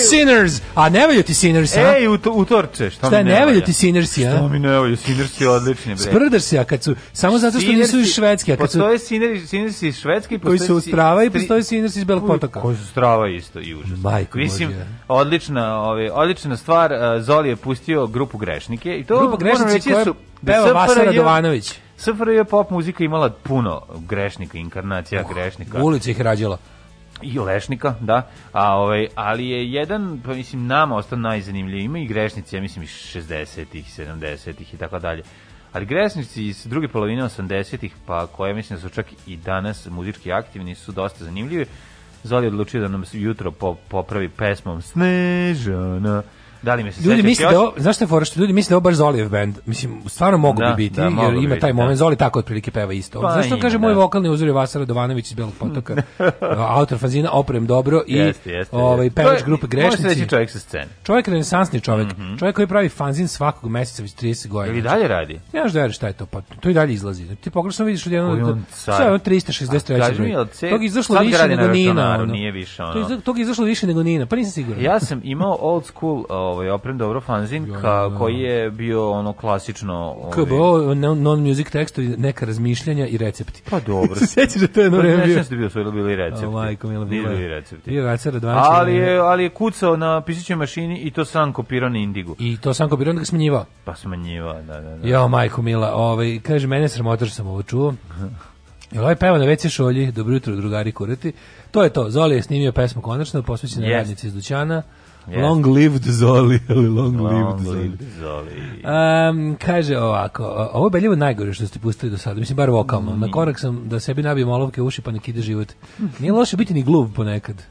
Sinners! A ne valju ti Sinners, a? Ej, uto, utorče, šta, Šta mi ne valju valja? ti Sinnersi, a? Šta mi ne valju, Sinners je odlični, bre. Sprdaš se, a kad su, samo zato što nisu iz Švedske, a kad su, Postoje Sinners, Sinners iz Švedske i koji postoje su u Strava i postoji Sinners iz Belog potoka. Koji su strava isto i užasno. Majko Mislim, Božja. odlična, ove, odlična stvar, uh, Zoli je pustio grupu Grešnike i to Grupa Grešnici reći koja su da peva Vasa Radovanović. SFRJ pop muzika imala puno grešnika, inkarnacija grešnika. Ulica ih rađala. I Lešnika, da. A, ovaj, ali je jedan, pa mislim, nama ostao najzanimljiviji. Ima i grešnici, ja mislim, iz 60-ih, 70-ih i tako dalje. Ali grešnici iz druge polovine 80-ih, pa koje mislim da su čak i danas muzički aktivni, su dosta zanimljivi. Zoli odlučio da nam jutro po, popravi pesmom Snežana. Da li me se Ljudi misle da znaš šta je fora što ljudi misle da ovo baš Zolijev band. Mislim, stvarno mogu Da, bi biti, da, jer ima biti, taj da. moment. Zoli tako otprilike peva isto. Pa Zašto kaže moj da. vokalni uzor je Vasa Radovanović iz Belog potoka, autor fanzina Oprem dobro i Jeste, jeste, ovaj, pevač grupe Može Grešnici. reći čovjek sa scene. Čovjek je renesansni čovjek. Čovjek koji pravi fanzin svakog meseca već 30 godina. Ili dalje radi? Ne znaš da šta je to, pa to i dalje izlazi. Ti pogrešno vidiš od jednog, Koji to, on car? sve je ono 363. A kaži mi, broj. jel ce- Tog je izašlo više nego Nina. nije više, ono. Tog izašlo više nego Nina, pa nisam siguran. Ja sam imao old school ovaj oprem dobro fanzin ka, koji je bio ono klasično ovaj, KBO, non- non-music tekstovi, neka razmišljanja i recepti. Pa dobro. Se sjećaš da to je vreme bio? sjećam se da bio svoj bili recepti. O, majko, mila, bilo je. recepti. Bio Vacar Radovanović. Ali je, ali je kucao na pisaćoj mašini i to sam kopirao na Indigu. I to sam kopirao, onda ga smanjivao. Pa smanjiva, da, da, da. Jo, majko mila, ovaj, kaže, mene sramota što sam ovo čuo. Jel ovaj peva na WC šolji, dobro jutro drugari kurati. To je to, Zoli je snimio pesmu konačno, posvećena Jest. radnici iz dućana. Jest. Long lived Zoli, ali long, lived Long Zoli. live Zoli. Um, kaže ovako, ovo je beljivo najgore što ste pustili do sada, mislim bar vokalno. Na korak sam da sebi nabijem olovke u uši pa nek ide život. Nije loše biti ni gluv ponekad.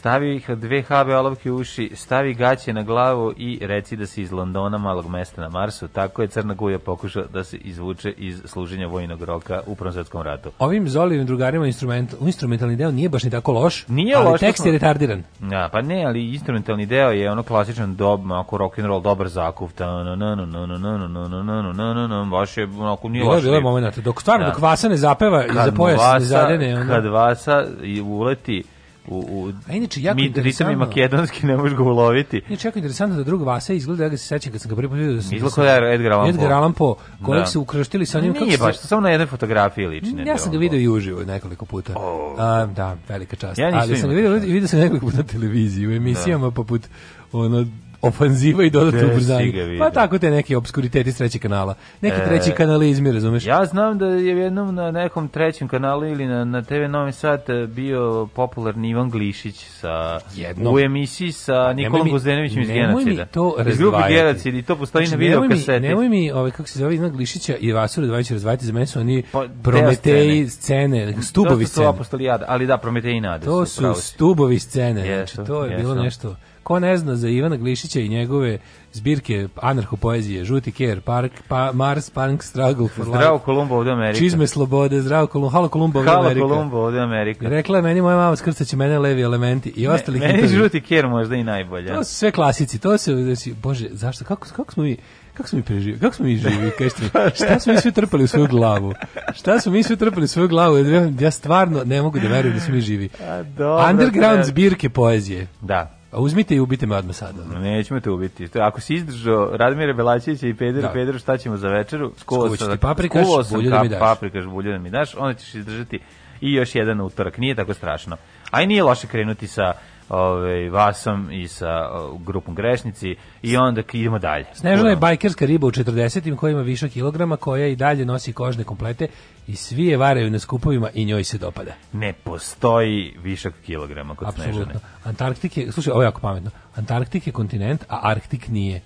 Stavi ih dve habe olovke u uši, stavi gaće na glavu i reci da si iz Londona, malog mesta na Marsu. Tako je Crna Guja pokušao da se izvuče iz služenja vojnog roka u Prvom svetskom ratu. Ovim Zolijevim drugarima instrument, instrumentalni deo nije baš ni tako loš, Nije ali loš, tekst je retardiran. Ja, pa ne, ali instrumentalni deo je ono klasičan dob, onako rock and roll, dobar zakuv. Ta na na na na na na na na na na na na na baš je onako nije loš. bilo je riff. moment, dok stvarno, Da. dok Vasa ne zapeva i za pojas ne zadene, Kad Vasa uleti u, u A inače, jako mi ritam je interesantno. makedonski, ne možeš ga uloviti. Nije čak interesantno da drug Vasa izgleda, ja ga se sećam kad sam ga prvi put vidio da sam... Izgleda kao da Edgar Allan Poe. Edgar Allan Poe, kojeg Da. se ukrštili sa njim. Nije baš, samo na jednoj fotografiji liči. ne Ja sam ga vidio i uživo nekoliko puta. A, da, velika čast. Ja Ali sam ga imao vidio, tu vidio sam ga nekoliko puta na televiziji, u emisijama poput ono ofanziva i dodatno ubrzanje. Pa tako te neki obskuriteti s trećeg kanala. Neki E, treći kanalizmi, razumeš? Ja znam da je jednom na nekom trećem kanalu ili na, na TV Novi Sad eh, bio popularni Ivan Glišić sa, Jednom. u emisiji sa Nikolom mi- Guzdenovićem iz nemoj mi Genocida. to razdvajati. Genocid i to postoji Znači, na video kaseti. Nemoj mi, ovaj, kako se zove, Ivan Glišića i Vasura Dvajić razdvajati, za mene su oni Pa, prometeji scene, stubovi to su scene. apostoli jada, ali da, Prometej i Nade. To su, su stubovi scene, Jesu, znači to je jesu. bilo nešto. Ko ne zna za Ivana Glišića i njegove zbirke anarcho-poezije, Žuti ker, Park, pa, Mars, Punk, Struggle for Zdravo Life, Kolumbo ovde Amerika. Čizme slobode, zdravo Kolumbo, halo Kolumbo, Halo Amerika. Kolumbo ovde Amerika. Rekla je meni moja mama skrcaće mene levi elementi i ostali Meni hitovi. žuti ker možda i najbolje. To su sve klasici, to se, znači, bože, zašto, kako, kako smo mi, kako smo mi preživili, kako smo mi živi, kažete šta smo mi sve trpali u svoju glavu, šta smo mi sve trpali u svoju glavu, ja, stvarno ne mogu da verujem da smo mi živi. A, dobro, Underground zbirke poezije, Da. A uzmite i ubite me odmah sada. Nećemo te ubiti. Ako si izdržao Radmira Belačića i Pedro, Da. Pedro, šta ćemo za večeru? Skuvat ću ti paprikaš, skuvao sam bulju da mi daš. Paprikaš, bulju da mi daš, onda ćeš izdržati i još jedan utorak. Nije tako strašno. A i nije loše krenuti sa ovaj, Vasom i sa o, grupom Grešnici i onda idemo dalje. Snežana je bajkerska riba u 40-im koja ima više kilograma, koja i dalje nosi kožne komplete i svi je varaju na skupovima i njoj se dopada. Ne postoji višak kilograma kod Snežane. Apsolutno. Antarktik je, slušaj, ovo je jako pametno. Antarktik je kontinent, a Arktik nije.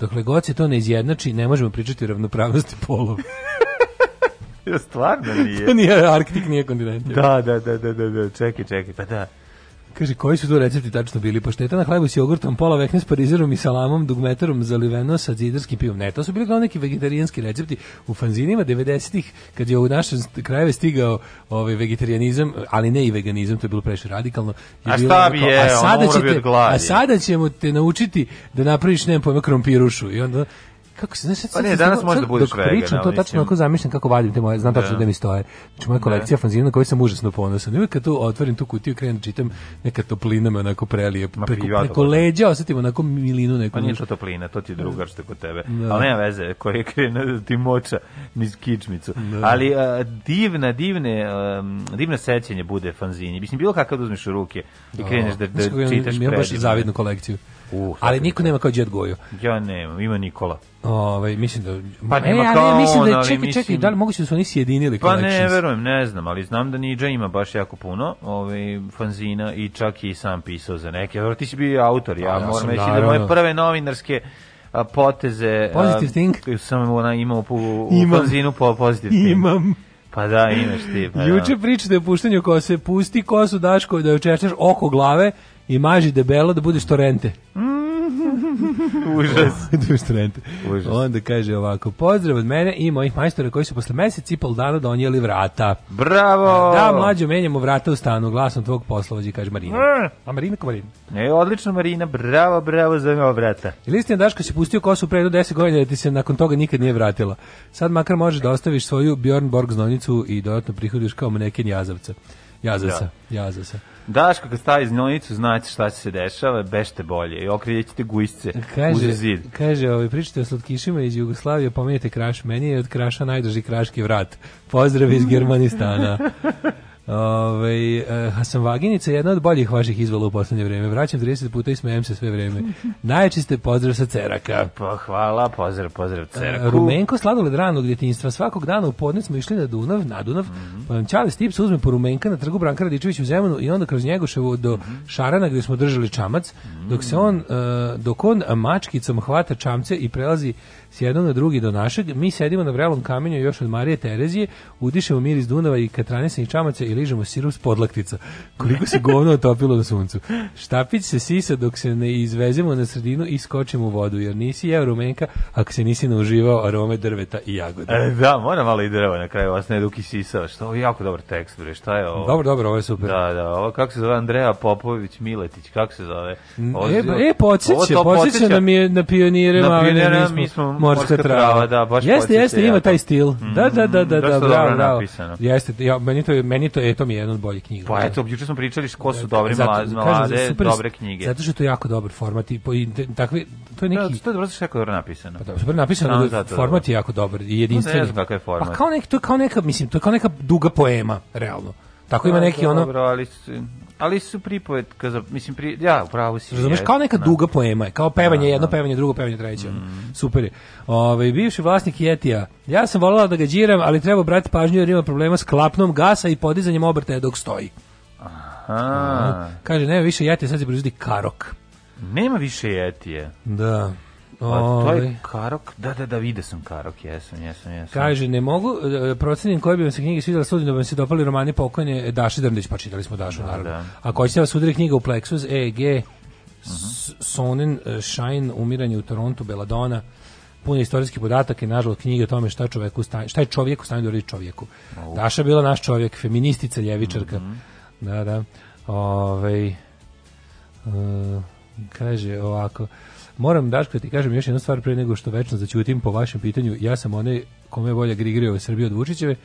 Dokle god se to ne izjednači, ne možemo pričati o ravnopravnosti polova. Stvarno nije. To nije, Arktik nije kontinent. Da, da, da, da, da, da, čekaj, čekaj, pa da. Kaže, koji su to recepti tačno bili? Pašteta na hlebu s jogurtom, pola vekne s parizerom i salamom, dugmetarom zaliveno sa zidarskim pivom. Ne, to su bili glavno neki vegetarijanski recepti u fanzinima 90-ih, kad je u naše krajeve stigao ovaj vegetarijanizam, ali ne i veganizam, to je bilo previše radikalno. je A šta bi kao, jeo, a sada ćete, a sada ćemo te naučiti da napraviš, nemam pojma, krompirušu. I onda, kako se, znaš, sad- Pa ne, danas možeš da budeš vegan, pričam, to tačno onako zamišljam kako vadim te moje, znam tačno Da. gde mi stoje. Znači, moja kolekcija fanzina na koju sam užasno ponosan. I uvijek kad tu otvorim tu kutiju, krenem da čitam, neka toplina me onako prelije. Ma, Preko, ja preko volim. leđa osetim onako milinu neku. Pa nije to toplina, to ti je drugar što je kod tebe. Da. Ali nema veze, koji je krenuo da ti moča niz kičmicu. Ali a, divna, divne, um, sećanje bude fanzini. Mislim, bilo kakav da uzmeš u ruke i kreneš da, da imam- čitaš imam baš predivno. zavidnu kolekciju. Uh, Ali niko nema kao Jet Goju. Ja nemam, ima Nikola. Ovaj mislim da Pa e, nema ali kao ja mislim da čekaj, čekaj, mislim- da li moguće da su oni sjedinili Pa ne, verujem, ne znam, ali znam da Nidža ima baš jako puno ovaj, fanzina i čak i sam pisao za neke. Dobro, ti si bio autor, ja, Pa, ja moram reći da moje prve novinarske a, poteze Positive a, koju sam ona imao po, u Imam. fanzinu po Positive Think. Imam. Pa da, imaš ti. Pa Juče pričate o puštanju kose, pusti kosu Daško da očešćaš oko glave i maži debelo da budeš torente. da. Užas. da budeš torente. Užas. Onda kaže ovako, pozdrav od mene i mojih majstora koji su posle mesec i pol dana donijeli vrata. Bravo! Da, mlađo, menjamo vrata u stanu, glasom tvog poslovođa, kaže Marina. Mm. A Marina ko Marina? E, odlično Marina, bravo, bravo za ova brata. Ili istina Daško si pustio kosu pre do 10 godina da ti se nakon toga nikad nije vratila. Sad makar možeš da ostaviš svoju Bjorn Borg znonicu i dodatno prihodiš kao maneken jazavca. Jazavca, jazavca. Daško kad stavi znojnicu, znate šta se dešava, bešte bolje i okrijećete gujsce Kaže, uz zid. kaže ovaj, pričate o slatkišima iz Jugoslavije, pomenite kraš. Meni je od kraša najdrži kraški vrat. Pozdrav iz Germanistana. Ove, uh, Hasan Vaginica je jedna od boljih vaših izvala u poslednje vreme. Vraćam 30 puta i smejem se sve vreme. Najjači ste pozdrav sa Ceraka. Pa hvala, pozdrav, pozdrav E, Ceraku. Rumenko sladoled ranog djetinjstva. Svakog dana u podne smo išli na Dunav, na Dunav, pa nam Ćale Stips uzme po Rumenka na trgu Branka Radičevića u Zemunu i onda kroz Njegoševo do Šarana gdje smo držali čamac, dok se on, e, dok on mačkicom hvata čamce i prelazi s jednog na drugi do našeg, mi sedimo na vrelom kamenju još od Marije Terezije, udišemo miris Dunava i katranisanih čamaca i ližemo sirup s podlaktica. Koliko se govno otopilo na suncu. Štapić se sisa dok se ne izvezemo na sredinu i skočimo u vodu, jer nisi jeo rumenka ako se nisi nauživao arome drveta i jagoda. E, da, mora malo i drvo na kraju, vas ne duki sisao. Što je jako dobar tekst, bre, šta je ovo? Dobro, dobro, ovo je super. Da, da, ovo kako se zove Andreja Popović Miletić, kako se zove? Ovo- E, e podsjeća, to podsjeća na, mi na pionire, Na pionire, mi smo morska, trava. da, baš jeste, jeste, ima taj stil. Da, da, da, da, da, bravo, bravo. Jeste, ja, meni to je, meni to je, to mi je jedna od boljih knjiga. Pa eto, juče smo pričali ko su dobri Zato- mlade, dobre knjige. Zato što je to jako dobar format i, takvi, to je Da, neki... to je dobro što je napisano. Pa da, super napisano, da format da. je jako dobar i jedinstven. Ne znam kakav je format. Pa kao nek, to kao neka, mislim, to je kao neka duga poema, realno. Tako ima Pa, neki ono, Dobro, ali su, ali su pripovetka za, mislim, pri, ja, upravo si. Razumeš, kao neka da. duga poema, je, kao pevanje, jedno pevanje, drugo pevanje, treće. ono. Super je. Ove, bivši vlasnik Jetija, ja sam voljela da ga džiram, ali treba brati pažnju jer ima problema s klapnom gasa i podizanjem obrtaja dok stoji. A, Kaže, nema više Jetija, sad se proizvodi Karok. nema više jetije. Da. A, to Ove, je Karok, da, da, da, vidio sam Karok, jesam, jesam, jesam. Kaže, ne mogu, e, procenim koje bi vam se knjige svidjela sudim da bi vam se dopali romani pokojne Daši Drndić, pa čitali smo Dašu, naravno. da. A koji će vas udari knjiga u Plexus, EEG, S- Sonen, e, Shine, Umiranje u Torontu, Belladonna, puno istorijskih podataka i nažalost knjige o tome šta, čoveku sta, šta je čovjek u stanju da uradi čovjeku. Daša je bila naš čovjek, feministica, ljevičarka. Da, da. Ovaj e, kaže ovako, moram da ti kažem još jednu stvar pre nego što večno zaćutim po vašem pitanju. Ja sam onaj kome je bolje grigrio u Srbiji od Vučićeve.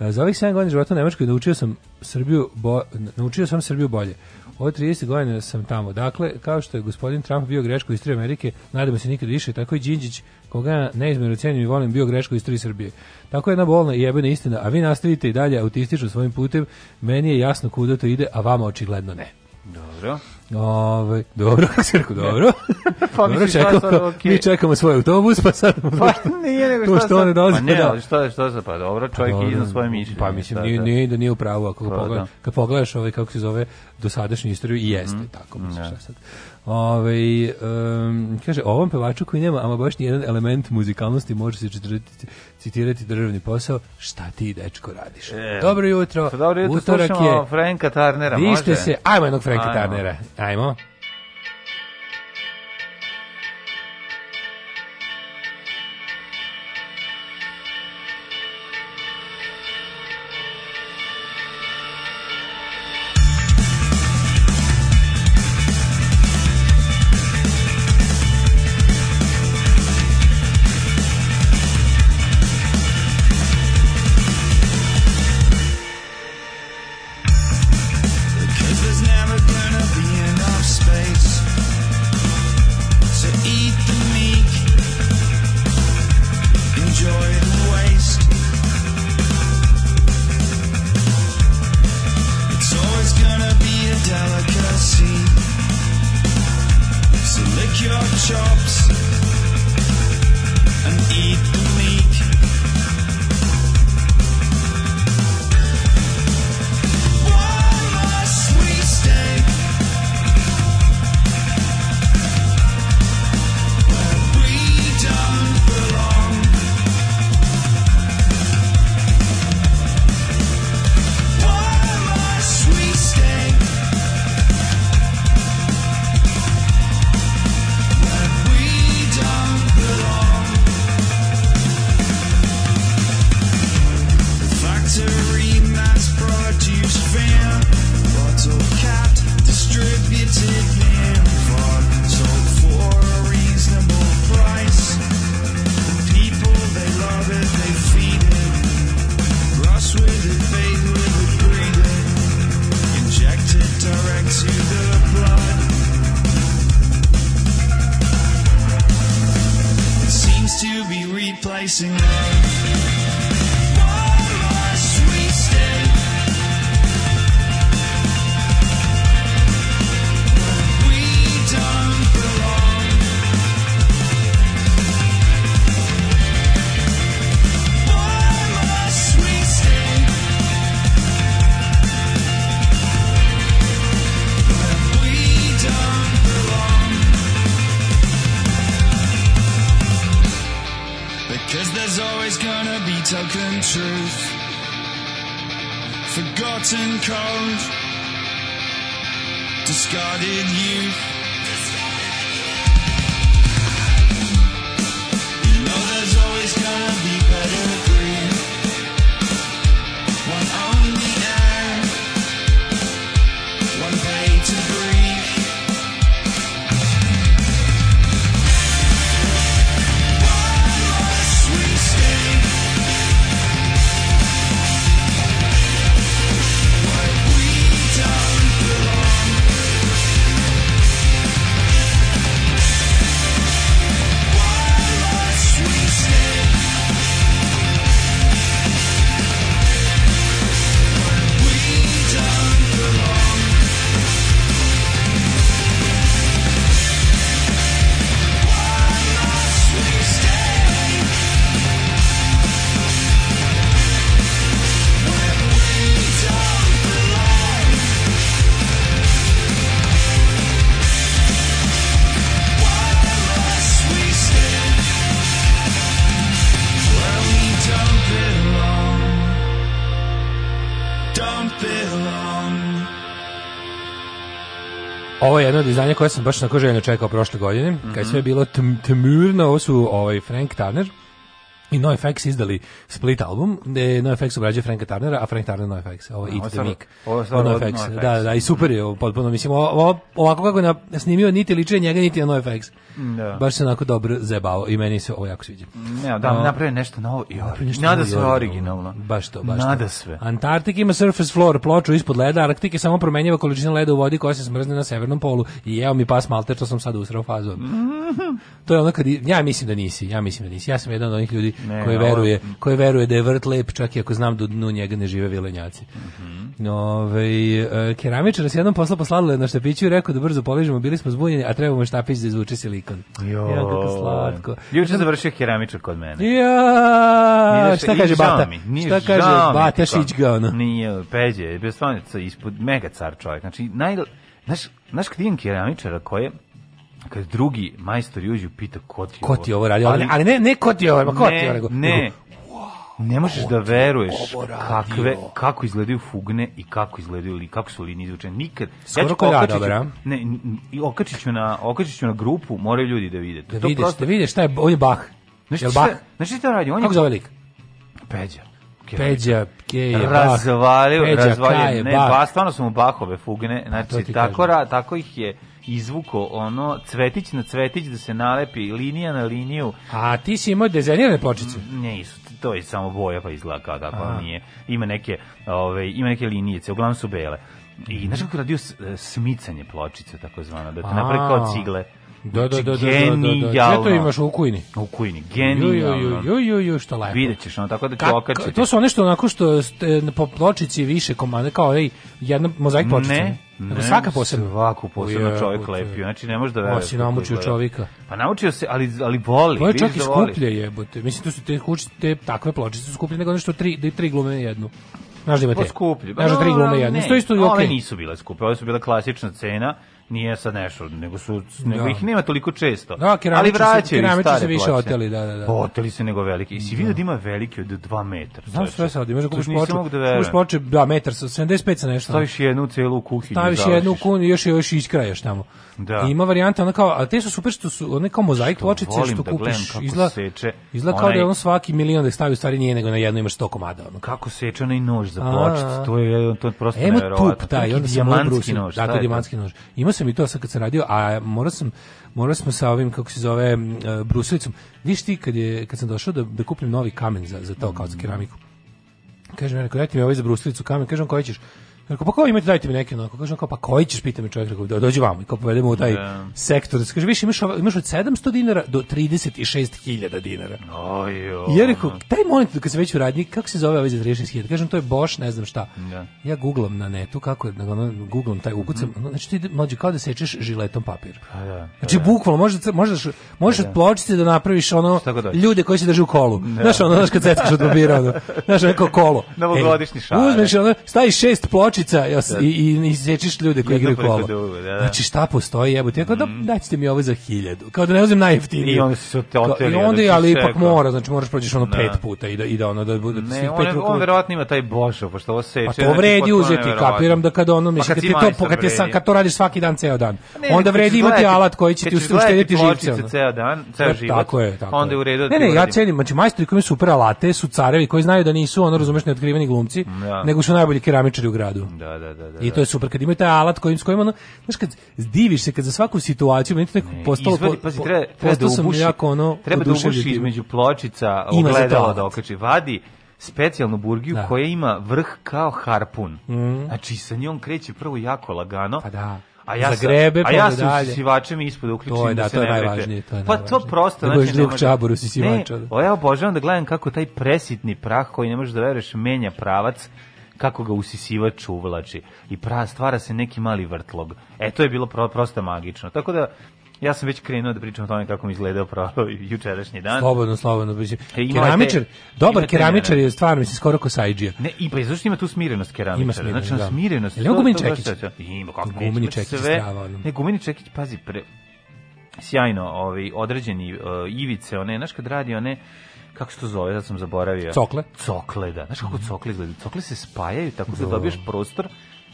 E, Za ovih 7 godina života u Nemačkoj naučio sam Srbiju bo, naučio sam Srbiju bolje. Od 30 godina sam tamo. Dakle, kao što je gospodin Trump bio greško istoriji Amerike, nadamo se nikad više, tako i Đinđić, koga neizmjerno cijenim i volim, bio greško istoriji Srbije. Tako je jedna bolna i jebena istina, a vi nastavite i dalje autistično svojim putem, meni je jasno kuda to ide, a vama očigledno ne. Dobro. Ove, dobro, kako si rekao, dobro. Pa dobro, čekamo, sad, okej. mi čekamo svoj autobus, pa sad... Pa nije nego što sad- ne dolazi, Pa ne, da. ali šta je, šta je, pa dobro, čovjek je iznad svoje mišljenje. Pa mislim, nije, da. nije da nije u pravu, ako ga Pa, pogledaš, da. kad pogledaš ovaj, kako se zove, dosadašnju istoriju, i jeste, Mhm. tako mislim, šta sad. Ove, um, kaže, ovom pevaču koji nema ama baš nijedan element muzikalnosti može se citirati, citirati državni posao, šta ti, dečko, radiš? E, Dobro jutro, Pa dobro, jutro utorak je, Franka Tarnera, Vište može? se, ajmo jednog Franka Ajmo. Tarnera, ajmo. Don't belong. Ovo je jedno od izdanja koje sam baš na željno čekao prošle godine, kad je sve bilo tm, tmurno, ovo su ovaj, Frank Turner i NoFX izdali split album, gde NoFX obrađuje Franka Turnera, a Frank Turner NoFX, ovo Eat the Mic. ovo NoFX. Da, da, i super je potpuno, mislim, ovo, ovako kako je na, snimio, niti liče njega, niti na NoFX. Da. Baš se onako dobro zebao i meni se ovo jako sviđa. Ne, da, napravi nešto novo i Nešto nada sve originalno. Baš to, baš Nada to. sve. Antarktik ima surface floor ploču ispod leda, Arktik je samo promenjiva količina leda u vodi koja se smrzne na severnom polu i evo mi pas malter, to sam sad usrao fazom. to je ono kad, ja mislim da nisi, ja mislim da nisi. Ja sam jedan od onih ljudi Ne, koji ovo je- veruje, koji veruje da je vrt lep, čak i ako znam da u dnu njega ne žive vilenjaci. Ove, e, keramičar se jednom posla poslala na štapiću i rekao da brzo poližemo, bili smo zbunjeni, a trebamo štapić da izvuče silikon. Jo, Ja, kako slatko. Juče završio keramičar kod mene. Ja, Nije šta kaže Bata? mi, Šta kaže Bata ti kao- Šić ga ono? Nije, Peđe, je bio stvarno ispod mega car čovjek. Znači, naj, znaš, znaš kad imam keramičara koje, kad drugi majstor uđu pita ko ti Ko ti ovo radi? Ali, ali ne, ne ko ti ovo, ko ti ovo ne, nego. ne, ne možeš da veruješ kakve, kako izgledaju fugne i kako izgledaju li, kako su linije izvučene. Nikad. Skoro ja, ću- dobro, a? Ne, i okačit ću na, okačit ću na grupu, moraju ljudi da vide. Da To vidiš, prosto- da vidiš šta je, on je Bach. Znaš Jel Bach? znaš šta radi? On je Kako zove lik? Peđa. Peđa, Keje, razvalio, Peđa, razvalio, Kaje, ne, ba, stvarno su mu Bahove fugne, znači tako, ra, tako ih je izvuko ono cvetić na cvetić da se nalepi linija na liniju. A ti si imao dizajnirane pločice. nisu to je samo boja pa izgleda kao tako Aha. nije. Ima neke ove ima neke linijice uglavnom su bele. I znaš kako radio e, smicanje pločice takozvano da te napravi kao cigle Da, da, da, da, da, da, da. Genijalno. Sve to imaš u kujni. u kujni genijalno ju, ju, ju, što lepo. vidjet ćeš ono tako da Kak- okačiti to su one što onako što ste, po pločici više komande, kao ej, jedna mozaik pločica. Ne, ne, svaka posebna. Svaku posebno čovjek lepio. Znači ne možeš da veruješ. O, si namučio čovjeka. Pa naučio se, ali ali voli. To je čak i da skuplje jebote. Mislim, to su te, te takve pločice su skuplje nego nešto tri, da tri glume jednu. Znaš da ima Pa te? skuplje. Znaš da tri glume jednu. Ne, Ove nisu bile skupe, ove su bile klasična cena, nije sad nešto, nego su nego Da. ih nema toliko često. Da, ali se- vraćaju keramičari stare se više ploče. oteli, da, da, da. Oteli se nego veliki. I si vidio da ima veliki od 2 metra. Znam sve sad, imaš da kupiš ploču. da Kupiš ploče, da, metar sa 75 sa nešto. Staviš jednu celu kuhinju. Staviš jednu i još još iskrajaš tamo. Da. I ima varijanta ona kao, a te su super što su one kao mozaik Što pločice volim što da kupiš. seče izgleda kao da je onaj- on svaki milion da stavi u stvari nije nego na jednu imaš 100 komada. Ono. kako seče onaj nož za A. pločicu, to je to je prosto Emo tup taj, onda sam brusiti. nož. Da, to je dijamantski nož. Imao sam i to sad kad sam radio, a morao sam, morao smo sa ovim, kako se zove, m, e, brusilicom. Viš ti kad, je, kad sam došao da, da kupim novi kamen za, za to, kao za keramiku. Kaže mi, rekao, dajte mi ovaj za brusilicu kamen, kažem koji ćeš. Rekao, pa kao imate, dajte mi neki onako. Kažem, kao, pa koji ćeš, pita me čovjek, rekao, "Do- dođi vamo. I kao povedemo u taj Da. sektor. Kaže, viš, imaš, imaš od 700 dinara do 36.000 dinara. Ojo. I ja rekao, taj monitor kad se već u radnji, kako se zove ovaj za 36.000? Kažem, to je Bosch, ne znam šta. Da. Ja googlam na netu, kako je, ono, googlam taj ukucam, ono, znači ti mlađe kao da sečeš žiletom papir. Pa da, Znači, bukvalno, možeš, da- možeš, možeš od pločice da napraviš ono, ljude koji se drže u kolu. Znaš, ono, znaš kad seckaš od papira, ono, znaš, neko kolo. Novogodišnji E, šarek. Uzmeš, ono, staviš šest pločica pločica jas- i, i, i sečiš ljude koji igraju kola. drugog, da, da. Znači šta postoji, jebote, ja kao da dajte mi ovo za hiljadu. Kao da ne uzem najjeftinije. I onda se oteli, Kao- I onda si ali ipak mora, znači moraš prođeš ono Da. pet puta i da, i da ono da bude svih Ne, pet on, on verovatno ima taj bošo, pošto ovo seče. Pa to znači, vredi uzeti, kapiram da kada ono, Pa mislim, kad, ti to, kad, ti sa, vredi. kad to radiš svaki dan ceo dan, Ne, onda vredi imati alat koji će ti uštediti živce. ceo dan, ceo život. Tako je, tako Onda je u redu da Ne, ne, ja cenim, znači majstori koji imaju super alate su carevi koji znaju da nisu ono, razumeš, neotkriveni glumci, Da. nego su najbolji keramičari u gradu. Da, da, da, da. I to je super kad imaju taj alat kojim s kojim ono, znaš kad diviš se kad za svaku situaciju meni to nekako postalo Izvadi, po- pazi, treba, treba da sam ubuši, jako ono treba da ubuši između pločica to alat. da okači. Vadi specijalnu burgiju Da. koja ima vrh kao harpun. Znači, sa njom kreće prvo jako lagano. Pa da. A ja, Zagrebe, a ja onda sa dalje. usisivačem ispod uključim To je, da, da, se to je ne najvažnije, to je Pa to najvažnije. prosto, Da znači, ne može- čabor usisivača, Ne, da. o, ja obožavam da gledam kako taj presitni prah koji ne možeš da veruješ menja pravac kako ga usisivač uvlači i pra, stvara se neki mali vrtlog. E, to je bilo pro, prosto magično. Tako da, ja sam već krenuo da pričam o tome kako mi izgledao pro, jučerašnji dan. Slobodno, slobodno. mislim. E, Keramičar, te- dobar keramičar je stvarno, mislim, skoro ko Saidžija. Ne, i pa zašto ima tu smirenost keramičara? Ima smirenost, znači, da. smirenost. To- gumeni čekić? Ima, kako Gumeni čekić sve- strava. Ne, gumeni čekić, pazi, pre, sjajno, ovaj, određeni uh, ivice, one, znaš kad radi one, kako se to zove, sad sam zaboravio. Cokle? Cokle, da. Znaš kako cokle izgledaju? Cokle se spajaju tako da dobiješ prostor,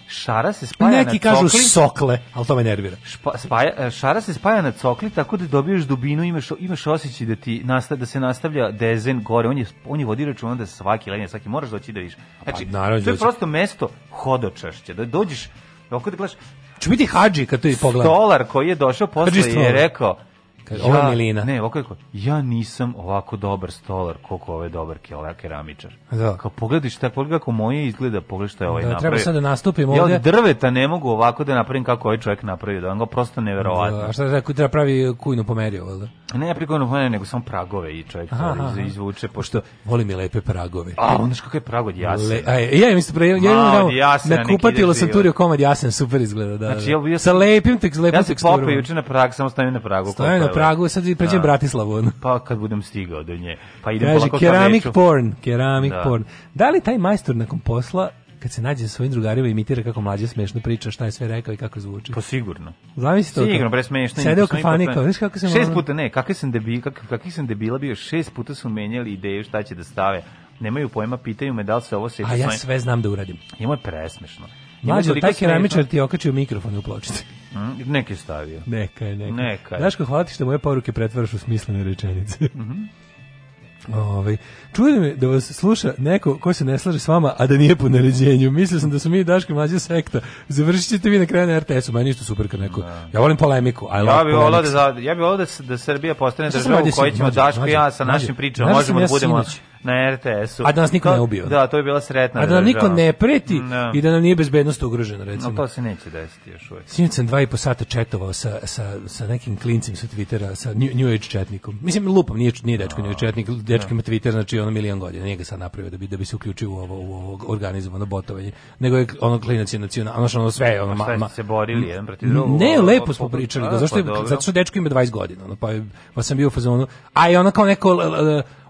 šara se spaja Neki na kažu cokli. sokle, ali to me nervira. Špa, spaja, e, šara se spaja na cokli tako da dobiješ dubinu, imaš imaš osjećaj da ti nasta, da se nastavlja dezen gore. On je on je vodi računa da svaki lenje, svaki moraš doći da vidiš. Znači, Pa, naravno, to je prosto mesto hodočašća. Da dođeš Oko da gledaš, Ću biti hađi kad to pogledam. stolar koji je došao posle je rekao, Kaže, ovo je Milina. Ne, ovako rekao, ja nisam ovako dobar stolar koliko ovaj dobar keramičar. Da. Kao pogledaj šta, pogledaj kako moje izgleda, pogledaj šta je ovaj Da, napravio. treba sad da nastupim Ja ovdje. od drveta ne mogu ovako da napravim kako ovaj čovjek napravio, da vam ga prosto neverovatno. A šta rekao, treba pravi kujnu pomerio, valjda? Ne, ja prigodno mene, nego samo pragove i čovjek Aha, to izvuče, pošto... Volim i lepe pragove. A, onda što kakav je prag od jasen. Le, aj, ja mislim pre ja Ma, imam na kupatilo ide sam turio komad jasen super izgleda da. Znači, da. ja bio sa lepim tek lepim Ja se teksturom. popio juče na prag, samo stavim na pragu. Stavim na pragu, sad pređem Da. Bratislavu. Pa kad budem stigao do nje. Pa idem Kaže, polako ka keramik Beču. porn, keramik Da. porn. Da li taj majstor nakon posla kad se nađe sa svojim drugarima imitira kako mlađe smešno priča, šta je sve rekao i kako zvuči. Pa sigurno. Zamisli to. Sigurno, bre smešno. Sede u Ima, kafani ima, kao, znaš kako se Šest puta, ne, kakvi sam debil, kak, kakvi sam debila bio, šest puta su menjali ideju šta će da stave. Nemaju pojma, pitaju me da li se ovo seća A ja sve znam da uradim. Njemu je presmešno. Mlađe, toliko taj keramičar ti je okačio mikrofon u pločici. Mm, Neki je stavio. Neka je, neka. Neka je. Znaš kako hvala ti što moje poruke pretvaraš u smislene rečenice. Mhm. Ovaj čuje me da vas sluša neko ko se ne slaže s vama, a da nije po naređenju. Mislio sam da su mi Daško mlađa sekta. Završit ćete vi na kraju na RTS-u. Meni isto super kad neko... Ja volim polemiku. I Ja bih volao da, ja bih volao da, da Srbija postane država u kojoj ćemo Daško i ja sa našim pričama da možemo da budemo sinoć- na RTS-u. A da nas niko To- ne ubio. Da, to je bila sretna A da nam niko ne preti Da. i da nam nije bezbednost ugrožena, No, recimo. to se neće desiti još uvijek. Sinoć sam dva i po sata četovao sa, sa, sa nekim klincem sa Twittera, sa New, New Age četnikom. Mislim, lupam, nije, nije dečko New Age četnik, dečko ima Twitter, znači ono milion godina, nije ga sad napravio da bi, da bi se uključio u ovo, u ovo organizovano botovanje. Nego je ono klinac je nacionalno, ono što ono sve, ono, ma, ma, se borili jedan protiv drugog? Ne, Ovo, lepo smo pričali, a, ga, zašto, je, pa dobro. zato što dečko ima 20 godina, ono, pa, je- pa sam bio u fazonu, a i ono kao neko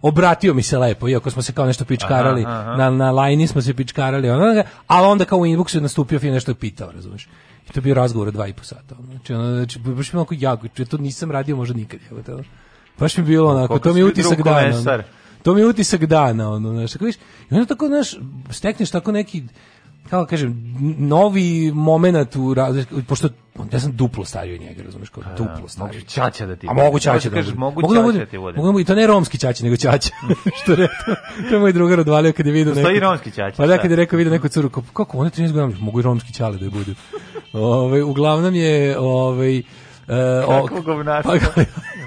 obratio mi se lepo, iako smo se kao nešto pičkarali, Aha, aha. na, na lajni smo se pičkarali, ono, ali onda kao u inboxu je nastupio fin nešto je pitao, razumiješ. I to je bio razgovor od dva i po sata. Ono. Znači, ono, znači, baš mi je onako jako, znači, to nisam radio možda nikad. To, baš mi je bilo onako, to mi je utisak dana. ono. To mi je utisak dana, ono, znaš, tako viš, i onda tako, znaš, stekneš tako neki, kako da kažem, novi moment u pošto ja sam duplo stariji od njega, razumeš, kao duplo Mogu stariji. ćaća da ti A bude. mogu Možeš da kažeš, bude. mogu da ćaća bude. da ti bude. Mogu da bude, i to ne romski ćaća, nego ćaća. što rekao, je moj drugar odvalio kad je vidio Postoji neku- romski ćaća, Pa da, kad je rekao vidio neku curu, kao, kako, on je 13 godina, mogu i romski ćale da je budu. Ove, uglavnom je, ovaj, e, o- Kakvo govnarstvo. Pa,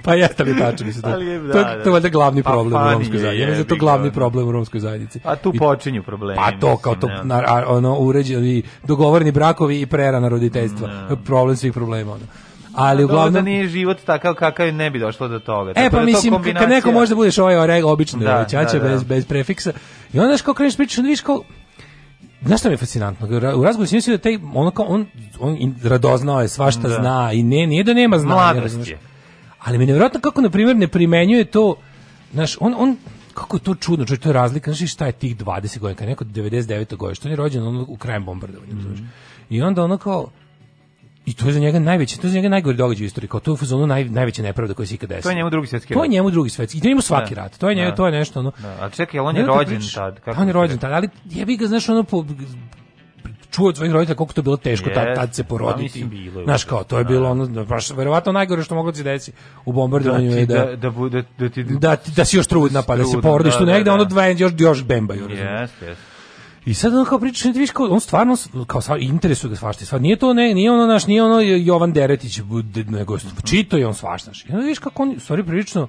pa jeste li tačno, mislim, to, je, da, to, da. to je valjda glavni Pa problem u romskoj je, zajednici. Ja mislim da je to glavni problem u romskoj zajednici. A tu počinju problemi. pa to kao to na, ne. ono uređeni dogovoreni brakovi i prerana roditeljstva. Problem svih problema ono. Ali Dobro da uglavnom nije život takav kakav je, ne bi došlo do toga. E pa da je mislim kad kombinacija- neko može da budeš ovaj oreg obično Da, da, da, da. bez bez prefiksa. I onda što kreneš pričaš, onda vidiš kao Znaš šta mi je fascinantno? U razgovoru si mislio da taj, ono kao, on, on radoznao je, svašta Da. zna i ne, nije da nema znanja. Mladost je. Ali mi je nevjerojatno kako, na primjer, ne primenjuje to, znaš, on, on kako je to čudno, čovječe, to je razlika, znaš šta je tih 20 godina, kad je neko 99. godine, što on je rođen ono, u krajem bombardovanja, mm I onda ono kao, i to je za njega najveći, to je za njega najgori događaj u istoriji, kao to je u fazonu naj, najveća nepravda koja se ikad desila. To je njemu drugi svjetski To rat. je njemu drugi svetski. I to je njemu svaki Da. rat. To je njemu, Da. to je nešto ono. Da, a čekaj, jel on je rođen tad? Kako Pa on je rođen tad, ali jebi ga, znaš, ono, po, čuo od svojih roditelja koliko to bilo teško tad, tad se Pa poroditi. bilo. Znaš kao, to je bilo ono, da, baš, verovatno najgore što moglo da se desi u bombardovanju da, je ti, da, da, da, da ti... da, ti- da si još trudna, pa da se porodiš tu da, negde, da, ono da. dva, još, još bembaju. Jeste, jeste. I sad on kao priča, ti kao, on stvarno, kao sva, interesuje ga svašta. Stvar, nije to, ne, nije ono naš, nije ono Jovan Deretić, nego čito je on svašta. I onda vidiš kako on, stvari prilično,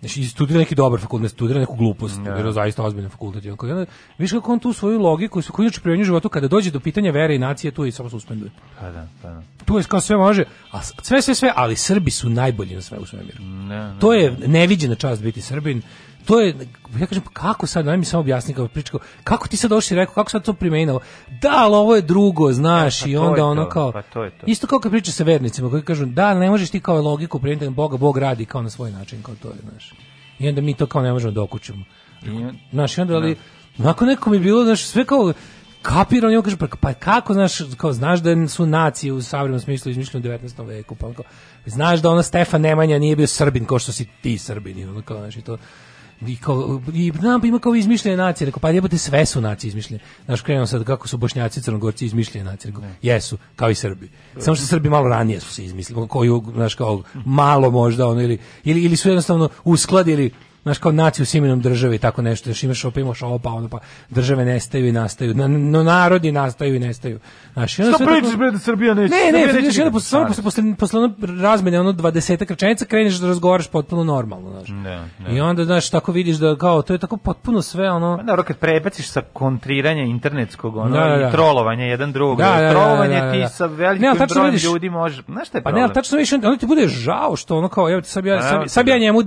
Znači, studira neki dobar fakultet, studira neku glupost, studira zaista ozbiljan fakultet. I on onda vidiš kako on tu svoju logiku, koju inače primenjuje u životu, kada dođe do pitanja vere i nacije, tu i samo suspenduje. Pa da, pa da. Tu je kao sve može, a sve, sve, sve, ali Srbi su najbolji na sve u svemiru. Ne, ne. To je neviđena čast biti Srbin. To je, ja kažem, pa kako sad, daj mi samo objasni kao priča, kao, kako ti sad došli rekao, kako sad to primenilo? Da, ali ovo je drugo, znaš, E, pa i onda ono to, kao, pa to je to. isto kao kad priča sa vernicima, koji kažu, da, ne možeš ti kao logiku primeniti Boga, Bog radi kao na svoj način, kao to je, znaš. I onda mi to kao ne možemo da okućemo. I- Znaš, i onda, ali, onako neko mi je bilo, znaš, sve kao, kapiram, on kaže, pa, pa kako, znaš, kao, znaš da su nacije u savremenom smislu izmišljene u 19. veku, pa on kao, znaš da ona Stefan Nemanja nije bio Srbin kao što si ti Srbin, i ono kao, znaš, i to, i kao, i znam, ima kao izmišljene nacije, rekao, pa jebote, sve su nacije izmišljene. Znaš, krenuo sad kako su bošnjaci i crnogorci izmišljene nacije, rekao, jesu, kao i Srbi. Samo što Srbi malo ranije su se izmislili, koju, znaš, kao, malo možda, ono, ili, ili, ili su jednostavno uskladili znaš kao naciju s imenom države i tako nešto, još imaš ovo, imaš ovo, pa ono, pa države nestaju i nastaju, na, no, narodi nastaju i nestaju. Znaš, Šta pričaš, bre, da Srbija neće? ne, Srbija ne, neće vidiš, onda nikad. posle, samo posle, posle, posle ono razmene, ono 20 rečenica, kreneš da razgovaraš potpuno normalno, znaš. Da, da. I onda, znaš, tako vidiš da, kao, to je tako potpuno sve, ono, Pa dobro, kad prebaciš sa kontriranja internetskog ono, Da, da, da. i trolovanja jedan drugog, Da, da, da, trolovanje da, da, ti da. sa Ne, velikim ali tačno brojem vidiš- ljudi može... Znaš šta je Pa ne, problem? ali tačno više, onda ti bude žao što ono kao, evo ti sad ja, Pa, sad, ti sad ja da. njemu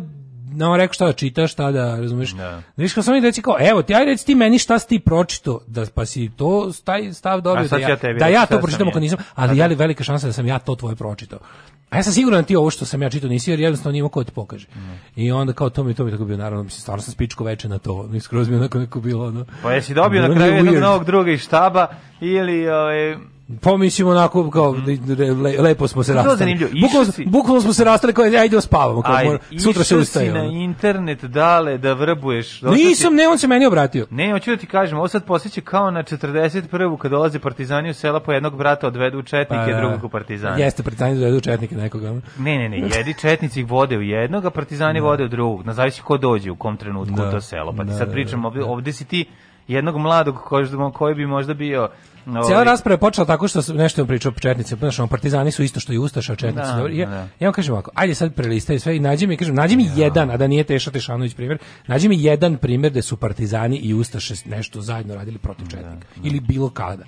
na on rekao šta da čitaš, šta da, razumeš? Da. Viš kao samo reći kao, evo ti, ajde reci ti meni šta si ti pročito, da, pa si to taj stav dobio, da ja, ja tebi da ja to sam pročitam ako nisam, ali je li velika šansa da sam ja to tvoje pročitao. A ja sam siguran da ti ovo što sam ja čitao nisi, jer jednostavno nije imao ko da ti pokaže. I onda kao to mi to mi tako bio, naravno, mislim, stvarno sam spičko veče na to, mi skroz mi onako neko bilo, ono. Pa jesi dobio na kraju mi je jednog novog druga iz štaba ili... Ovaj, Pa mislim onako kao le, le- lepo smo se to rastali. Bukvalno, bukvalno smo se rastali kao idemo spavamo, kao ajde, sutra se išao ustaje. si na internet dale da vrbuješ. Nisam, ne, on se meni obratio. Ne, hoću da ti kažem, ovo sad posjeća kao na 41. kad dolaze partizani u sela po jednog brata odvedu četnike, Pa, drugog u partizani. Jeste, partizani dovedu četnike nekoga. Ne, ne, ne, jedi četnici ih vode u jednog, a partizani vode u drugog. Na zavisi ko dođe u kom trenutku Da. u to selo. Pa ti Da, sad da, pričam, ovde, ovde si ti jednog mladog koji bi možda bio... ovaj, Cijela rasprava je počela tako što nešto im pričao o četnici, znaš, ono, partizani su isto što i ustaša, četnici. Da, dobro. Ja, da. ja vam kažem ovako, ajde sad prelistaj sve i nađi mi, kažem, nađi mi jedan, a da nije Teša Tešanović primjer, nađi mi jedan primjer da su partizani i ustaše nešto zajedno radili protiv četnika. Ili bilo kada.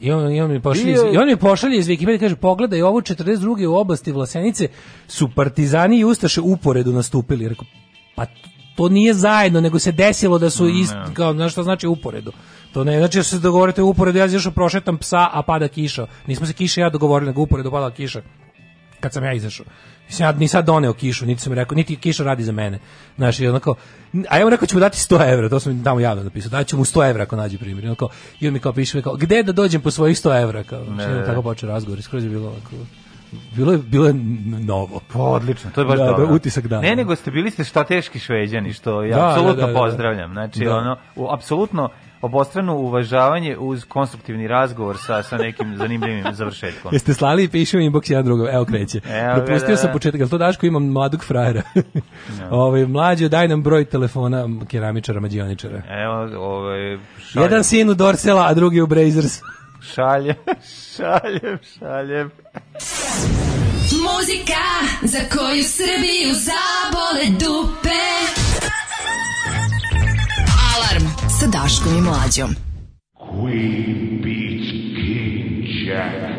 I on, i on mi pošalje, iz, je- i on mi pošalje iz Wikipedije kaže pogledaj ovo 42. u oblasti Vlasenice su partizani i ustaše uporedu nastupili. Rekao pa to nije zajedno, nego se desilo da su ist, kao, znaš šta znači uporedu. To ne znači da se dogovorite uporedu, ja izašao prošetam psa, a pada kiša. Nismo se kiša i ja dogovorili, nego uporedu pada kiša. Kad sam ja izašao. Mislim, ja nisam doneo kišu, niti sam rekao, niti kiša radi za mene. Znaš, i onako, a ja mu rekao ću mu dati 100 evra, to sam tamo javno napisao, daću mu 100 evra ako nađe primjer. I, onako, I on mi kao piše, kao, gde da dođem po svojih 100 evra? Kao, ne, ne. tako počeo razgovor, skroz je bilo ovako, bilo je, bilo je novo. Pa odlično, to je baš Da, da, dobro. utisak dana. Ne, nego ste bili ste šta teški šveđani, što ja Da, apsolutno da, da, da. pozdravljam. Znači, Da. ono, u, apsolutno obostrano uvažavanje uz konstruktivni razgovor sa, sa nekim zanimljivim završetkom. Jeste slali i pišu inbox jedan drugom, evo kreće. Evo ga, Propustio da, sam da. početak, jel to Daško imam mladog frajera? Ovaj mlađo, daj nam broj telefona keramičara, mađioničara. Evo, ovaj, šaljem, Jedan sin u Dorsela, a drugi u Brazers. šaljem, šaljem, šaljem. Muzika za koju Srbiju zabole dupe. Alarm Daškom i Mlađom. Queen beats King Jack.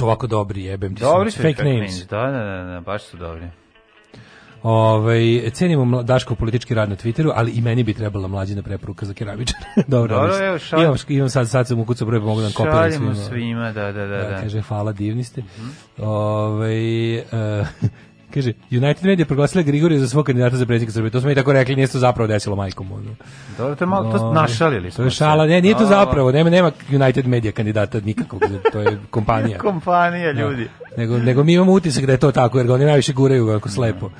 Su ovako dobri, jebem ti Dobri su fake names. Da, da, da, da, baš su dobri. Ovaj cenimo Daškov politički rad na Twitteru, ali i meni bi trebala mlađina preporuka za keramičar. Dobro, Dobro, evo, šalj- imam, imam sad, sad sam ukucao broj, pa mogu da vam kopiram svima. svima, da, da, da. Da, da. Kaže, hvala, divni ste. Ovaj, e, kaže, United Media proglasila Grigorija za svog kandidata za predsjednika Srbije. To smo i tako rekli, nije se to zapravo desilo majkom. Ono. Dobro, to je malo, to Ovaj, našalili smo To je šala, ne, nije to zapravo, nema, nema United Media kandidata nikakvog, to je kompanija. Kompanija, ljudi. Nego, nego mi imamo utisak da je to tako, jer ga oni najviše guraju ako slepo.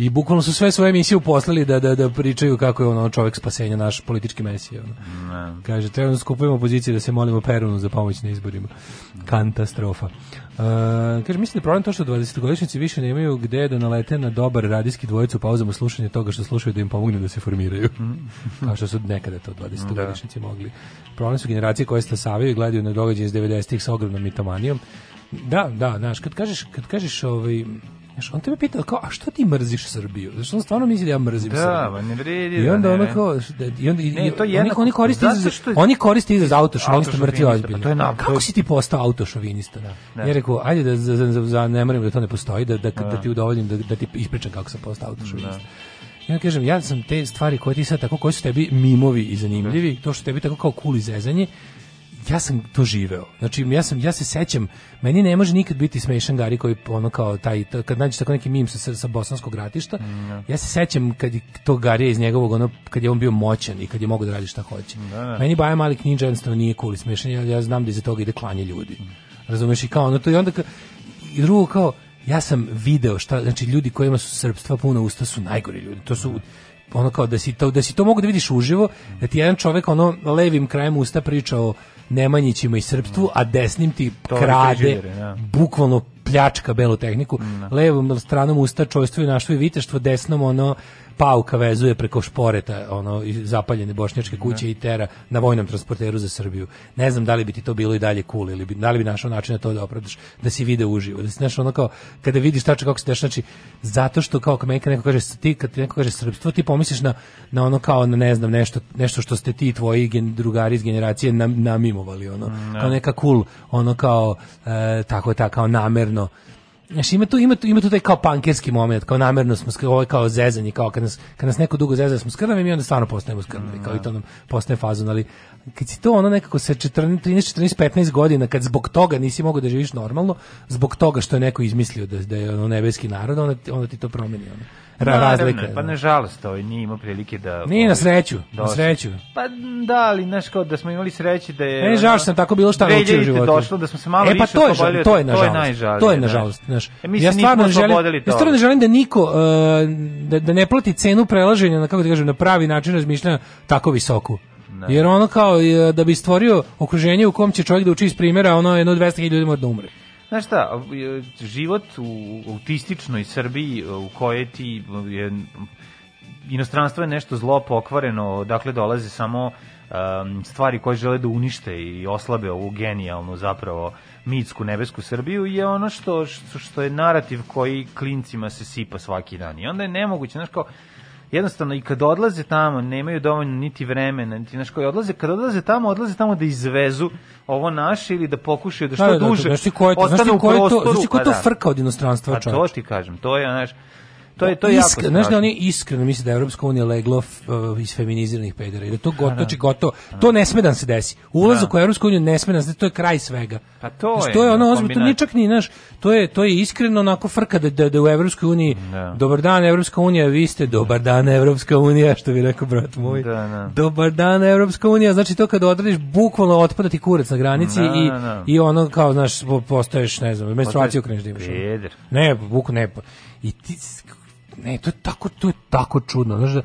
I bukvalno su sve svoje emisije uposlali da, da, da pričaju kako je ono čovjek spasenja, naš politički mesija. Ono. Kaže, treba da skupujemo opozicije da se molimo Perunu za pomoć na izborima. Katastrofa. Uh, kaže, mislim da je problem to što 20-godišnjici više nemaju gde da nalete na dobar radijski dvojicu u pauzama slušanja toga što slušaju da im pomogne da se formiraju. Kao što su nekada to 20-godišnjici mogli. Problem su generacije koje stasavaju i gledaju na događaje iz 90-ih sa ogromnom mitomanijom. Da, da, znaš, kad kažeš, kad kažeš ovaj, Znaš, on tebe pita kao, a što ti mrziš Srbiju? Znaš, on stvarno misli da ja mrzim Da, Srbiju. ba, ne vredi I da onda ne ono kao, da, i onda, i, Ne, to je oni, oni koriste izraz, što oni koriste izraz autošovinista, mrtvi ozbiljno. pa to je na- Kako si ti postao autošovinista? da. Ja rekao, ajde da za, za, za, nemarim da to ne postoji, da, da, da, ti udovoljim, da, da ti ispričam kako sam postao autošovinista. Ja kažem, ja sam te stvari koje ti sad tako, koji su tebi mimovi i zanimljivi, to što tebi tako kao cool i zezanje, ja sam to živeo. Znači ja sam ja se sećam, meni ne može nikad biti smešan Gari koji ono kao taj kad nađeš tako neki mim sa, sa, sa bosanskog ratišta. Ja se sećam kad je to Gari iz njegovog ono kad je on bio moćan i kad je mogao da radi šta hoće. Meni Baja Mali knjiđa jednostavno nije cool smešan. Ja, ja znam da iza toga ide klanje ljudi. Razumeš i kao ono to i onda ka, i drugo kao ja sam video šta znači ljudi kojima su srpstva puna usta su najgori ljudi. To su ono kao da si to da si to mogu da vidiš uživo, da ti jedan čovjek ono levim krajem usta priča o Nemanjićima i srpstvu, a desnim ti To krade, frižidere, da. bukvalno pljačka belu tehniku. Levom stranom usta čojstvo i naštvo i viteštvo, desnom ono pauka vezuje preko šporeta ono zapaljene bošnjačke kuće i tera na vojnom transporteru za Srbiju. Ne znam da li bi ti to bilo i dalje cool ili bi, da li bi našao način na to da opravdaš, da si video uživo. Da si znaš ono kao kada vidiš tačno kako se dešava, znači zato što kao kad kad neko kaže ti kad ti neko kaže srpstvo, ti pomisliš na na ono kao na ne znam nešto nešto što ste ti i tvoji gen, drugari iz generacije nam, namimovali ono kao neka cool ono kao e, tako tako kao namerno Znaš, ima tu, ima tu, ima tu taj kao pankerski moment, kao namerno smo ovo je kao zezanje, kao kad nas, kad nas neko dugo zeza da smo skrnavi, mi onda stvarno postajemo skrnavi, kao i to nam postaje fazon, ali kad si to ono nekako sa 14, 13, 14, 15 godina, kad zbog toga nisi mogao da živiš normalno, zbog toga što je neko izmislio da, da je ono nebeski narod, onda, onda ti to promeni. Ono. Ra, Naravno, razlika. Pa ono. nažalost, ovaj nije imao prilike da... Nije na sreću, na Došlo. sreću. Pa da, ali znaš kao da smo imali sreće da je... Meni je žao što sam tako bilo šta naučio u 2000 životu. došlo da smo se malo e, pa više to je, oslobodili to je nažalost. To je nažalost, znaš. E, mi ja stvarno ne želim, ja stvarno ne želim da niko uh, da, da ne plati cenu prelaženja na kako da kažem na pravi način razmišljanja tako visoku. Jer ono kao e, da bi stvorio okruženje u kom će čovjek da uči iz primjera, ono jedno 200.000 ljudi mora da umre. Znaš šta, život u autističnoj Srbiji u kojoj ti je inostranstvo je nešto zlo pokvareno, dakle dolaze samo um, stvari koje žele da unište i oslabe ovu genijalnu zapravo mitsku nebesku Srbiju je ono što, što, što je narativ koji klincima se sipa svaki dan. I onda je nemoguće, znaš kao, jednostavno i kad odlaze tamo nemaju dovoljno niti vremena niti znaš koji odlaze kad odlaze tamo odlaze tamo da izvezu ovo naše ili da pokušaju da što Da, da, da, duže znaš ti ko je to, znaš ti ostanu u ko je to, znaš ti ko je pa to da. frka od inostranstva, Pa to ti kažem, to je, znaš, to je, to je jako Iskre- znaš da oni iskreno misle da je Evropska unija leglo uh, iz feminiziranih pedera i da to gotovo, znači gotovo, to ne sme da se desi. Ulazak u Evropsku uniju ne sme da se desi, to je kraj svega. Pa to Znaš, je, to je ono da, ozbiljno, to nije čak ni, znaš, to je, to je iskreno onako frka da, da, da u Evropskoj uniji, Da. dobar dan Evropska unija, vi ste, dobar dan Evropska unija, što bi rekao brat moj. Da, da. Dobar dan Evropska unija, znači to kad odradiš, bukvalno otpada ti kurac na granici Da, i, da, da. i ono kao, znaš, po- postaješ, ne znam, menstruaciju kreneš da imaš. Ne, buk ne. I ti ne, to je tako to je tako čudno, znaš da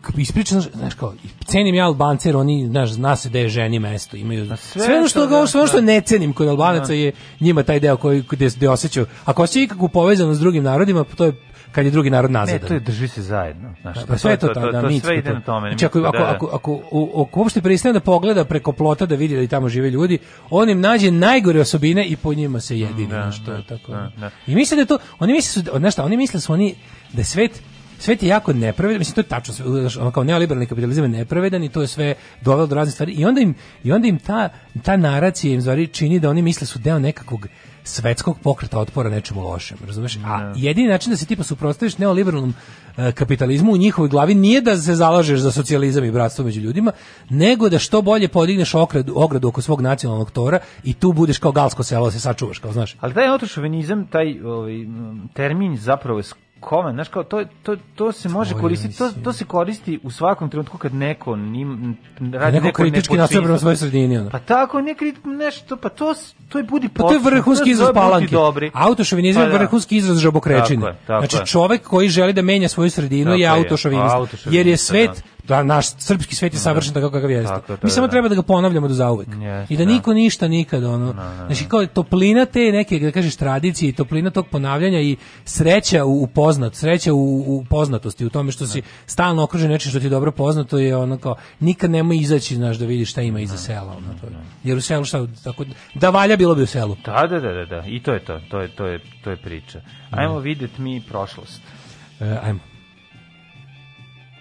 kad ispričam, znaš, kao, cenim ja Albance, jer oni, znaš, zna se da je ženi mesto, imaju, sve, sve ono što, to, da, sve ono što da. ne cenim kod Albanaca je njima taj deo koji, gde, gde osjećaju, ako osjećaju ikakvu povezanost s drugim narodima, to je kad je drugi narod Ne, nazadan. to je drži se zajedno. Znaš, Pa sve je to, to, da, mitsko sve ide to. na tome. Znači, ako, ako, da, da. ako, ako, u- ako uopšte pristane da pogleda preko plota da vidi da i tamo žive ljudi, on im nađe najgore osobine i po njima se jedini. Da, znaš, to je da, tako. da, da. I misle da to, oni misle su, da- znaš šta, oni misle da su oni, da je svet svet je jako nepravedan, mislim to je tačno, ono kao neoliberalni kapitalizam je nepravedan i to je sve dovelo do raznih stvari i onda im i onda im ta ta naracija im stvari čini da oni misle su deo nekakvog svetskog pokreta otpora nečemu lošem, razumeš? A jedini način da se tipa suprotstaviš neoliberalnom e, kapitalizmu u njihovoj glavi nije da se zalažeš za socijalizam i bratstvo među ljudima, nego da što bolje podigneš ogradu, ogradu oko svog nacionalnog tora i tu budeš kao galsko selo, da se sačuvaš, kao znaš. Ali taj autošovinizam, taj ovaj, termin zapravo je skovan, znaš kao, to, to, to se može koristiti, to, to se koristi u svakom trenutku kad neko nim, radi neko neko kritički prema nepočinstvo. svojoj sredini. Ono. Pa tako, ne krit, nešto, pa to, to je budi Pa to je pošteno, vrhunski se izraz palanke. Autošovinizam Pa je da. vrhunski izraz žabokrečine. Tako je, tako znači je. čovek koji želi da menja svoju sredinu Tako je je, autošovinist. Jer je svet, da. da, naš srpski svet je savršen tako kakav jeste. Tako Mi samo da. treba da ga ponavljamo do zauvek. Jeste, I da da. niko ništa nikad ono. Znači kao toplina te neke da kažeš tradicije i toplina tog ponavljanja i sreća u, poznat, sreća u, u poznatosti, u tome što si stalno okružen nečim što ti je dobro poznato je ono kao nikad nemoj izaći znaš da vidiš šta ima iza sela ono to. je. Jer u selu šta tako da valja bilo bi u selu. Da, da, da, da, da, i to je to, to je, to je, to je priča. Ajmo vidjet mi prošlost. E, ajmo.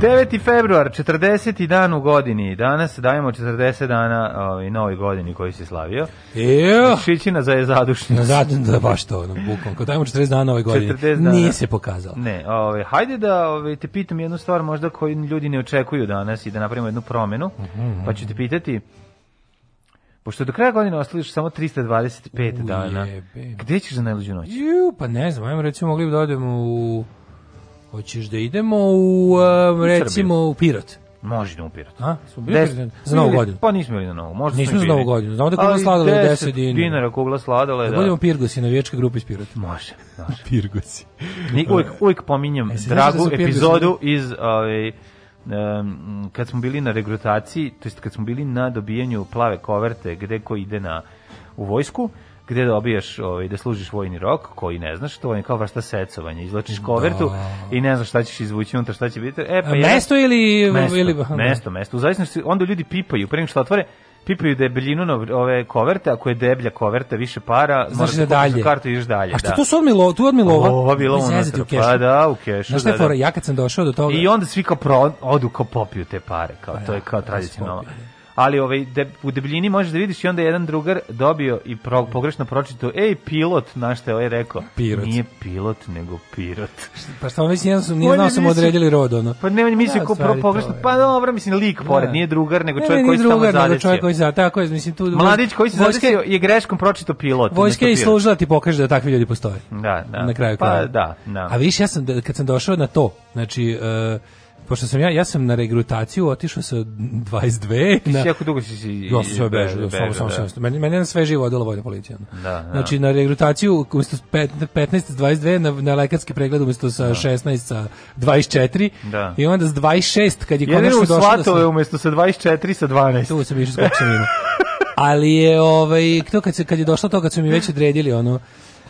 9. februar, 40. dan u godini. Danas dajemo 40 dana ovaj, novoj godini koji si slavio. Ejo! Šićina za je zadušnicu. Zato da baš to, ono, bukvalno. Kad dajemo 40 dana ove godine, 40 dana. nije se pokazalo. Ne, ovaj, hajde da ovaj, te pitam jednu stvar možda koju ljudi ne očekuju danas i da napravimo jednu promenu. Mhm, Pa ću te pitati, pošto do kraja godine ostališ samo 325 U, dana, gde ćeš za najluđu noć? Ju, pa ne znam, ajmo recimo mogli bi da odemo u... Hoćeš da idemo u, uh, recimo, u Pirot. Može da upirati. A? Smo bili Pirot? za novu godinu. Pa nismo bili na novu. Možda Nismo za novu godinu. Znamo da kugla Ali sladoleda je 10 10 dinara. dinara kugla sladoleda. Da budemo Pirgosi, navijačka grupa iz Pirota. Može, može. Pirgosi. Ni, uvijek, uvijek pominjem E, da dragu Pirgosi epizodu iz ovaj, em, kad smo bili na regrutaciji, to jest kad smo bili na dobijanju plave koverte gde ko ide na u vojsku, gde dobijaš ovaj, da služiš vojni rok, koji ne znaš, to je kao vrsta secovanja. Izvlačiš kovertu i ne znaš šta ćeš izvući unutra, šta će biti. E, pa mesto ili... mesto, ili mesto, mesto. U zavisnosti, onda ljudi pipaju, pre nego što otvore, pipaju debeljinu na ove koverte, ako je deblja koverta, više para, moraš da da dalje. kartu i ideš dalje. A što da. tu su odmilo, tu odmilova? Unutra, u kešu. pa da, u kešu, Znaš šta je da, da. fora? Ja kad sam došao do toga... I onda svi kao pro, odu kao popiju te pare, kao to je kao da, tradicionalno. Ali ovaj, de, u debljini možeš da vidiš i onda jedan drugar dobio i pro, pogrešno pročitao, ej, pilot, znaš šta je ovaj rekao? Pirot. Nije pilot, nego pirot. Pa šta, već nije, nije On znao sam odredili rod, ono. Pa ne, on je mislio Da, ko pro, pogrešno, pa dobro, mislim, lik pored, Da. nije drugar, nego Ne, čovjek ne, koji nije se tamo zadesio. čovjek koji za, tako je, mislim tu... Mladić koji se zadesio je greškom pročitao pilot. Vojska je služila da ti pokaže da takvi ljudi postoje. Da, da. Na kraju Pa da, da. A viš, ja sam, da- kad sam došao na to, znači, uh, pošto sam ja, ja sam na regrutaciju otišao sa 22 na... Jako dugo si si... Ja sam sve bežao, bežao, samo, samo, da. samo. Meni, meni je na sve živo odela vojna policija. Da, da. Znači, na regrutaciju, umjesto pet- 15 sa 22, na, na lekarski pregled umjesto sa 16 sa 24. Da. I onda s 26, kad je Jedino konačno u došlo da svatove sam... umjesto sa 24 sa 12. Tu sam išao s koliko sam imao. Ali je, ovaj, to kad, se, kad je došlo to, kad su mi već odredili, ono,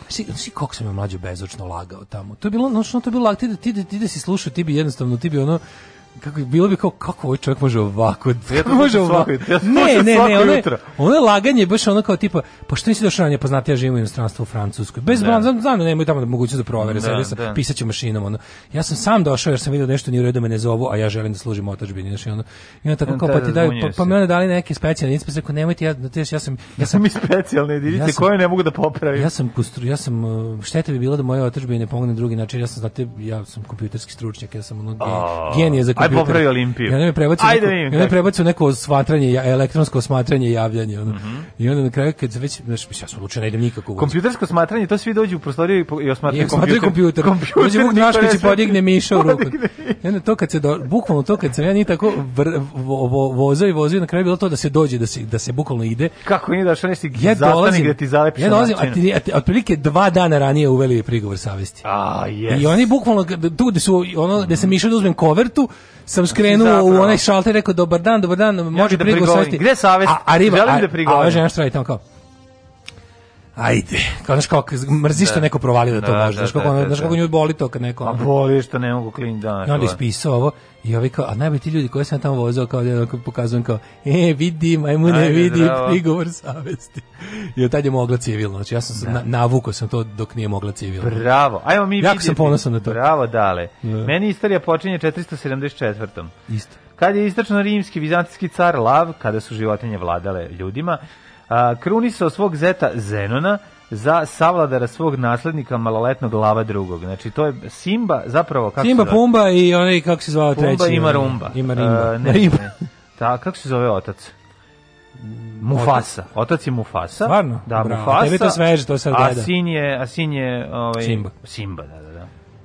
Svi, svi koliko sam ja mlađo bezočno lagao tamo. To je bilo, no što to je bilo, ti, da- ti, da- ti da si slušao, ti bi jednostavno, ti bi ono, kako bilo bi kao kako ovaj čovjek može ovako Ja može ovako ja ne ne ne ono je, ono je laganje baš ono kao tipa pa što nisi došao ranije poznati ja živim u inostranstvu u Francuskoj bez Da. da. znam, znam da nemaju tamo da mogućnost da provere Da, da, sam da. mašinom ono ja sam sam došao jer sam vidio da nešto nije u redu da me ne zovu a ja želim da služim otadžbini znači ono i onda tako kao pa ti daju pa, pa mi onda dali neke specijalne sam rekao nemojte ja ja sam ja sam ja sam mi specijalne jedinice Ja koje ne mogu da popravim. ja sam kustru, ja sam uh, šteta bi bilo da moje otadžbine ne pomogne na drugi način. Ja sam znate, ja sam kompjuterski stručnjak, ja sam ono genije za aj kompjuter. popravi Olimpiju. Ja ne me prebacio Ajde neko, vidim ja me kako. prebacio neko smatranje, ja- elektronsko smatranje i javljanje. Ono. Mhm. I onda na kraju kad se već, znaš, mislim, ja sam odlučio ne idem nikako. Kompjutersko smatranje, to svi dođu u prostoriju i i osmatraju I smatraju kompjuter. kompjuter. Dođe Vuk Drašković ne i podigne miša u ruku. I onda to kad se do, bukvalno to kad sam ja ni tako vr, vo, vo, vozao i vozio na kraju bilo to da se dođe da se da se bukvalno ide. Kako nije dašao nešto Ja dolazim, gde ti zalepiš ja dolazim, a ti, a otprilike dva dana ranije uveli prigovor savesti. A, jes. I oni bukvalno tu gde su ono gde sam išao da uzmem kovertu, sam skrenuo zapravo- u onaj šalter rekao dobar dan, dobar dan, može da prigovor prigovorim. savesti. Gde savest? A, a riba, Želim a, da a prigovorim. ova žena što radi tamo kao Ajde, kao znaš kako mrziš što Da. neko provalio da to Da, može, znaš da, kako, da, da, znaš kako da. nju boli to kad neko... A ono- boli što ne mogu klin da. I onda ispisao ovo i ovi kao, a najbolji ti ljudi koji sam tamo vozao kao da onako pokazujem kao, e, vidim, ajmo ne Ajde, vidi, bravo. prigovor savesti. I od tad je mogla civilno, znači ja sam se na, navukao sam to dok nije mogla civilno. Bravo. Ajmo mi Jako sam ponosan na to. Bravo, dale. Da. Meni istorija počinje 474. Isto. Kad je istočno rimski vizantijski car Lav, kada su životinje vladale ljudima, krunisao svog zeta Zenona za savladara svog naslednika maloletnog Lava drugog. Znači to je Simba, zapravo kako Simba? Pumba i onaj, kako se zvao treći? Pumba ima rumba. Ima rimba. E, ne, ne. Ta, kako se zove otac? Mufasa. Otac je Mufasa. Stvarno? Da, Bravo. Mufasa. Tebi je to sveže, to sad A gleda. sin je, a sin je ovaj, Simba. Simba, da, da, da.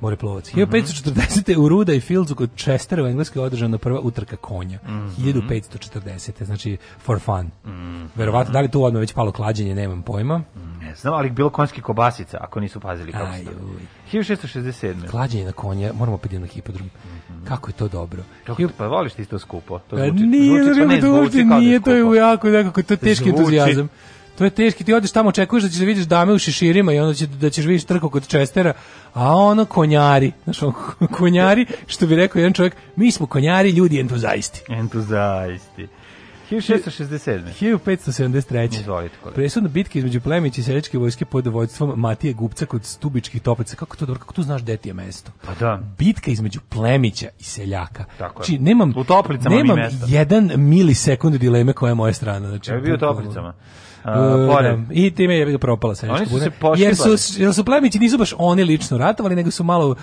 Moreplovac. Mhm. 1540. u Ruda i Fields kod Chestera u Engleskoj održana prva utrka konja. Mhm. 1540. Znači, for fun. Verovatno, da li tu odmah već palo klađenje, nemam pojma. Ne znam, ali bilo konjskih kobasica, ako nisu pazili kako se to. uj. 1667. Klađenje na konja, moramo opet na hipodrom. Kako je to dobro. Kako to, pa voliš ti isto skupo? To Pa zvuči, nije, zvuči, pa ne, to zvuči da nije, to je jako, nekako, to je teški entuzijazam. To je teški, ti odeš tamo, očekuješ da ćeš da vidiš dame u šeširima i onda će, da ćeš vidjeti trku kod Čestera, a ono konjari, znaš, ono, konjari, što bi rekao jedan čovjek, mi smo konjari, ljudi entuzaisti. Entuzaisti. 1667. 1573. Izvolite, kolega. Presudna bitka između plemića i seljačke vojske pod vođstvom Matije Gupca kod Stubičkih toplica. Kako to dobro, kako tu znaš gde ti je mesto? Pa da. Bitka između plemića i seljaka. Tako je. Znači, nemam, U Toplicama mi nemam mesta. jedan milisekund dileme koja je moja strana. Znači, Ja bi bio u. Toplicama. Pored. da. I time je propala seljačka Oni su se. Jer su, jer su plemići nisu baš oni lično ratovali, nego su malo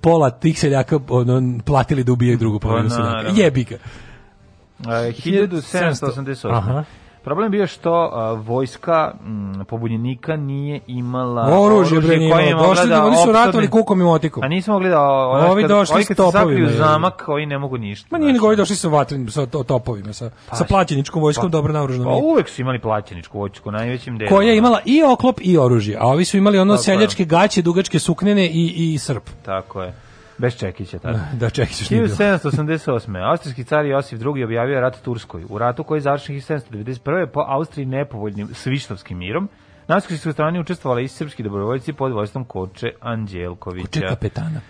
pola tih seljaka ono, platili da ubijaju drugu polovinu Pa, seljaka. naravno. Jebi ga. E, 1788. Aha. Problem je bio što a, vojska m, pobunjenika nije imala Oružje, bre, kojim je mogla Došli da da oni su ratovali kukom i motikom. A nisu mogli da... Ovi kad- došli ovi s kad topovima, je. zamak, ovi ne mogu ništa. Ma nije nego ovi došli sa vatrenim, sa to- topovima, sa, sa plaćeničkom vojskom, dobro naoružanom. Pa uvek su imali plaćeničku vojsku, najvećim delom. koja je imala i oklop i oružje, a ovi su imali ono Tako je. seljačke gaće, dugačke suknene i, i srp. Tako je. Bez čekića, tako. Da, nije bilo. 1788. Austrijski car Josif II. objavio rat Turskoj. U ratu koji je završen 1791. po Austriji nepovoljnim svištovskim mirom. Na austrijskoj strani učestvovali i srpski dobrovoljci pod vojstvom Koče Anđelkovića. Če kapetana.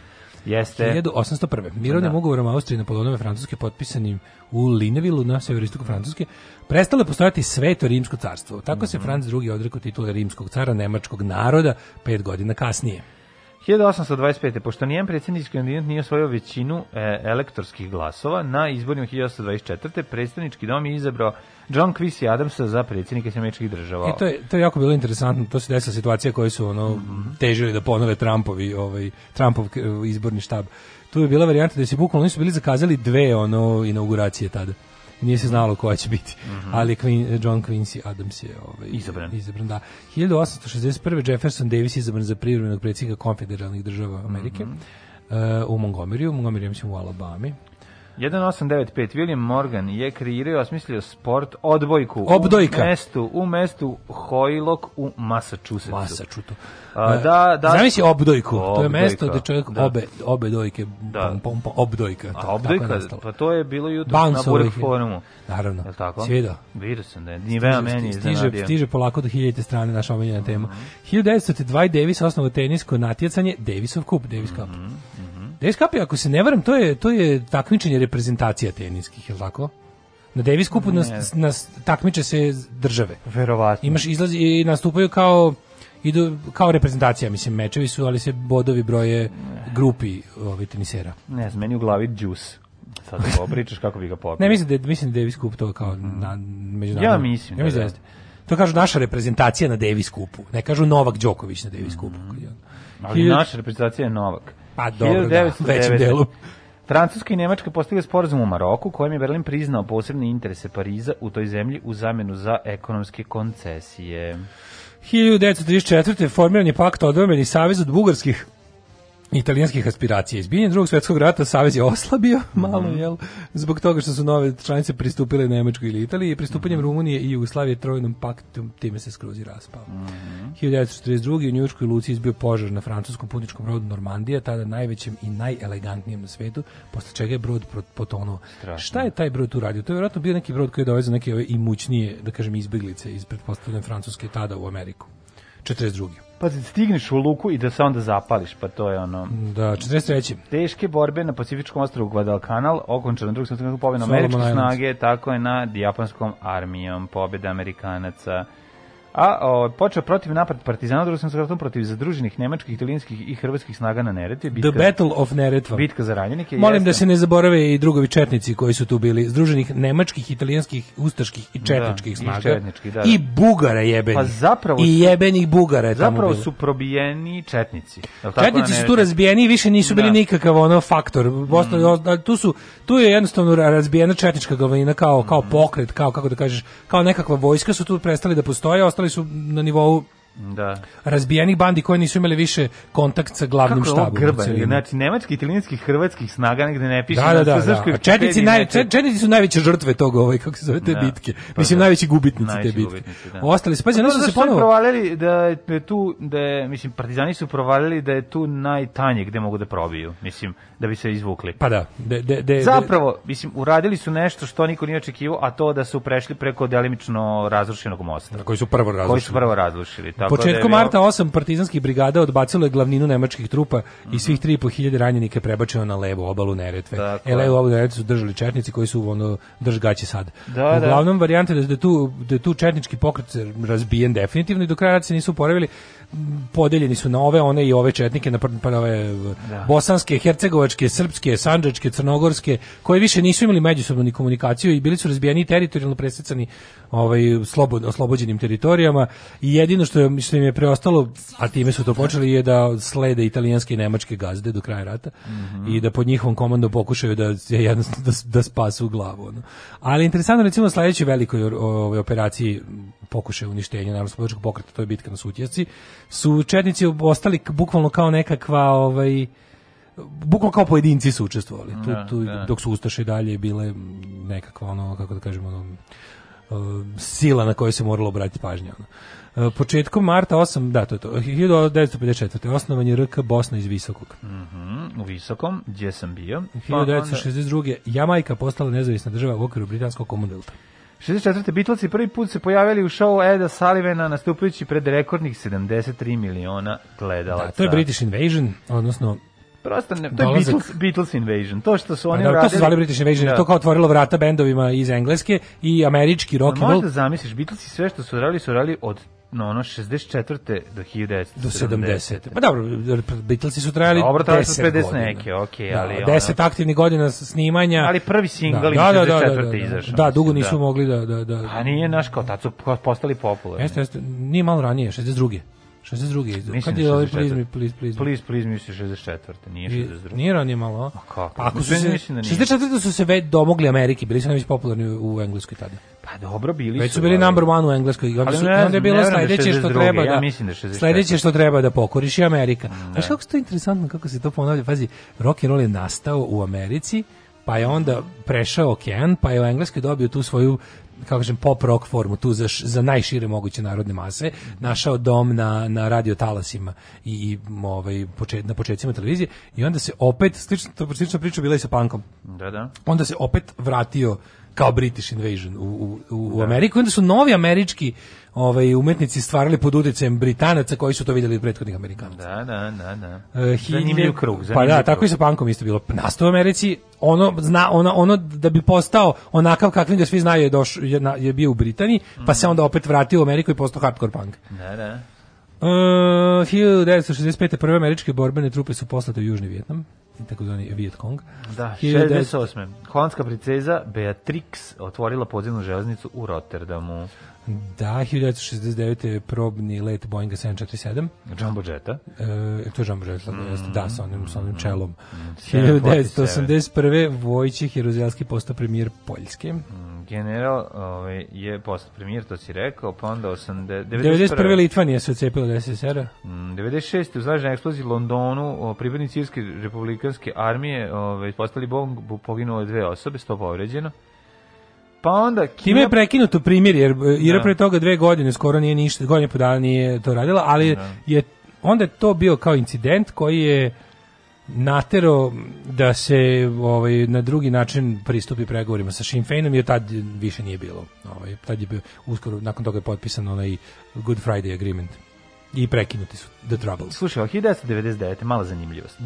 Jeste. 1801. Mirovnim Da. ugovorom Austrije na Polonove Francuske potpisanim u Linevilu na severistoku Francuske prestalo je postojati sveto rimsko carstvo. Tako Mhm. se Franc II. odrekao titule rimskog cara nemačkog naroda pet godina kasnije. 1825. Pošto nijedan predsjednički kandidat nije osvojio većinu e, elektorskih glasova, na izborima 1824. predstavnički dom je izabrao John Quincy Adamsa za predsjednika Sjemečkih država. I to je to je jako bilo interesantno, to se desila situacija koje su ono Mhm. težili da ponove Trumpovi, ovaj Trumpov k- izborni štab. Tu je bila varijanta da se bukvalno nisu bili zakazali dve ono inauguracije tada. Nije se znalo koja će biti. Ali Queen, John Quincy Adams je ovaj. Izabran. izabran da. 1861. Jefferson Davis izabran za privremenog predsjednika konfederalnih država Amerike. Mhm. Uh, u Montgomeryu, Montgomery je mislim u Alabami. 1895 William Morgan je kreirao i osmislio sport odbojku Obdojka. u mestu u mestu Hoylok u Massachusettsu. A, da, da. Zamisli obdojku. To je mesto gde čovjek da. obe, obe dojke, Da. pom, pom, pom, obdojka. A tako- tako obdojka, nastalo. pa to je bilo jutro na je. forumu. Naravno. Je tako? Si vidio? Vidio sam da je. Nivea meni stiže, iznenadio. stiže polako do hiljadite strane naša omiljena tema. 1900. Dwight Davis osnovo tenisko natjecanje Davisov kup, Davis Cup. Davis Cup je, ako se ne varam, to je, to je takmičenje reprezentacija teniskih, je li tako? Na Davis Cupu nas, nas takmiče se države. Verovatno. Imaš izlazi i nastupaju kao idu kao reprezentacija, mislim, mečevi su, ali se bodovi broje grupi ovih tenisera. Ne znam, meni u glavi džus. Sad ako pričaš kako bi ga popio. Ne, mislim da, mislim da Davis Cup to kao na, međunarodno. Ja mislim ja da da. jeste. To kažu naša reprezentacija na Davis Cupu. Ne kažu Novak Đoković na Davis Cupu. Ali Hiljadu- naša reprezentacija je Novak. Pa dobro, da, u većem 1909. delu. Francuska i Nemačka postigli sporazum u Maroku, kojim je Berlin priznao posebne interese Pariza u toj zemlji u zamenu za ekonomske koncesije. 1934. formiran je pakt odbrambeni savez od bugarskih italijanskih aspiracija. Izbijenje drugog svjetskog rata savez je oslabio malo, jel? Zbog toga što su nove članice pristupile Nemačkoj ili Italiji i pristupanjem Rumunije i Jugoslavije trojnom paktu time se skroz i raspao. 1942. u Njujorskoj luci izbio požar na francuskom putničkom brodu Normandija, tada najvećem i najelegantnijem na svetu, posle čega je brod potonuo. Strašno. Šta je taj brod tu radio? To je vjerojatno bio neki brod koji je dovezao neke ove imućnije, da kažem, izbeglice iz pretpostavljene Francuske tada u Ameriku. 42. Pa ti stigneš u luku i da se onda zapališ, pa to je ono... Da, 43. Teške borbe na Pacifičkom ostrovu Guadalcanal, okončano drugog svjetskog pobjeda američke snage, tako je nad japanskom armijom, pobjeda Amerikanaca. A o, počeo protiv napad partizana drugom svjetskom ratu protiv zadruženih nemačkih, italijanskih i hrvatskih snaga na Neretvi. The Battle of Neretva. bitka za ranjenike. Molim da jeste. se ne zaborave i drugovi četnici koji su tu bili, združenih nemačkih, italijanskih, ustaških i četničkih i snaga. četničkih, da, da. I bugara jebenih. Pa zapravo I jebenih bugara je Zapravo su probijeni četnici. tako, Četnici su tu razbijeni i više nisu bili Da. nikakav ono faktor. Ostali- Mm. tu su tu je jednostavno ra- razbijena četnička glavnina kao Mm. kao pokret, kao kako da kažeš, kao nekakva vojska su tu prestali da postoje, ostali su na nivou Da. razbijenih bandi koji nisu imali više kontakt sa glavnim Kako je štabom. grba? celini. Znači, nemački, italijanski, hrvatskih snaga negde ne piše. Da, da, da, da. Četnici, naj, četnici su najveće žrtve tog, ovaj, kako se zove, te Da, bitke. pa Mislim, da. najveći gubitnici te Najveći bitke. gubitnici, da. Ostali su, pazi, Pa su se ponovo... provalili da je da je tu, da je, mislim, partizani su provalili da je tu najtanje gde mogu da probiju, mislim, da bi se izvukli. Pa da, de, de, de, Zapravo, mislim, uradili su nešto što niko nije očekivao, a to da su prešli preko delimično razrušenog mosta. koji su prvo Koji su prvo razrušili. Tako da je Početkom bilo- marta osam partizanskih brigada odbacilo je glavninu nemačkih trupa i svih 3.500 ranjenika je prebačeno na levu obalu Neretve. E, je. levu obalu Neretve su držali četnici koji su ono drž gaće sad. Da, da. Uglavnom varijante da, da, tu, da je tu četnički pokret razbijen definitivno i do kraja se nisu oporavili podeljeni su na ove, one i ove četnike, na pr- na ove bosanske, hercegovačke, srpske, sanđačke, crnogorske, koje više nisu imali međusobnu ni komunikaciju i bili su razbijeni i teritorijalno presecani ovaj, slobod, oslobođenim teritorijama i jedino što, je, što im je preostalo, a time su to počeli, je da slede italijanske i nemačke gazde do kraja rata i da pod njihovom komandom pokušaju da jednostavno da, da spasu glavu. Ono. Ali interesantno recimo sledećoj velikoj o- ovoj operaciji pokušaj uništenja narodno pokreta, to je bitka na Sutjesci, su četnici ostali bukvalno kao nekakva ovaj bukvalno kao pojedinci su učestvovali. Tu, Da, tu, da. dok su Ustaše dalje bile nekakva ono, kako da kažemo, ono, sila na koju se moralo obratiti pažnja. Ono. Uh, početkom marta 8, da, to je to, 1954. osnovan je RK Bosna iz Visokog. Mhm, u Visokom, gdje sam bio. Pa onda- 1962. Jamajka postala nezavisna država u okviru britanskog Commonwealtha. 64. Beatlesi prvi put se pojavili u šovu Eda Sullivana nastupajući pred rekordnih 73 miliona gledalaca. Da, to je British Invasion, odnosno Prosto ne, to je Beatles, Beatles Invasion. To što su Pa oni da, uradili... to se zvali British Invasion, Da. to kao otvorilo vrata bendovima iz Engleske i američki rock and Možda roll zamisliš, Beatlesi sve što su radili, su radili od no, ono 64. do 1970. do 70. Pa dobro, Beatlesi su trajali Dobro, trajali su 10 50 godina. neke, okej, Da, ali ono- 10 aktivnih godina snimanja. Ali prvi singl im da, da, da, 64. da, da, izašao, Da, dugo nisu da. mogli da... da, da A nije naš kao, tad su po- postali popularni. Jeste, jeste, nije malo ranije, 62. 62. Mislim Kad da je ovaj 64. Please Please Me? Please, please, misli 64. Nije I- 62. Nije ranije malo, a? kako? Pa ako su se, mislim da nije. 64. su se već domogli Ameriki, bili su najviše popularni u, Engleskoj tada. Pa dobro, bili Već su ali- bili number one u Engleskoj Ali su, ne onda je bilo da sledeće što 62., treba ja da mislim da je 64. sledeće što treba da pokoriš je Amerika. Znaš kako se to interesantno kako se to ponavlja? Pazi, rock and roll je nastao u Americi, pa je onda prešao okean, pa je u Engleskoj dobio tu svoju kako kažem pop rock formu tu za, za najšire moguće narodne mase našao dom na, na radio talasima i, i ovaj, počet, na početcima televizije i onda se opet slično, to slična priča bila i sa punkom Da, da. onda se opet vratio kao British Invasion u, u, u, u Ameriku. Onda su novi američki ovaj, umetnici stvarali pod uticajem Britanaca koji su to vidjeli od prethodnih Amerikanaca. Da, da, da, da. E, Zanimljiv hiljade- krug, Pa da, tako krug. i sa punkom isto bilo. Nastao u Americi, ono, zna, ono, ono da bi postao onakav kakvim ga svi znaju je, doš, je, na- je bio u Britaniji, pa se onda opet vratio u Ameriku i postao hardcore punk. Da, da. Uh, 1965. prve američke borbene trupe su poslate u Južni Vjetnam, takozvani Viet Cong. Da, 1900 68. Holandska princeza Beatrix otvorila podzemnu železnicu u Rotterdamu. Da, 1969. je probni let Boeinga 747. Jumbo Jetta. E, to je Jean Bouget, mm. da, sa onim, sa onim čelom. 747. 1981. Vojčih Jeruzelski postao premijer Poljske. General ovaj, je postao premijer, to si rekao, pa onda 80, 91. Litvanija se ocepila od SSR-a. Mm, 96. u zračnoj eksploziji Londonu pripadnici Irske republikanske armije ovaj, postali bombu, poginulo dve osobe, sto povređeno. Pa onda... Time je prekinuto primjer, jer e, Ira Da. pre toga dve godine skoro nije ništa, godine po dana nije to radila, ali je onda je to bio kao incident koji je natero da se ovaj na drugi način pristupi pregovorima sa Sinn Féinom jer tad više nije bilo. Ovaj tad je bio uskoro nakon toga je potpisan onaj Good Friday agreement. i prekinuti su The Troubles. Slušaj, 1999. mala zanimljivost.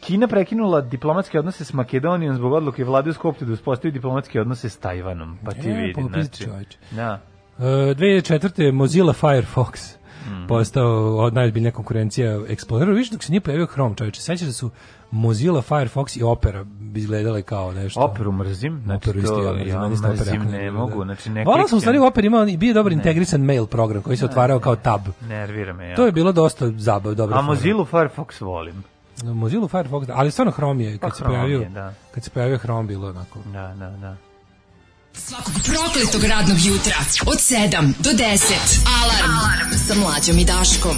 Kina prekinula diplomatske odnose s Makedonijom zbog odluke vlade u Skopju da uspostavi diplomatske odnose s Tajvanom. Pa ti E, vidi, popis znači. Da. Uh, 2004. Mozilla Firefox Mhm. postao od najozbiljnija konkurencija Exploreru. Viš dok se nije pojavio Chrome, čovječe, sećaš da su Mozilla Firefox i Opera bi izgledale kao nešto. Operu mrzim, znači Operu isto to ja mrzim, Opera ne mogu, znači ne Volao sam u stvari. Operi imao, bio dobar integrisan mail program koji se otvarao kao tab. Nervira me ja. To je bilo dosta zabav, dobro. A Mozilla Firefox volim. Mozilla Firefox, da, ali stvarno Chrome je, kad Pa se Chrome pojavio, je, da. kad se pojavio Chrome bilo onako. Da, da, da. Svakog prokletog radnog jutra od 7 do 10. Alarm, Alarm. sa mlađom i Daškom.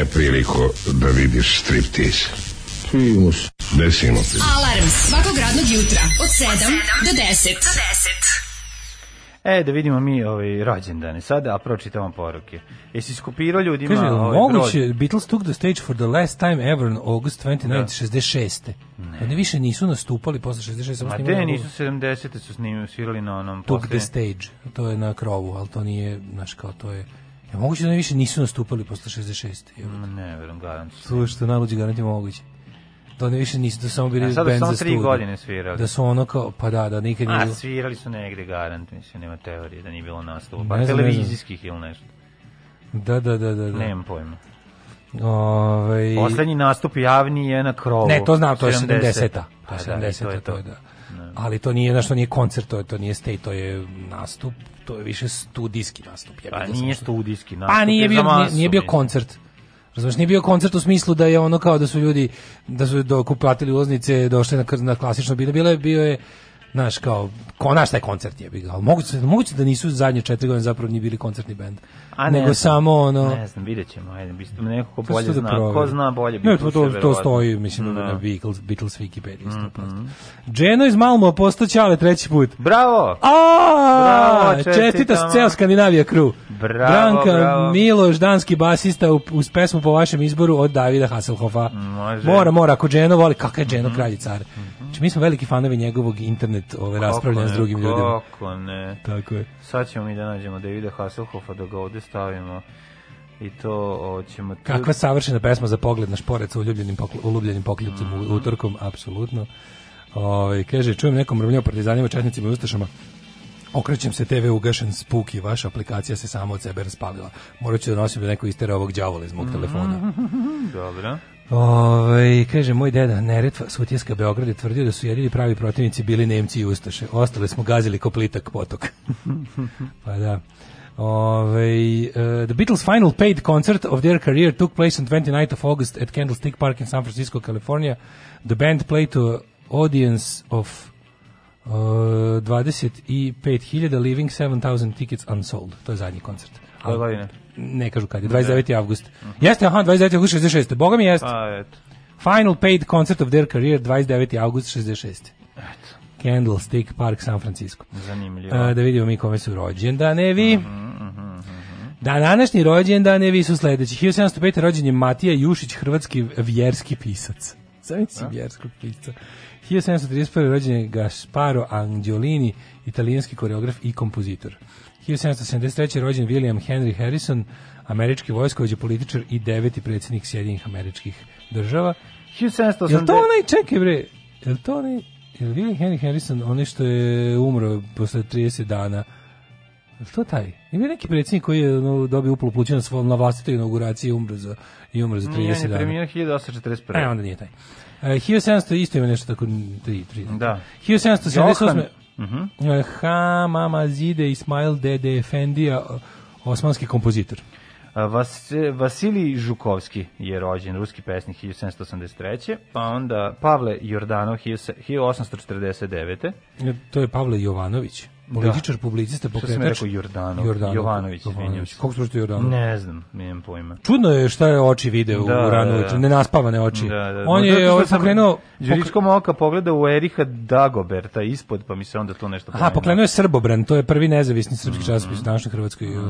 Imao ranije priliku da vidiš striptease? Primus. Desimo ti. Alarm svakog radnog jutra od 7 do 10. E, da vidimo mi ovaj, rođendane sada, a pročitamo poruke. Jesi skopirao ljudima Kaže, ovaj moguće, broj? Beatles took the stage for the last time ever on August 29, 66. Oni više nisu nastupali posle 66. samo Ma te nisu 70. su snimili, svirali na onom Took the stage. To je na krovu, ali to nije, znaš, kao to je... Ja, moguće da više nisu nastupali posle 66. jebote. Ma Ne, verujem, garant. To što najluđi garant je moguće. To oni više nisu, da su samo bili A sad su band samo za tri studiju. godine svirali. Da su ono kao, pa da, da nikad A, nije... svirali su negde, garant, mislim, nema teorije da nije bilo nastupa. Ne Pa ne znam. televizijskih ili nešto. Da, da, da, da. da. Nemam pojma. Ovaj Poslednji nastup javni je na krovu. Ne, to znam, to je 70. 70-a. To je da, i 70-a, to je da. Ali to nije, znaš, to nije koncert, to je, to nije stage, to je nastup, to je više studijski nastup. jebi Pa nije studijski nastup. Pa nije je bio, nije, nije bio koncert. Razumeš, nije bio koncert u smislu da je ono kao da su ljudi, da su do kuplatili ulaznice, došli na, na klasično bilo, bilo je, bio je, znaš, kao, ko, znaš taj koncert je, ga, ali moguće, moguće da nisu zadnje četiri godine zapravo ni bili koncertni bend. A ne nego znam, samo ono... Ne znam, vidjet ćemo, ajde, mislim, neko ko bolje da zna, proveri. ko zna bolje Ne, Beatlese, to, to, to stoji, mislim, Da. na Beatles, Beatles Wikipedia. Mm Dženo iz Malmo postao Ćale treći put. Bravo! A, Bravo, čestita ceo Skandinavija crew. Bravo, Branka bravo. Miloš, danski basista u- uz pesmu po vašem izboru od Davida Hasselhoffa. Može. Mora, mora, ako Dženo voli, kakav je Dženo kralj i car. Znači, mi smo veliki fanovi njegovog internet ove, raspravljanja s drugim ljudima. Kako ne. Tako je. Sad ćemo mi da nađemo Davida Hasselhoffa da ga ovde stavimo i to o, ćemo... tu- Kakva savršena pesma za pogled na šporet sa uljubljenim, pokl uljubljenim pokljupcem u utorkom, apsolutno. Ovaj kaže, čujem nekom mrmljao partizanima, četnicima i ustašama. Okrećem se TV ugašen spuki, vaša aplikacija se sama od sebe raspalila. Morat ću da nosim da neko istera ovog đavola iz mog telefona. Dobro. Ovaj kaže, moj deda Neretva, Sutjeska Beograd je tvrdio da su jedini pravi protivnici bili Nemci i Ustaše. Ostale smo gazili ko plitak potok. pa da. Ove, uh, the Beatles' final paid concert of their career took place on 29th of August at Candlestick Park in San Francisco, California. The band played to an audience of uh, 25.000, leaving 7,000 tickets unsold. To je zadnji koncert. Koje godine? Ne kažu kad je, 29. avgust. Jeste, aha, 29. avgust 66. Boga mi jeste. Pa, eto. Final paid concert of their career 29. august 66. Candlestick Park, San Francisco. Zanimljivo. A, da vidimo mi kome su rođendanevi. Da, današnji rođendanevi su sledeći. 1705. rođen je Matija Jušić, hrvatski vjerski pisac. Zamisli vjerskog pisca. 1731. rođen je Gasparo Angiolini, italijanski koreograf i kompozitor. 1773. rođen William Henry Harrison, američki vojskovođa, političar i deveti predsjednik Sjedinjenih američkih država. 1780... Jel to onaj, čekaj bre, jel to onaj, jel William Henry Harrison, onaj što je umro posle 30 dana, jel to taj? Ima neki predsjednik koji je no, dobio upolu pluća na, vlastitoj inauguraciji i umro za, i umro za 30 Nije, dana. premijer 1841. E, onda nije taj. E, 1700 isto ima nešto tako, 3, 3. Da. 1778. Johan. Uh Hamamazide Ismail Dede Efendija, osmanski kompozitor. Vas, Vasilij Žukovski je rođen, ruski pesnik 1783. Pa onda Pavle Jordanov 1849. E, To je Pavle Jovanović, političar, publicista, Što sam pokretač. rekao Jordanov? Jordanov. Jovanović, izvinjam se. Kako pročito Jordanov? Ne znam, nemam pojma. Čudno je šta je oči vide u Da, ranu da, da. nenaspavane oči. Da, da. On Možda je ovaj pokrenuo... Đuričkom oka pogleda u Eriha Dagoberta ispod, pa mi se onda tu nešto Aha, pomenuo. pokrenuo je Srbobran, to je prvi nezavisni srpski Mhm. časopis u današnjoj Hrvatskoj. Uh,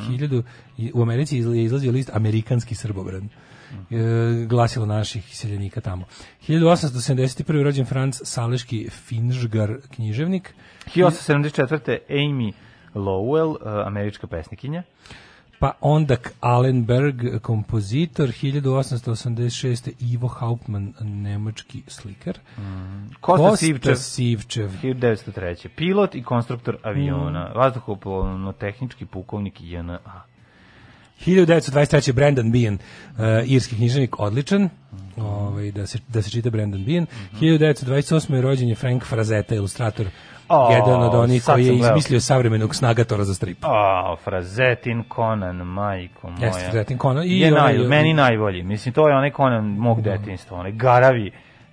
hiljadu, i u Americi je izlazio list Amerikanski Srbobran. Mhm. E, glasilo naših iseljenika tamo. 1871. rođen Franc Saleški Finžgar književnik. 1874. Amy Lowell, uh, američka pesnikinja. Pa onda. Allenberg, kompozitor, 1886. Ivo Hauptmann, nemački slikar. Kosta Sivčev, Sivčev. 1903. Pilot i konstruktor aviona. Mm. Vazduhoplovno-tehnički pukovnik JNA. 1923. Brandon Bean, uh, irski književnik, odličan. Ovaj, da, se, da se čita Brandon Bean. 1928. je rođen je Frank Frazetta, ilustrator. O, jedan od onih koji je izmislio savremenog snagatora za strip. A, Frazetin Conan, majko moja. Jeste, Frazetin Conan. I je onaj- naj, meni najbolji. Mislim, to je onaj Conan mog detinjstva. Onaj garavi,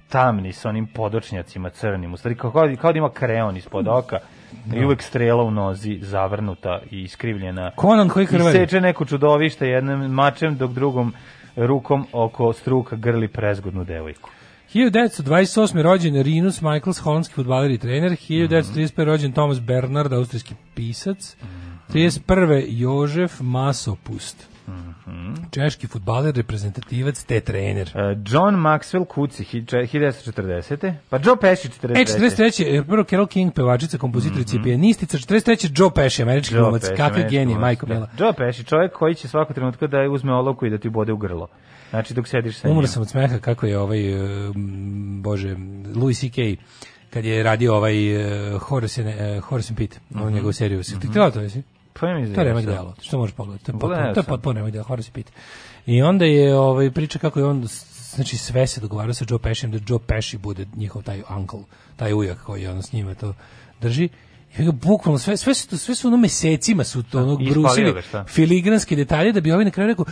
tamni, sa onim podočnjacima crnim. U stvari, kao, kao, da ima kreon ispod oka. I uvek strela u nozi, zavrnuta i iskrivljena. Conan koji krvari. I seče neko čudovište jednim mačem, dok drugom rukom oko struka grli prezgodnu devojku. 1928. rođen Rinus Michaels, holandski futbaler i trener. Mhm. 1935. rođen Thomas Bernard, austrijski pisac. Mhm. 31. Jožef Masopust. Mhm. Češki futbaler, reprezentativac te trener. Uh, John Maxwell Kuci, hi- če- 1940. Pa Joe Pesci, 43. E, 43. je prvo Carol King, pevačica, kompozitorica i pijanistica. 43. Joe Pesci, američki Mhm. Joe glumac. Američki genije, majko da. mila. Joe Pesci, čovjek koji će svako trenutka da uzme olovku i da ti bode u grlo. Znači dok sediš sa njim. Umro sam od smeha kako je ovaj, uh, m, bože, Louis C.K. kad je radio ovaj uh, Horace, uh, Horace and Pete, mm -hmm. njegovu seriju. Si ti gledao to, jesi? Pa ja mislim To je da remek delo, što možeš pogledati. To je potpuno, to je potpuno remek delo, hvala se piti. I onda je ovaj, priča kako je on, znači sve se dogovarao sa Joe Pescijem da Joe Pesci bude njihov taj uncle, taj ujak koji ono s njima to drži. I ga bukvalno sve sve su sve su ono mesecima su to ono I ispalio brusili filigranske detalje da bi ovaj na kraju rekao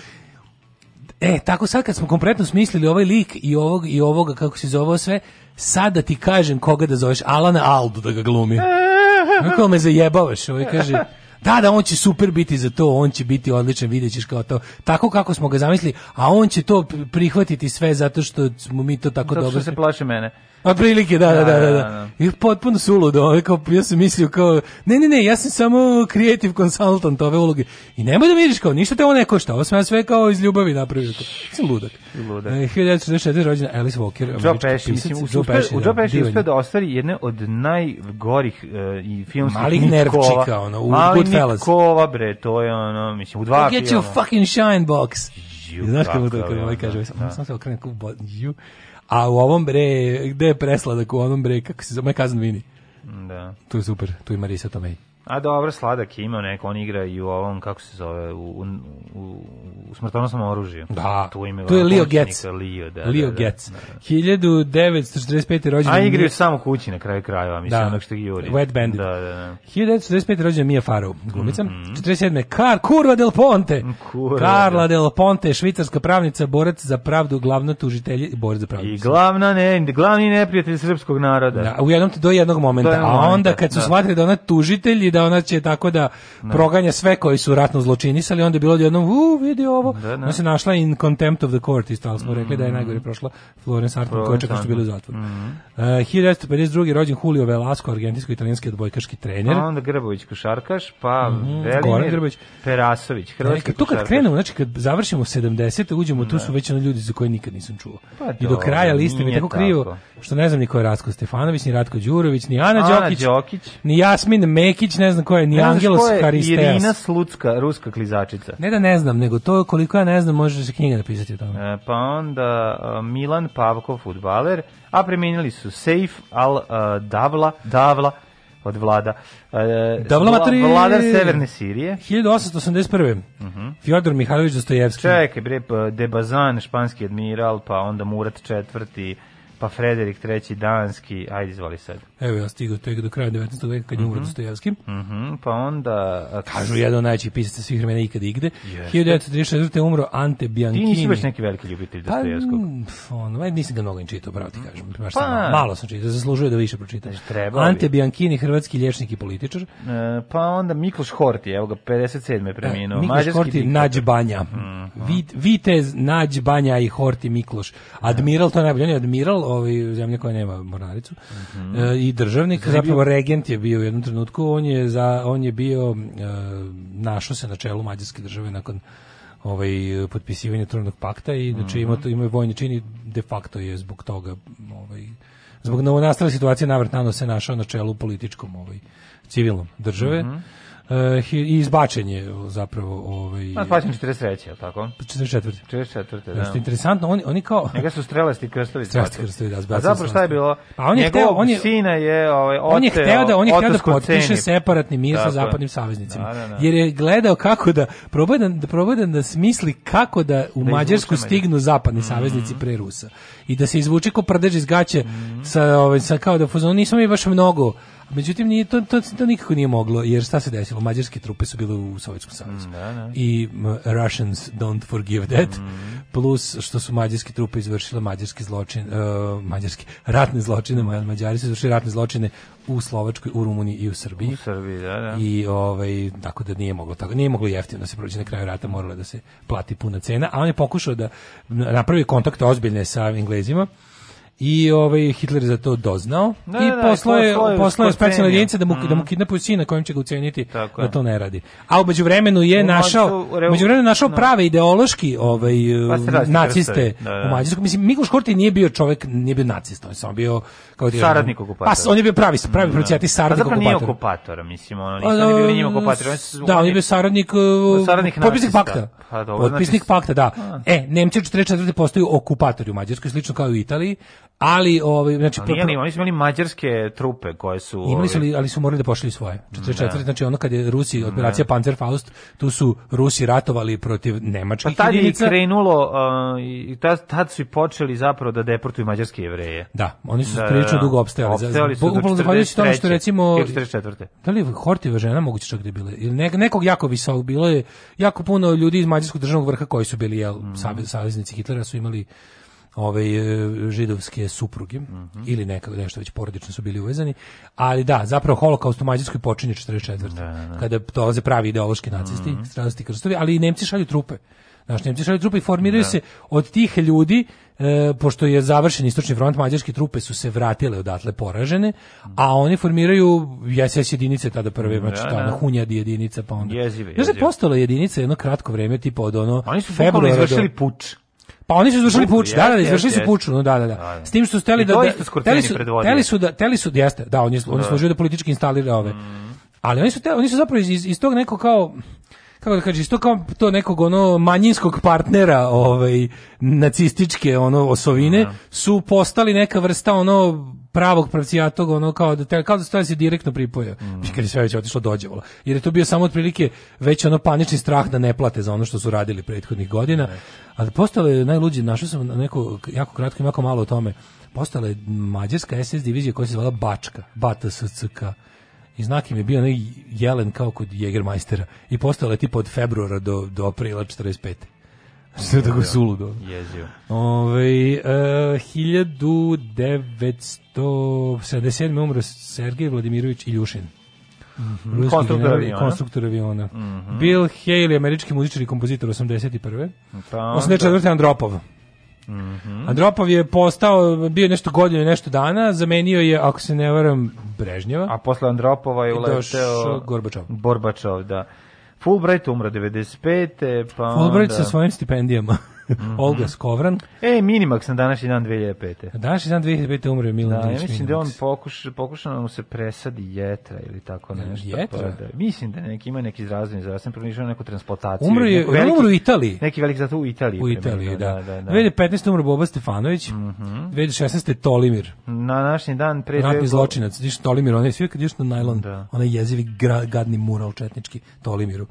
E, tako sad kad smo kompletno smislili ovaj lik i ovog i ovoga kako se zove sve, sad da ti kažem koga da zoveš Alana Aldu da ga glumi. Kako me zajebavaš, ovaj kaže Da, da, on će super biti za to, on će biti odličan, vidjet ćeš kao to. Tako kako smo ga zamislili, a on će to prihvatiti sve zato što smo mi to tako Zato dobro. što se plaše mene. Otprilike, da, da, da, da. Da, da, da. da. I potpuno suludo, ovaj, kao, ja sam mislio kao, ne, ne, ne, ja sam samo creative consultant ove uloge. I nemoj da vidiš kao, ništa te ovo ne košta, ovo sam ja sve kao iz ljubavi napravio. Kao, sam ludak. Ludak. E, 1944. rođena Alice Walker, Joe američki Pesci, mislim, Joe Pesci, u da, Joe Pesci divan uspeo je. da ostvari jedne od najgorih uh, i filmskih Malih nervčika, ono, u Malih Goodfellas. nitkova, bre, to je ono, mislim, u dva Get your filma. fucking shine box. Ju, Znaš kako to je ovaj kaže, da, da. sam se bo- ju. A u ovom bre, gde je presladak u onom bre, kako se zove, Kazan Vini. Da. Tu je super, tu je Marisa Tomei. A dobro, sladak je imao neko, on igra i u ovom, kako se zove, u, u, u, u smrtonosnom oružju. Da, tu, ima tu je Leo Getz. Leo, da, Leo da, da, Getz. da, da. 1945. rođena. A igraju samo kući na kraju krajeva, mislim, Da. onog što juri. Wet Bandit. Da, da, da. 1945. rođena Mia Farrow, glumica. 47. Kar, Kurva del Ponte. Kurva, Carla da. del Ponte, švicarska pravnica, borac za pravdu, glavna tužitelj, borac za pravdu. I glavna ne, glavni neprijatelj srpskog naroda. Da, u jednom do jednog momenta, Do jednog a onda momenta, kad su da. shvatili da ona tužitelj i da ona će tako da proganja sve koji su ratno zločinisali, onda je bilo jednom, u, vidi ovo. Da, da. Ona se našla in contempt of the court, isto, ali smo rekli da je najgore prošla Florence Hartman, koja čak što bila u zatvoru. Uh, 1952. rođen Julio Velasco, argentinsko-italijanski odbojkaški trener. A onda Grbović košarkaš, pa Goran Velimir Grbović. Perasović, Ne, hrvatski tu kad krenemo, znači kad završimo 70. uđemo, tu su već ono ljudi za koje nikad nisam čuo. Pa I do kraja liste mi je tako krivo, što ne znam ni ko je Ratko Stefanović, ni Ratko Đurović, ni Ana, Ana Đokić, Đokić. ni Jasmin Mekić, ne znam ko je, ni Ne Angelos ko je. Irina Slucka, ruska klizačica. Ne da ne znam, nego to koliko ja ne znam, može se knjiga napisati o tome. E, pa onda uh, Milan Pavkov, futbaler, a preminili su Seif Al uh, Davla, Davla od vlada. E, Davla vla- matri- Vladar severne Sirije. 1881. Fjodor Mihajlović Dostojevski. Čekaj, bre, pa Debazan, španski admiral, pa onda Murat IV, pa Frederik III, danski, ajde izvoli sad. Evo ja stigao tek do kraja 19. veka kad je umro Dostojevski. Mhm, pa onda... a, Kažu jedan od najvećih pisaca svih vremena ikada i igde. Jeste. 1934. je umro Ante Ti Bianchini. nisi baš neki veliki ljubitelj Pa, Dostojevskog. mm, ono, aj, nisam ga mnogo čitao, pravo ti kažem. Baš Pa. sam malo, sam čitao, zaslužuje da više pročitam. Znači, trebao bi. Ante Bianchini, hrvatski liječnik i političar. E, pa onda Mikloš Horti, evo ga, 57. je preminuo. E, Mikloš Horti. Nađ Banja. Mhm. Vit, Vitez, Nađ Banja i Horti Mikloš. Admiral, to je najbolje, on je admiral, ovaj, zemlja koja nema mornaricu. Mhm. E, I državnik, zapravo regent je bio u jednom trenutku, on je, za, on je bio, e, našao se na čelu mađarske države nakon ovaj potpisivanja Trnovnog pakta i znači ima Mhm. to ima vojni čin i de facto je zbog toga ovaj zbog novonastale situacije navrat nanos se našao na čelu političkom ovaj civilnom države. Mhm. E, hi- i izbačen je zapravo ovaj Pa spaćen 43. je tako? 44. 44. Da. da. Što je interesantno, oni, oni kao... Njega su strelasti krstovi. Strelasti krstovi, da, A zapravo šta je bilo? Pa on je hteo- on je- sina je ovaj, on je hteo da on je hteo da potpiše separatni mir sa Tako zapadnim saveznicima. Da, da, da. Jer je gledao kako da probao da da da, da smisli kako da u Da Mađarsku stignu zapadni saveznici pre Rusa i da se izvuče ko prdež iz gaće sa ovaj sa kao da u fazonu nismo mi baš mnogo Međutim, nije, to, to, to nikako nije moglo, jer šta se desilo? Mađarske trupe su bile u Sovjetskom savezu. I m, Russians don't forgive that. Plus što su mađarske trupe izvršile mađarski zločin, uh, mađarski ratne zločine, ma- Mađari su izvršili ratne zločine u Slovačkoj, u Rumuniji i u Srbiji. U Srbiji, da, da. I ovaj tako da nije moglo tako, nije moglo jeftino da se prođe na kraju rata, moralo da se plati puna cena, a on je pokušao da napravi kontakte ozbiljne sa Englezima. I ovaj Hitler je za to doznao Da, i da, poslao je poslao je poslao specijalne jedinice da mu da mu Mm. kidnapuju sina kojim će ga uceniti Tako da to ne radi. A u međuvremenu je U našao u međuvremenu našao No. prave ideološki ovaj Pa različiti naciste da, da. u Mađarskoj. Mislim Mikloš Horti nije bio čovjek, nije bio nacista, on je samo bio kao ti kažem, Saradnik okupatora. Pa on je bio pravi pravi procijati A saradnik zapravo nije okupatora. okupatora, mislim, ono, nisu oni bili njima okupatori. Da, on je bio saradnik, uh, Saradnik potpisnik pakta. Pa dobro, potpisnik znači- pakta, da. E, Nemci u 44. postaju okupatori u Mađarskoj, slično kao i u Italiji, Ali ovaj znači Ali, nije, oni su imali mađarske trupe koje su... Imali su, ovaj, ali, ali su morali da pošalju svoje. 44. Da. znači ono kad je Rusi, operacija Panzerfaust, tu su Rusi ratovali protiv nemačkih Pa tad je krenulo, uh, i tad, tad su i počeli zapravo da deportuju mađarske jevreje. Da, oni su Da, prilično da. dugo opstajali. Opstajali su bukvalno zahvaljujući tome što 43.. recimo... Ili 44.. Da li Hortiva žena moguće čak da je bila? Ili ne- nekog jako visokog, bilo je jako puno ljudi iz mađarskog državnog vrha koji su bili jel, savez- saveznici Hitlera su imali ove e, židovske supruge Mhm. ili neka nešto već porodično su bili uvezani ali da zapravo holokaust u Mađarskoj počinje 44. kada dolaze pravi ideološki nacisti Mhm. stradački krstovi ali i Nemci šalju trupe Znaš, Nemci šalju trupe i formiraju Da. se od tih ljudi, e, pošto je završen istočni front, mađarske trupe su se vratile odatle poražene, a oni formiraju SS jedinice tada prve, znači Da, ta da. ona hunjadi jedinica, pa onda... Jezive, Znaš da je jezive. postala jedinica jedno kratko vreme, tipa od ono... Oni su februara izvršili puč. Pa oni su izvršili puč, da, da, da, izvršili su jeste, puč, no, da, da, da. Da, da. S tim što su hteli I da... to hteli su, hteli su da, hteli su, jeste, da, on je, on je služio da politički instalira ove. Ali oni su, te, oni su zapravo iz, iz, tog nekog kao kako da kažeš, tog kao to nekog ono manjinskog partnera ovaj nacističke ono osovine su postali neka vrsta ono pravog pravcijatog ono kao da te, kao da stvari se direktno pripoja. Mm. Kad je sve već otišlo dođevalo. Jer je to bio samo otprilike već ono panični strah da ne plate za ono što su radili prethodnih godina. Ali postalo je najluđe, našao sam na neko jako kratko i jako malo o tome. Postala je mađarska SS divizija koja se zvala Bačka, BATSCK. I znak im je bio onaj jelen kao kod Jägermeistera. I postala je tipa od februara do, do aprila 45. Što je tako suludo. Jezio. Ove, e, 1977. umro Sergej Vladimirović Iljušin. Ruski Konstruktor general i aviona. Konstruktor aviona. Bill Haley, američki muzičar i kompozitor 81. Pa 84. Andropov. Andropov je postao, bio nešto godinu i nešto dana, zamenio je, ako se ne varam, Brežnjeva. A posle Andropova je uleteo... Gorbačov. Borbačov, da. Fulbright umro 95. Pa Fulbright onda... sa svojim stipendijama. Olga Skovran. E, Minimax na današnji dan 2005. Današnji dan 2005. umre Milan Da, ja Ilić mislim da on Minimax. pokuš, pokušao da mu se presadi jetra ili tako nešto. jetra? Pa da, mislim da neki ima neki zdravstveni zdravstveni problem, na neku transplantaciju. Umro je, on veliki- umro u Italiji. Neki veliki zato u Italiji. U Italiji, da. da, da, da. 2015. umro Boba Stefanović, 2016. Tolimir, Na današnji dan pre ratni zločinac. Diš Tolimir, onaj svi kad ideš na najlon, Da. onaj jezivi gra, gadni mural četnički Tolimiru.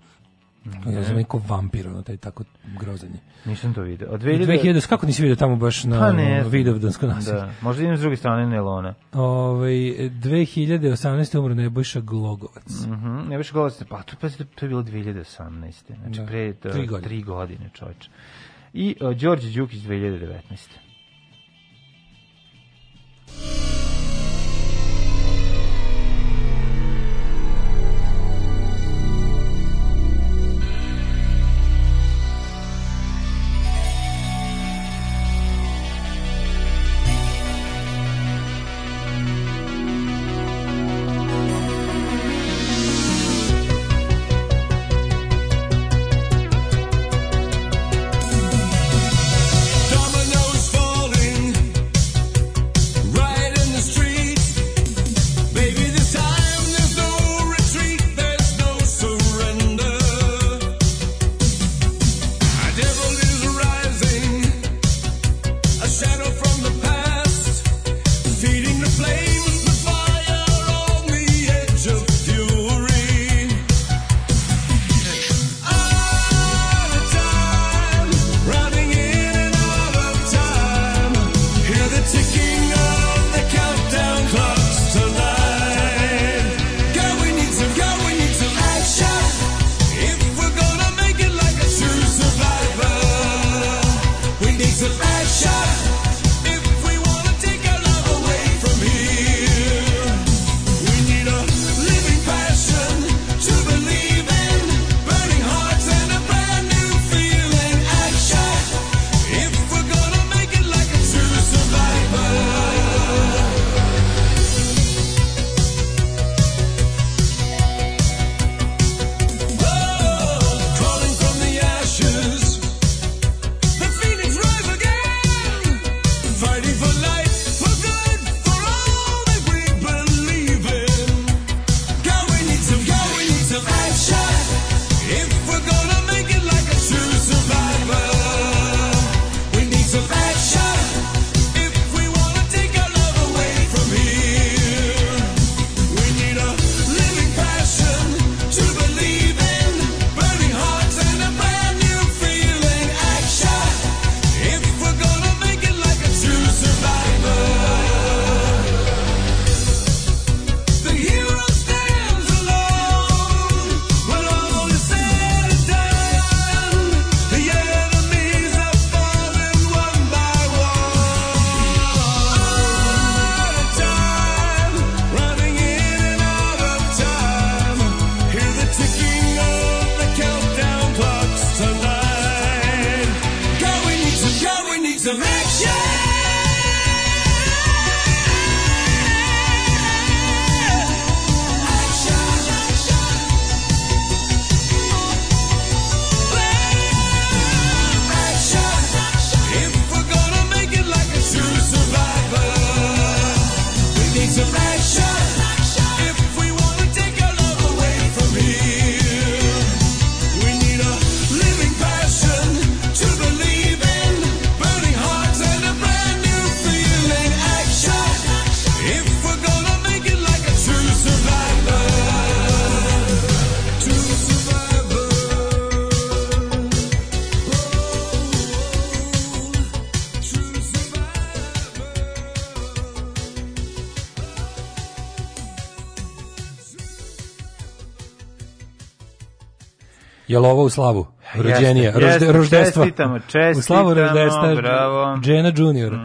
Ja znam neko vampir, ono taj tako grozan je. Nisam to video. Od 2000, 2000... kako nisi vidio tamo baš na Pa ne. Vidovdansko nasilje? Da, možda idem s druge strane Nelona. Ovaj 2018. umro Nebojša Glogovac. Mhm, ne više govorite, pa to, pa, to je bilo 2018. Znači Da. pre Tri tri godine. godine, tri godine čovječe. I uh, Đorđe Đukić 2019. Jel ovo u slavu? Rođenija, rožde, roždestva. čestitamo, U slavu čestitamo, roždestva bravo. Jena Junior.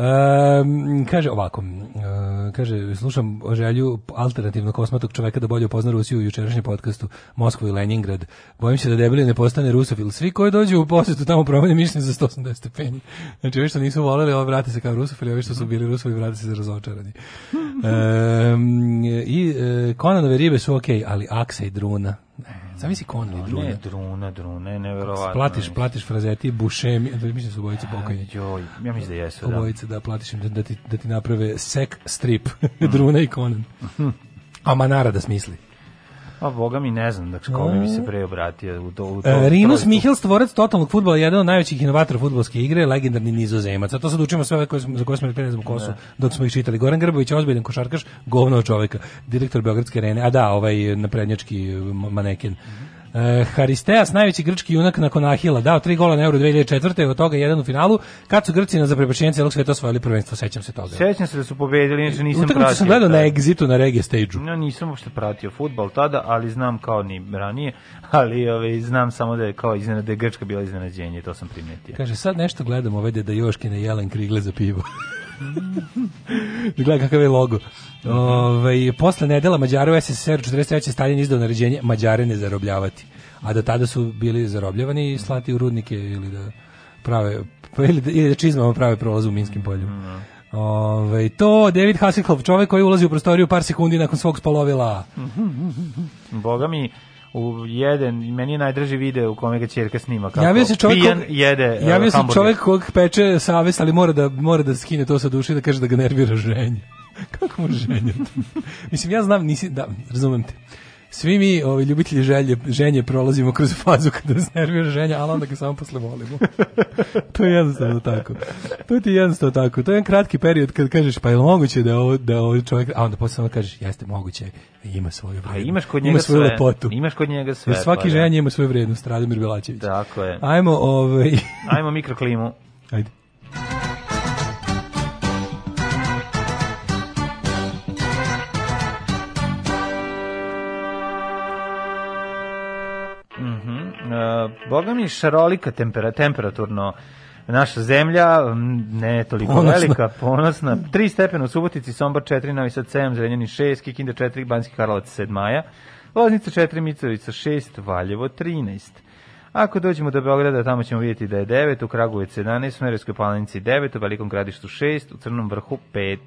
Um, kaže ovako, uh, kaže, slušam o želju alternativno kosmatog čoveka da bolje upozna Rusiju u jučerašnjem podcastu Moskvu i Leningrad. Bojim se da debeli ne postane rusofil. Svi koji dođu u posetu tamo promene mišljenje za 180 stepeni. Znači, ovi što nisu voleli, ovo vrate se kao rusofili, ovi što su bili rusovi, vrate se razočarani. Um, I uh, Konanove ribe su okej, ali Aksa i Druna. Ne, Zamisli Conan i Druna. Ne, druna, druna, neverovatno. Platiš, platiš frazeti, bušemi, mislim da su obojice pokojni. Joj, ja mislim da jesu, da. Obojice da platiš da, da, ti, da ti naprave sek strip, Druna i Conan. A Manara da smisli. A boga mi ne znam, dakle, kome bi se pre obratio u to. U to E, Rinus trojstvu. Mihel, stvorac totalnog fudbala, jedan od najvećih inovatora fudbalske igre, legendarni nizozemac. A to sad učimo sve ove koje smo, za koje smo rekli ne znam ko su, dok smo ih čitali. Goran Grbović, ozbiljan košarkaš, govno čoveka, direktor Beogradske arene, a da, ovaj naprednjački maneken. E, Haristeas, najveći grčki junak nakon Ahila, dao tri gola na Euro 2004. od toga jedan u finalu, kad su Grci na za prebačenje celog sveta osvojili prvenstvo, sećam se toga. Sećam se da su pobedili, inače nisam Utakmicu pratio. sam gledao na. Exitu na reggae stage-u. No, nisam uopšte pratio futbal tada, ali znam kao ni ranije, ali ovaj, znam samo da je kao iznena, da je Grčka bila iznenađenje, to sam primetio. Kaže, sad nešto gledam ove da Joškine jelen krigle za pivo. Gledaj kakav je logo. Ove, posle nedela Mađara u SSR 43. Stalin izdao naređenje Mađare ne zarobljavati. A do tada su bili zarobljavani i slati u rudnike ili da prave pa ili da, ili da čizmama prave prolaz u minskim poljima. Ove, to David Hasselhoff, čovek koji ulazi u prostoriju par sekundi nakon svog spalovila. Boga mi, u jedan, meni je najdraži video u kome ga ćerka snima kako Javio se čovjek pijan kog- jede uh, Javio se čovjek kog peče savest, ali mora da mora da skine to sa duše da kaže da ga nervira ženje. Kako može ženje? Mislim ja znam nisi da razumem te. Svi mi, ovi ljubitelji želje, ženje prolazimo kroz fazu kada nas nervira ženja, ali onda ga samo posle volimo. to je jednostavno tako. To ti je jednostavno tako. To je jedan kratki period kad kažeš pa je li moguće da ovo, da ovo čovjek, a onda posle samo kažeš jeste moguće, ima svoju A vrednost. imaš kod ima njega svoju sve. lepotu. Imaš kod njega sve. Jer svaki pa da. ženje ima svoju vrednost, Radomir Belačević. Tako je. Ajmo, ovaj, Ajmo mikroklimu. ajde. Boga mi šarolika tempera, temperaturno naša zemlja, ne toliko Ponosna. velika, ponosna. 3 stepena u Subotici, Sombor 4, Novi Sad 7, Zrenjanin 6, Kikinda 4, Banski Karlovac 7 maja, Loznica 4, Mitrovica 6, Valjevo 13. Ako dođemo do Beograda, tamo ćemo vidjeti da je 9, u Kragujevcu 11, u Smerevskoj palanici 9, u Velikom gradištu 6, u Crnom vrhu 5.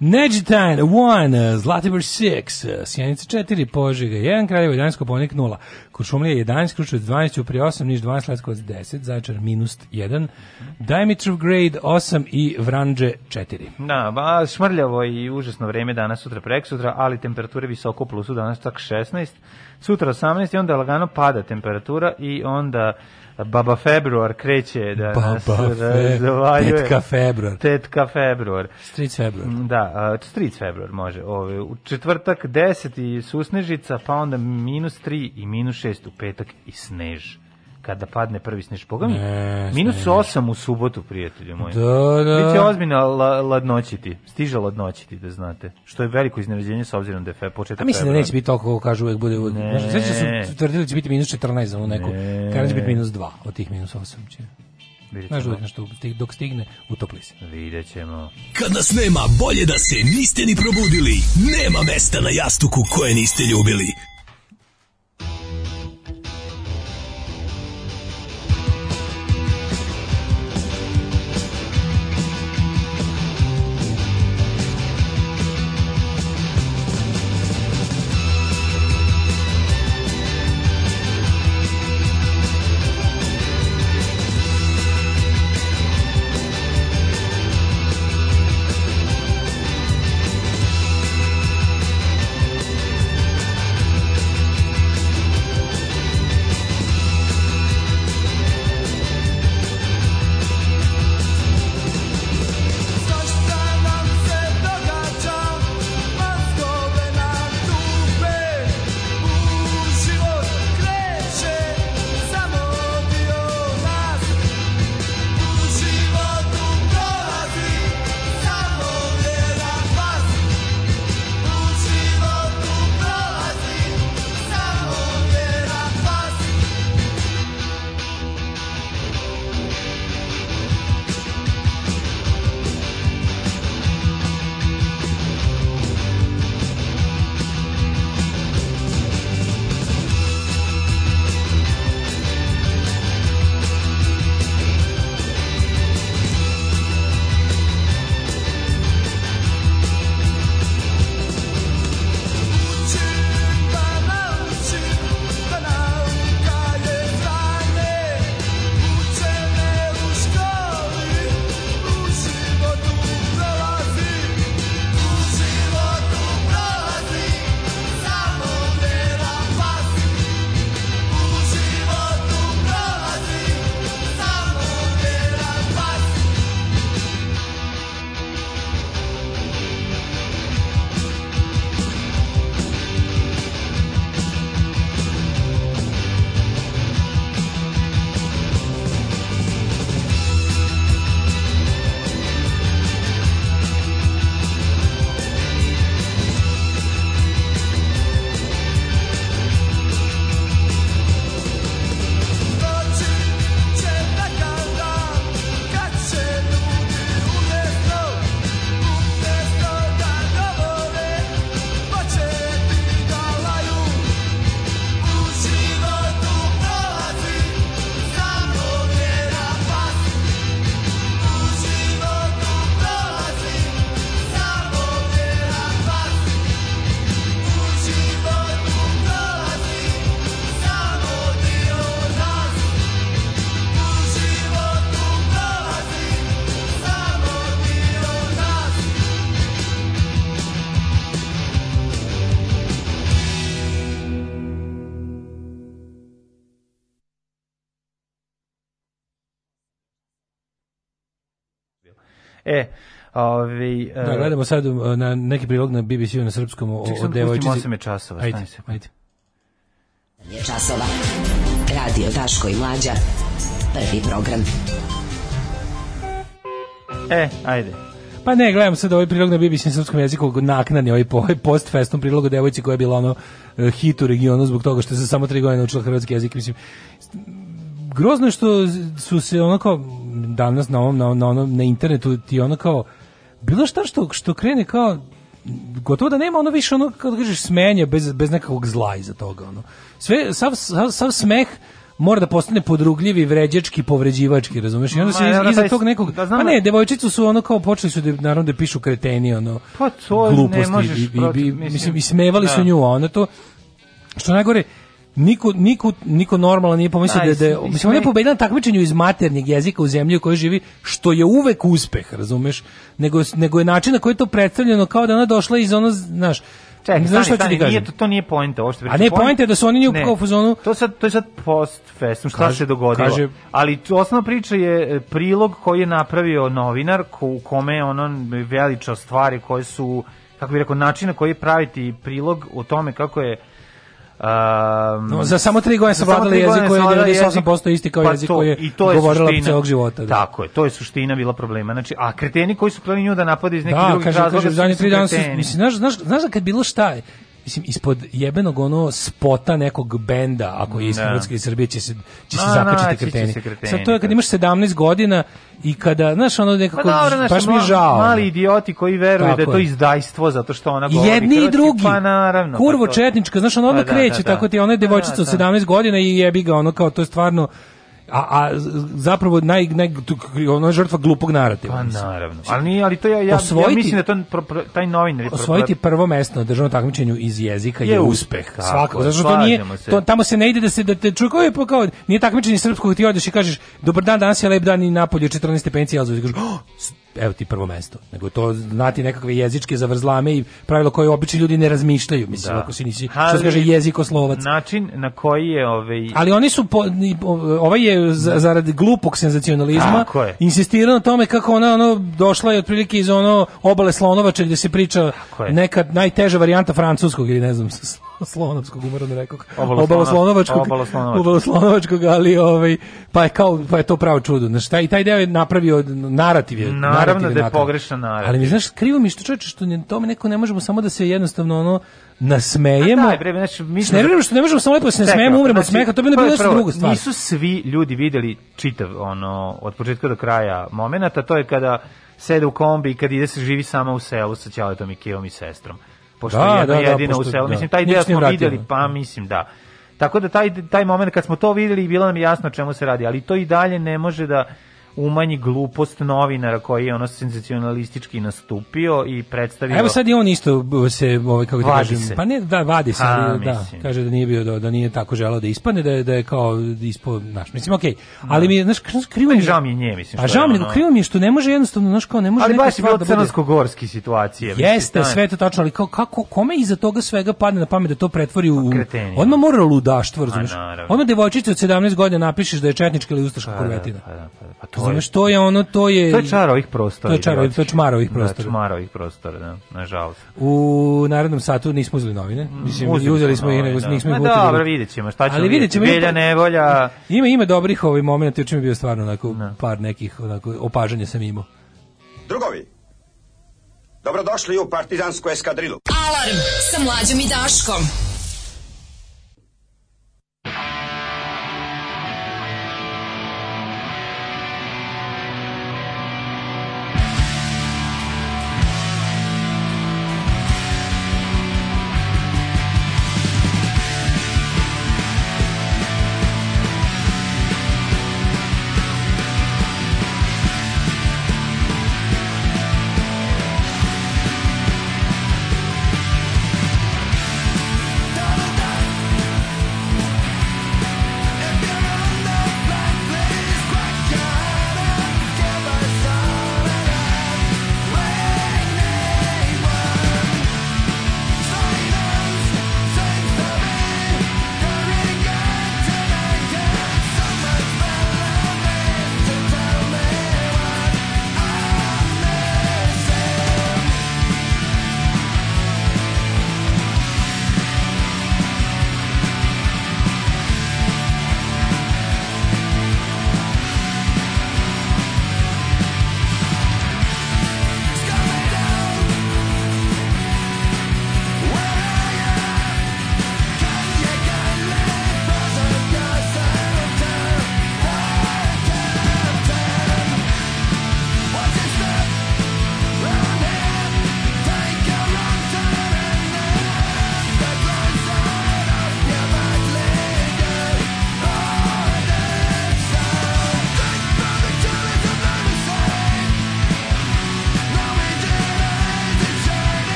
Neđetajn 1, Zlatibor 6, Sjenica 4, Požega 1, Kraljevo 11, Koponik 0, Kuršumlija 11, Kručevac 12, Uprije 8, Niš 12, Leskovac 10, Zaječar minus 1, Dimitrov grade 8 i Vranđe 4. Da, ba, šmrljavo i užasno vreme danas, sutra, prek sutra, ali temperature visoko plusu, danas čak 16, sutra 18 i onda lagano pada temperatura i onda Baba Februar kreće da nas Baba fe, razvaljuje. tetka februar, Tetka Februar. street februar. Da, a, Street Februar može. Ove, u četvrtak 10 i susnežica, pa onda minus 3 i minus 6 u petak i snež. Kada padne prvi snež. Boga mi, Ne, minus snež. 8 u subotu, prijatelju moji. Da, da. Biće ozbiljno la, ladnoćiti, stiže ladnoćiti, da znate. Što je veliko iznenađenje s obzirom da je fe, početak A mislim da neće biti toliko kako kažu uvek bude uvek. Ne. Znaš, sveća su tvrdili da će biti minus 14 za onu neku. Ne. Kada će biti minus 2 od tih minus 8 će. Znaš uvek nešto, dok stigne, utopli se. Vidjet ćemo. Kad nas nema, bolje da se niste ni probudili. Nema mesta na jastuku koje niste ljubili. Ovi, e, Da, gledamo sad uh, na neki prilog na BBC-u na srpskom o, o devojčici. osam je časova, Ajde, stani sekund. ajde. je časova. Radio Daško i Mlađa. Prvi program. E, ajde. Pa ne, gledam sad ovaj prilog na BBC na srpskom jeziku, naknadni ovaj, po- ovaj post-festom prilog o devojci koja je bila ono eh, hit u regionu zbog toga što se samo tri godine naučila hrvatski jezik, mislim. Grozno je što su se ono kao danas na ovom, na, na, onom, na internetu ti ono kao bilo šta što, što krene kao gotovo da nema ono više ono kao da kažeš smenje bez, bez nekakvog zla iza toga ono. Sve, sav, sav, sav smeh mora da postane podrugljivi, vređački, povređivački, razumeš? I onda se Ma, iz- ono, iza taj- tog nekog, da znam pa da- ne, devojčicu su ono kao počeli su da naravno da pišu kreteni, ono Pa to ne gluposti možeš i, i, protiv- i, mislim, mislim, ismevali su da. nju, a ona to što najgore niko, niko, niko normalan nije pomislio da, da, i mislim, ona je pobedila na takmičenju iz maternjeg jezika u zemlji u kojoj živi, što je uvek uspeh, razumeš? Nego, nego je način na koji je to predstavljeno kao da ona došla iz ono, znaš, Čekaj, stani, stani, ti kažem. nije to, to nije poenta, ovo što A ne, poenta je da su oni nju kao u fazonu- To, sad, to je sad post festum, šta Kaže- se dogodilo. kaže- Ali osnovna priča je e, prilog koji je napravio novinar, ko, u kome je ono veličao stvari koje su, kako bih rekao, način na koji praviti prilog o tome kako je Um, No, za samo tri godine savladala tri jezik koji je savladala 98% isti kao Pa jezik koji je to je govorila suština. celog života, da. Tako je, to je suština bila problema. Znači, a kreteni koji su hteli nju da napade iz nekih Da, drugih kaže, razloga kaže, su tri dana su, kreteni. mislim, znaš, znaš, znaš da kad bilo šta je, mislim, ispod jebenog ono spota nekog benda, ako je iz Da. Hrvatske i Srbije, će se, će se Ma, zakačiti će kreteni. kreteni, Sad to je kad da. imaš 17 godina i kada, znaš, ono Pa nekako, dobro, znaš, baš mi je žao. Mali idioti koji veruju da je to izdajstvo zato što ona govori jedni i drugi. Pa naravno. Kurvo pa to- četnička, znaš, ono Pa odmah da, kreće, tako ti ona je devojčica od da. 17 godina i jebi ga, ono kao, to je stvarno, a, a zapravo naj, naj, je žrtva glupog narativa. Pa naravno. Ali nije, ali to ja, ja, ja Osvojiti- mislim da to pro, pro, taj novinar osvojiti prvo mesto na državnom takmičenju iz jezika je, Je uspeh. tako Svakako, je, zato što to nije se. to tamo se ne ide da se da te čuje kao je kao nije takmičenje srpskog ti odeš i kažeš dobar dan, danas je lep dan i napolju je 14 stepeni Celzijusa kažeš "Oh, evo ti prvo mesto. Nego to znati nekakve jezičke zavrzlame i pravilo koje obični ljudi ne razmišljaju, mislim, Da. ako si nisi, što se kaže jezikoslovac. Način na koji je ovaj Ali oni su po, ovaj je za- zarad glupog senzacionalizma insistirao na tome kako ona ono došla je otprilike iz ono obale Slonovače gdje se priča neka najteža varijanta francuskog ili ne znam slonovskog da rekao Obalo obaloslonovačkog Obaloslonovačkog. ali ovaj pa je kao pa je to pravo čudo znači taj taj deo je napravio narativ je Naravno narativ da je pogrešan narativ. ali mi znaš krivo mi što čoveče što ne, tome neko ne možemo samo da se jednostavno ono nasmejemo A daj, bre, znači, mi smo- ne vjerujem što ne možemo samo lepo da se ne Čekaj, smejemo umremo od znači, smeha to bi prvo bilo je nešto prvo, druga stvar Nisu svi ljudi videli čitav ono od početka do kraja momenata, to je kada sede u kombi i kad ide se živi sama u selu sa ćaletom i kevom i sestrom. Pošto Da, je jedna da, da, jedina pošto- u selu. da. Mislim, taj deo smo videli, da. pa mislim da. Tako da taj, taj moment kad smo to videli bilo nam jasno o čemu se radi, ali to i dalje ne može da umanji glupost novinara koji je ono senzacionalistički nastupio i predstavio Evo sad i on isto se ovaj kako Vadi kažem, se. pa ne da vadi se, A, ali da, mislim. kaže da nije bio da, da nije tako želeo da ispadne, da je da je kao ispo, znaš, mislim okej. Ali mi znaš krivo mi žao mi je nje, mislim, A što žao mi ono- krivo mi je što ne može jednostavno, znaš kao ne može ali neka baš je bilo da crnogorski situacije. mislim, Jeste, sve to tačno, ali kao, kako, kome iza toga svega padne na pamet da to pretvori u... Odmah mora ludaštvo, razumiješ? naravno. Odmah devojčice od 17 godina napišeš da je četnička ili ustaška kurvetina. Pa da, pa da, pa to Razumeš, to je ono, to je... To je čar ovih prostora. To je čar to je čmar ovih prostora. Da, čmar ovih prostora, da, nažalost. U narednom satu nismo uzeli novine. Mislim, Uzeli uzeli, smo smo ih, nego da. nismo ih Ma lupili. dobro, vidjet ćemo, šta ćemo Ali vidjet ćemo. Velja nevolja. Ima, ima dobrih ovih momenta, juče mi je bio stvarno onako par nekih onako, opažanja sam imao. Drugovi, dobrodošli u partizansku eskadrilu. Alarm sa mlađom i Daškom.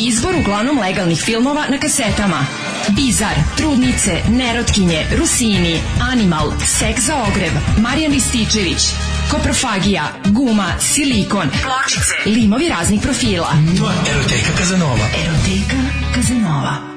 Najveći izbor uglavnom legalnih filmova na kasetama. Bizar, Trudnice, Nerotkinje, Rusini, Animal, Sek za ogreb, Marijan Rističević, Koprofagija, Guma, Silikon, Pločice, limovi raznih profila. Eroteka Kazanova. Eroteka Kazanova.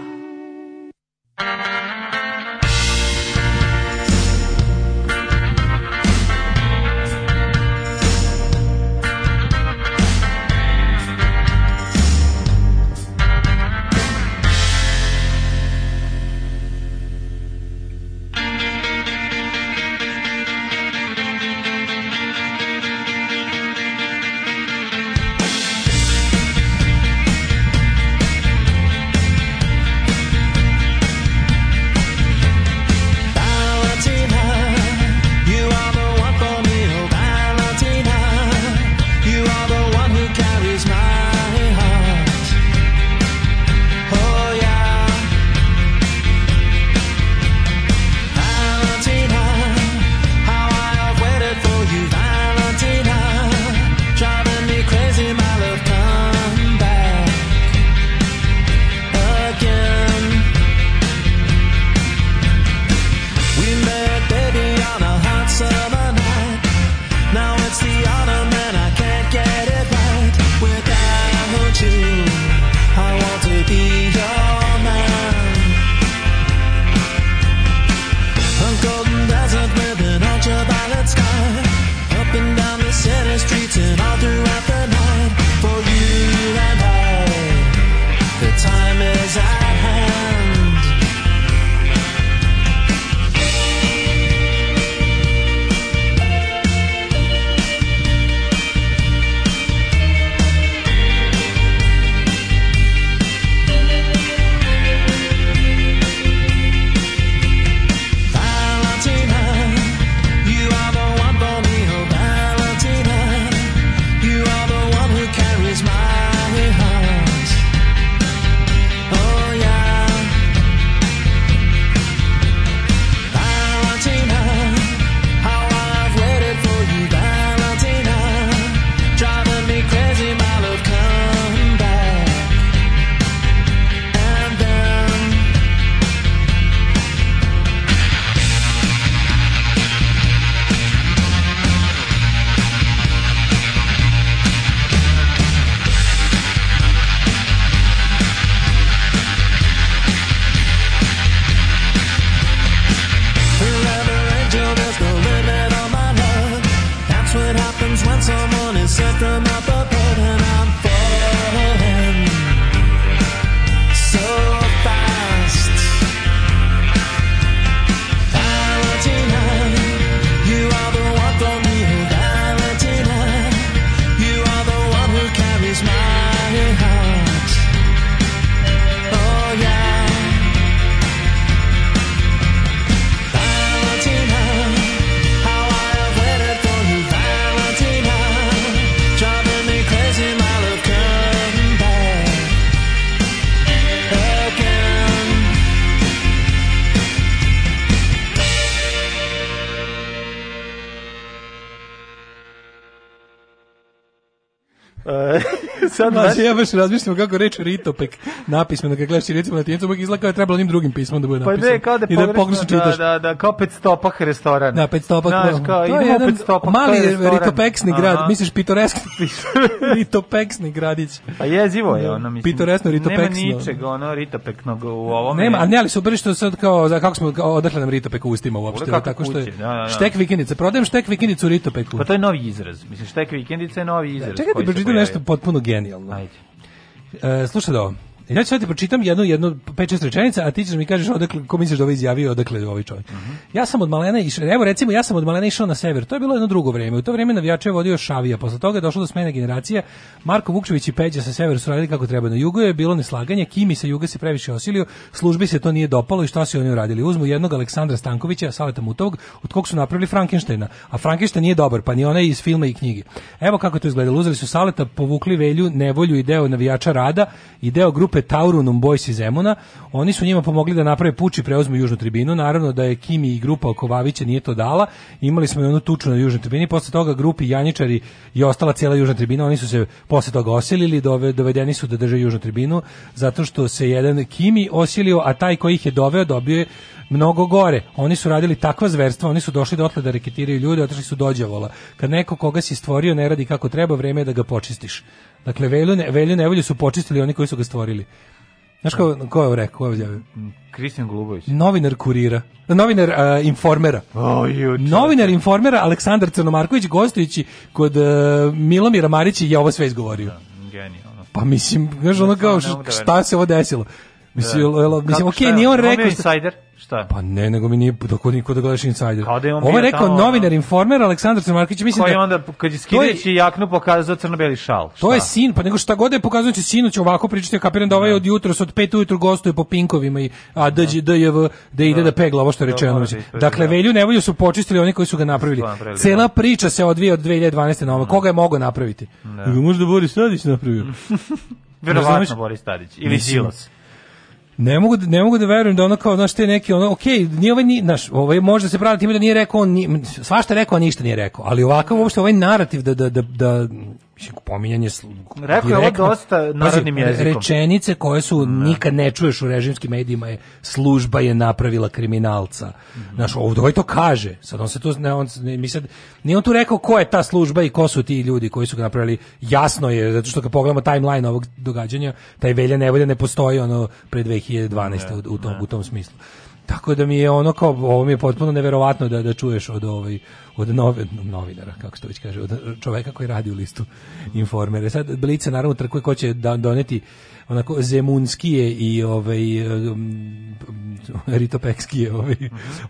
Sad Znači, ja baš razmišljam kako reč ritopek napismeno, kad gledaš recimo na tijencu, uvijek izgleda kao je trebalo onim drugim pismom da bude Pa napisano. ne, kao da I da pogrešno, pogrešno da, čitaš. da, da, kao pet stopak restoran. Da, pet stopak. Znaš, kao, to je jedan pet stopak, mali ritopeksni Aha. grad, misliš pitoreski, ritopeksni gradić. A jezivo je ono, mislim. Pitoresno, ritopeksno. Nema ničeg, ono, ritopeknog u ovom. Nema, ali ne, ali super što sad kao, za kako smo, kao, odakle nam ritopek u ustima uopšte, tako što je, da, da, da. štek vikendica, prodajem štek vikendicu u ritopeku. Pa to je novi izraz. Mislim, štek vikendica je novi izraz. Čekaj koji ti se pročitam nešto potpuno genijalno. Ajde. E, slušaj da ovo. Ja ću sad ti pročitam jednu, jednu pet šest rečenica, a ti ćeš mi kažeš odakle, ko misliš da ovo izjavio, odakle je ovaj čovjek. Ja sam od malena išao, evo recimo, ja sam od malena išao na sever, to je bilo jedno drugo vreme. U to vreme navijače je vodio Šavija, posle toga je došlo do smene generacije. Marko Vukčević i Peđa sa severa su radili kako treba. Na jugu je bilo neslaganje, Kimi sa juga se previše osilio, službi se to nije dopalo i šta su oni uradili? Uzmu jednog Aleksandra Stankovića, Saleta Mutovog, od kog su napravili Frankensteina, a Frankenstein nije dobar, pa ni onaj iz filma i knjige. Evo kako to izgledalo. Uzeli su Saleta, povukli Velju, Nevolju i deo navijača rada i deo grupe grupe Taurunum Boys iz Zemuna. Oni su njima pomogli da naprave puč i preuzmu južnu tribinu. Naravno da je Kimi i grupa oko Vavića nije to dala. Imali smo i onu tuču na južnoj tribini. Posle toga grupi Janjičari i ostala cijela južna tribina. Oni su se posle toga osilili, dove, dovedeni su da drže južnu tribinu zato što se jedan Kimi osilio, a taj koji ih je doveo dobio je mnogo gore. Oni su radili takva zverstva, oni su došli dotle da reketiraju ljude, otišli su dođavola. Kad neko koga si stvorio ne radi kako treba, vreme je da ga počistiš. Dakle, Velju, ne, Velju nevolju su počistili oni koji su ga stvorili. Znaš ko, ko je rekao, ko je izjavio? Kristijan Golubović. Novinar kurira. Novinar uh, informera. O, ju, Novinar informera Aleksandar Crnomarković gostujući kod uh, Milomira Marića je ovo sve izgovorio. Genijalno. Pa mislim, znaš ono kao da šta se ovo desilo? Mislim, Da. mislim okej, šta? nije on je rekao... šta- Insider? Šta? Pa ne, nego mi nije dok niko da gledaš Insider. Kao da je on Ovo je rekao tamo, novinar, informer Aleksandar Crnomarković, mislim Koji da... onda, kad je To skidajući jaknu, pokazao crno-beli šal. To je Šta? sin, pa nego šta god da je pokazano će sinu će ovako pričati, ja kapiram da ovaj od jutros od 5 ujutru gostuje po pinkovima i a DJ DJV da ide da, pegla ovo što je Da, rečeno. da dakle, da. Velju nevolju su počistili oni koji su ga napravili. Cela da. priča se odvija od 2012. na ovo. Koga je mogao napraviti? Da. Možda Boris Tadić napravio. Verovatno? Boris Tadić. Ili Đilas. Ne mogu da, ne mogu da verujem da ono kao znaš te neki ono okej nije ovaj ni naš ovaj može se praviti time da nije rekao on ni, svašta rekao a ništa nije rekao ali ovakav uopšte ovaj narativ da da da da mislim, pominjanje sl- Rekao je ovo dosta narodnim Pazi, jezikom. Rečenice koje su nikad ne čuješ u režimskim medijima je služba je napravila kriminalca. Mhm. Znaš, ovdje ovaj to kaže. Sad on se tu ne on ne, mi sad nije on tu rekao ko je ta služba i ko su ti ljudi koji su ga napravili. Jasno je zato što kad pogledamo timeline ovog događanja, taj Velja Nevolja ne postoji ono pre 2012 u, u tom u tom smislu. Tako da mi je ono kao ovo mi je potpuno neverovatno da da čuješ od ovaj od nove, novinara kako se to već kaže od čoveka koji radi u listu informere. Sad Blica naravno trkuje ko će da doneti onako zemunskije i ovaj ritopekskije ovaj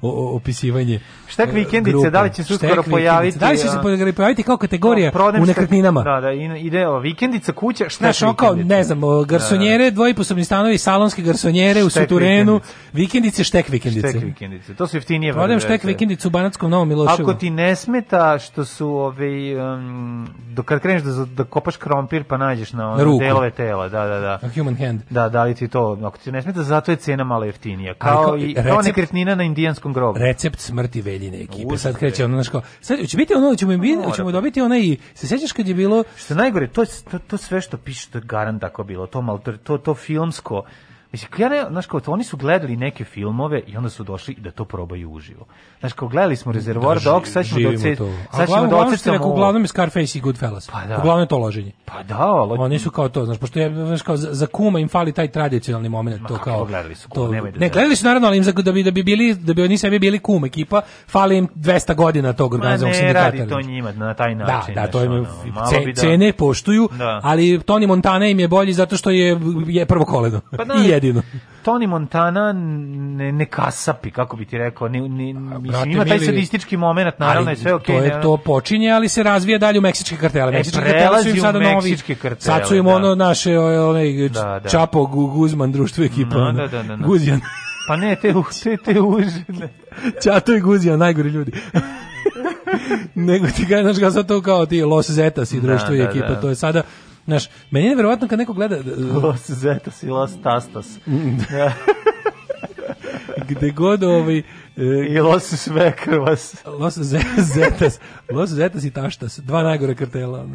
o, o- opisivanje Štek e, vikendice, grupe. da li će se Štek uskoro pojaviti, Da li će se pojaviti kao kategorija Prodajem u štek- nekretninama? Da, da, ide ova vikendica kuća, šta Znaš, kao, ne znam, o, garsonjere, dvojiposobni stanovi, salonske garsonjere u Štek Suturenu, vikendice. vikendice, štek vikendice. Štek vikendice. To su jeftinije Prodajem štek vikendicu u Banatskom Novom Miloševu. Ako ti ne smeta što su ovaj um, do kad kreneš da da kopaš krompir pa nađeš na, Na ono ruku. delove tela, da, da, da. A human hand. Da, da li ti to, ako ti ne smeta, zato je cena malo jeftinija. Kao, kao i, kao recept- nekretnina na indijanskom grobu. Recept smrti Veljine ekipe. Sad kreće ono, znaš kao, sad će biti ono, ćemo, Mora ćemo biti. dobiti onaj, se sjećaš kad je bilo, Što najgore, to, to, to sve što piše, to je garant tako bilo, to, to, to filmsko, Mislim, ja ne, znaš kao, to, oni su gledali neke filmove i onda su došli da to probaju uživo. Znaš kao, gledali smo Reservoir Da, Dogs, sad ćemo živimo doce, to. A sad ćemo da ocrtamo rekao, uglavnom je Scarface i Goodfellas. Pa da. Uglavnom je to loženje. Pa da, ali... Oni su kao to, znaš, pošto je, znaš, kao za, za kuma im fali taj tradicionalni moment, to kako kao... gledali su to, Kuma, nemoj da ne, gledali su naravno, ali im za, da bi, da bi bili, da bi oni sebi bili kum ekipa, fali im 200 godina tog Ma organizovanog ne sindikata. radi to njima na taj Da, način. da, znaš, to im ono, da- cene poštuju, Da. ali Tony Montana im je bolji zato što je, je prvo koleno. Pa da, jedino. Tony Montana ne, ne kasapi, kako bi ti rekao, ne, ne, mislim, ima taj sadistički moment, naravno je sve okej. to je to počinje, ali se razvija dalje u meksičke kartele. E, Meksičke kartele su im u sada novi. meksičke kartele, Sad su im da. ono naše onaj Da, da. Čapo Gu- Guzman društvo ekipa. Da, ono, da, da, da, da. Guzjan. Pa ne, te, te, te užine. Čato i Guzjan, najgori ljudi. Nego ti kažeš, znaš, kao sad to kao ti Los Zetas i društvo i da, ekipa, da. to je sada, znaš, meni je nevjerovatno kad neko gleda, Los Zetas i Los Tastas. Gde god ovaj, e, I Los Svekrvas. Los Ze- Zetas, Los Zetas i Taštas, dva najgore kartela.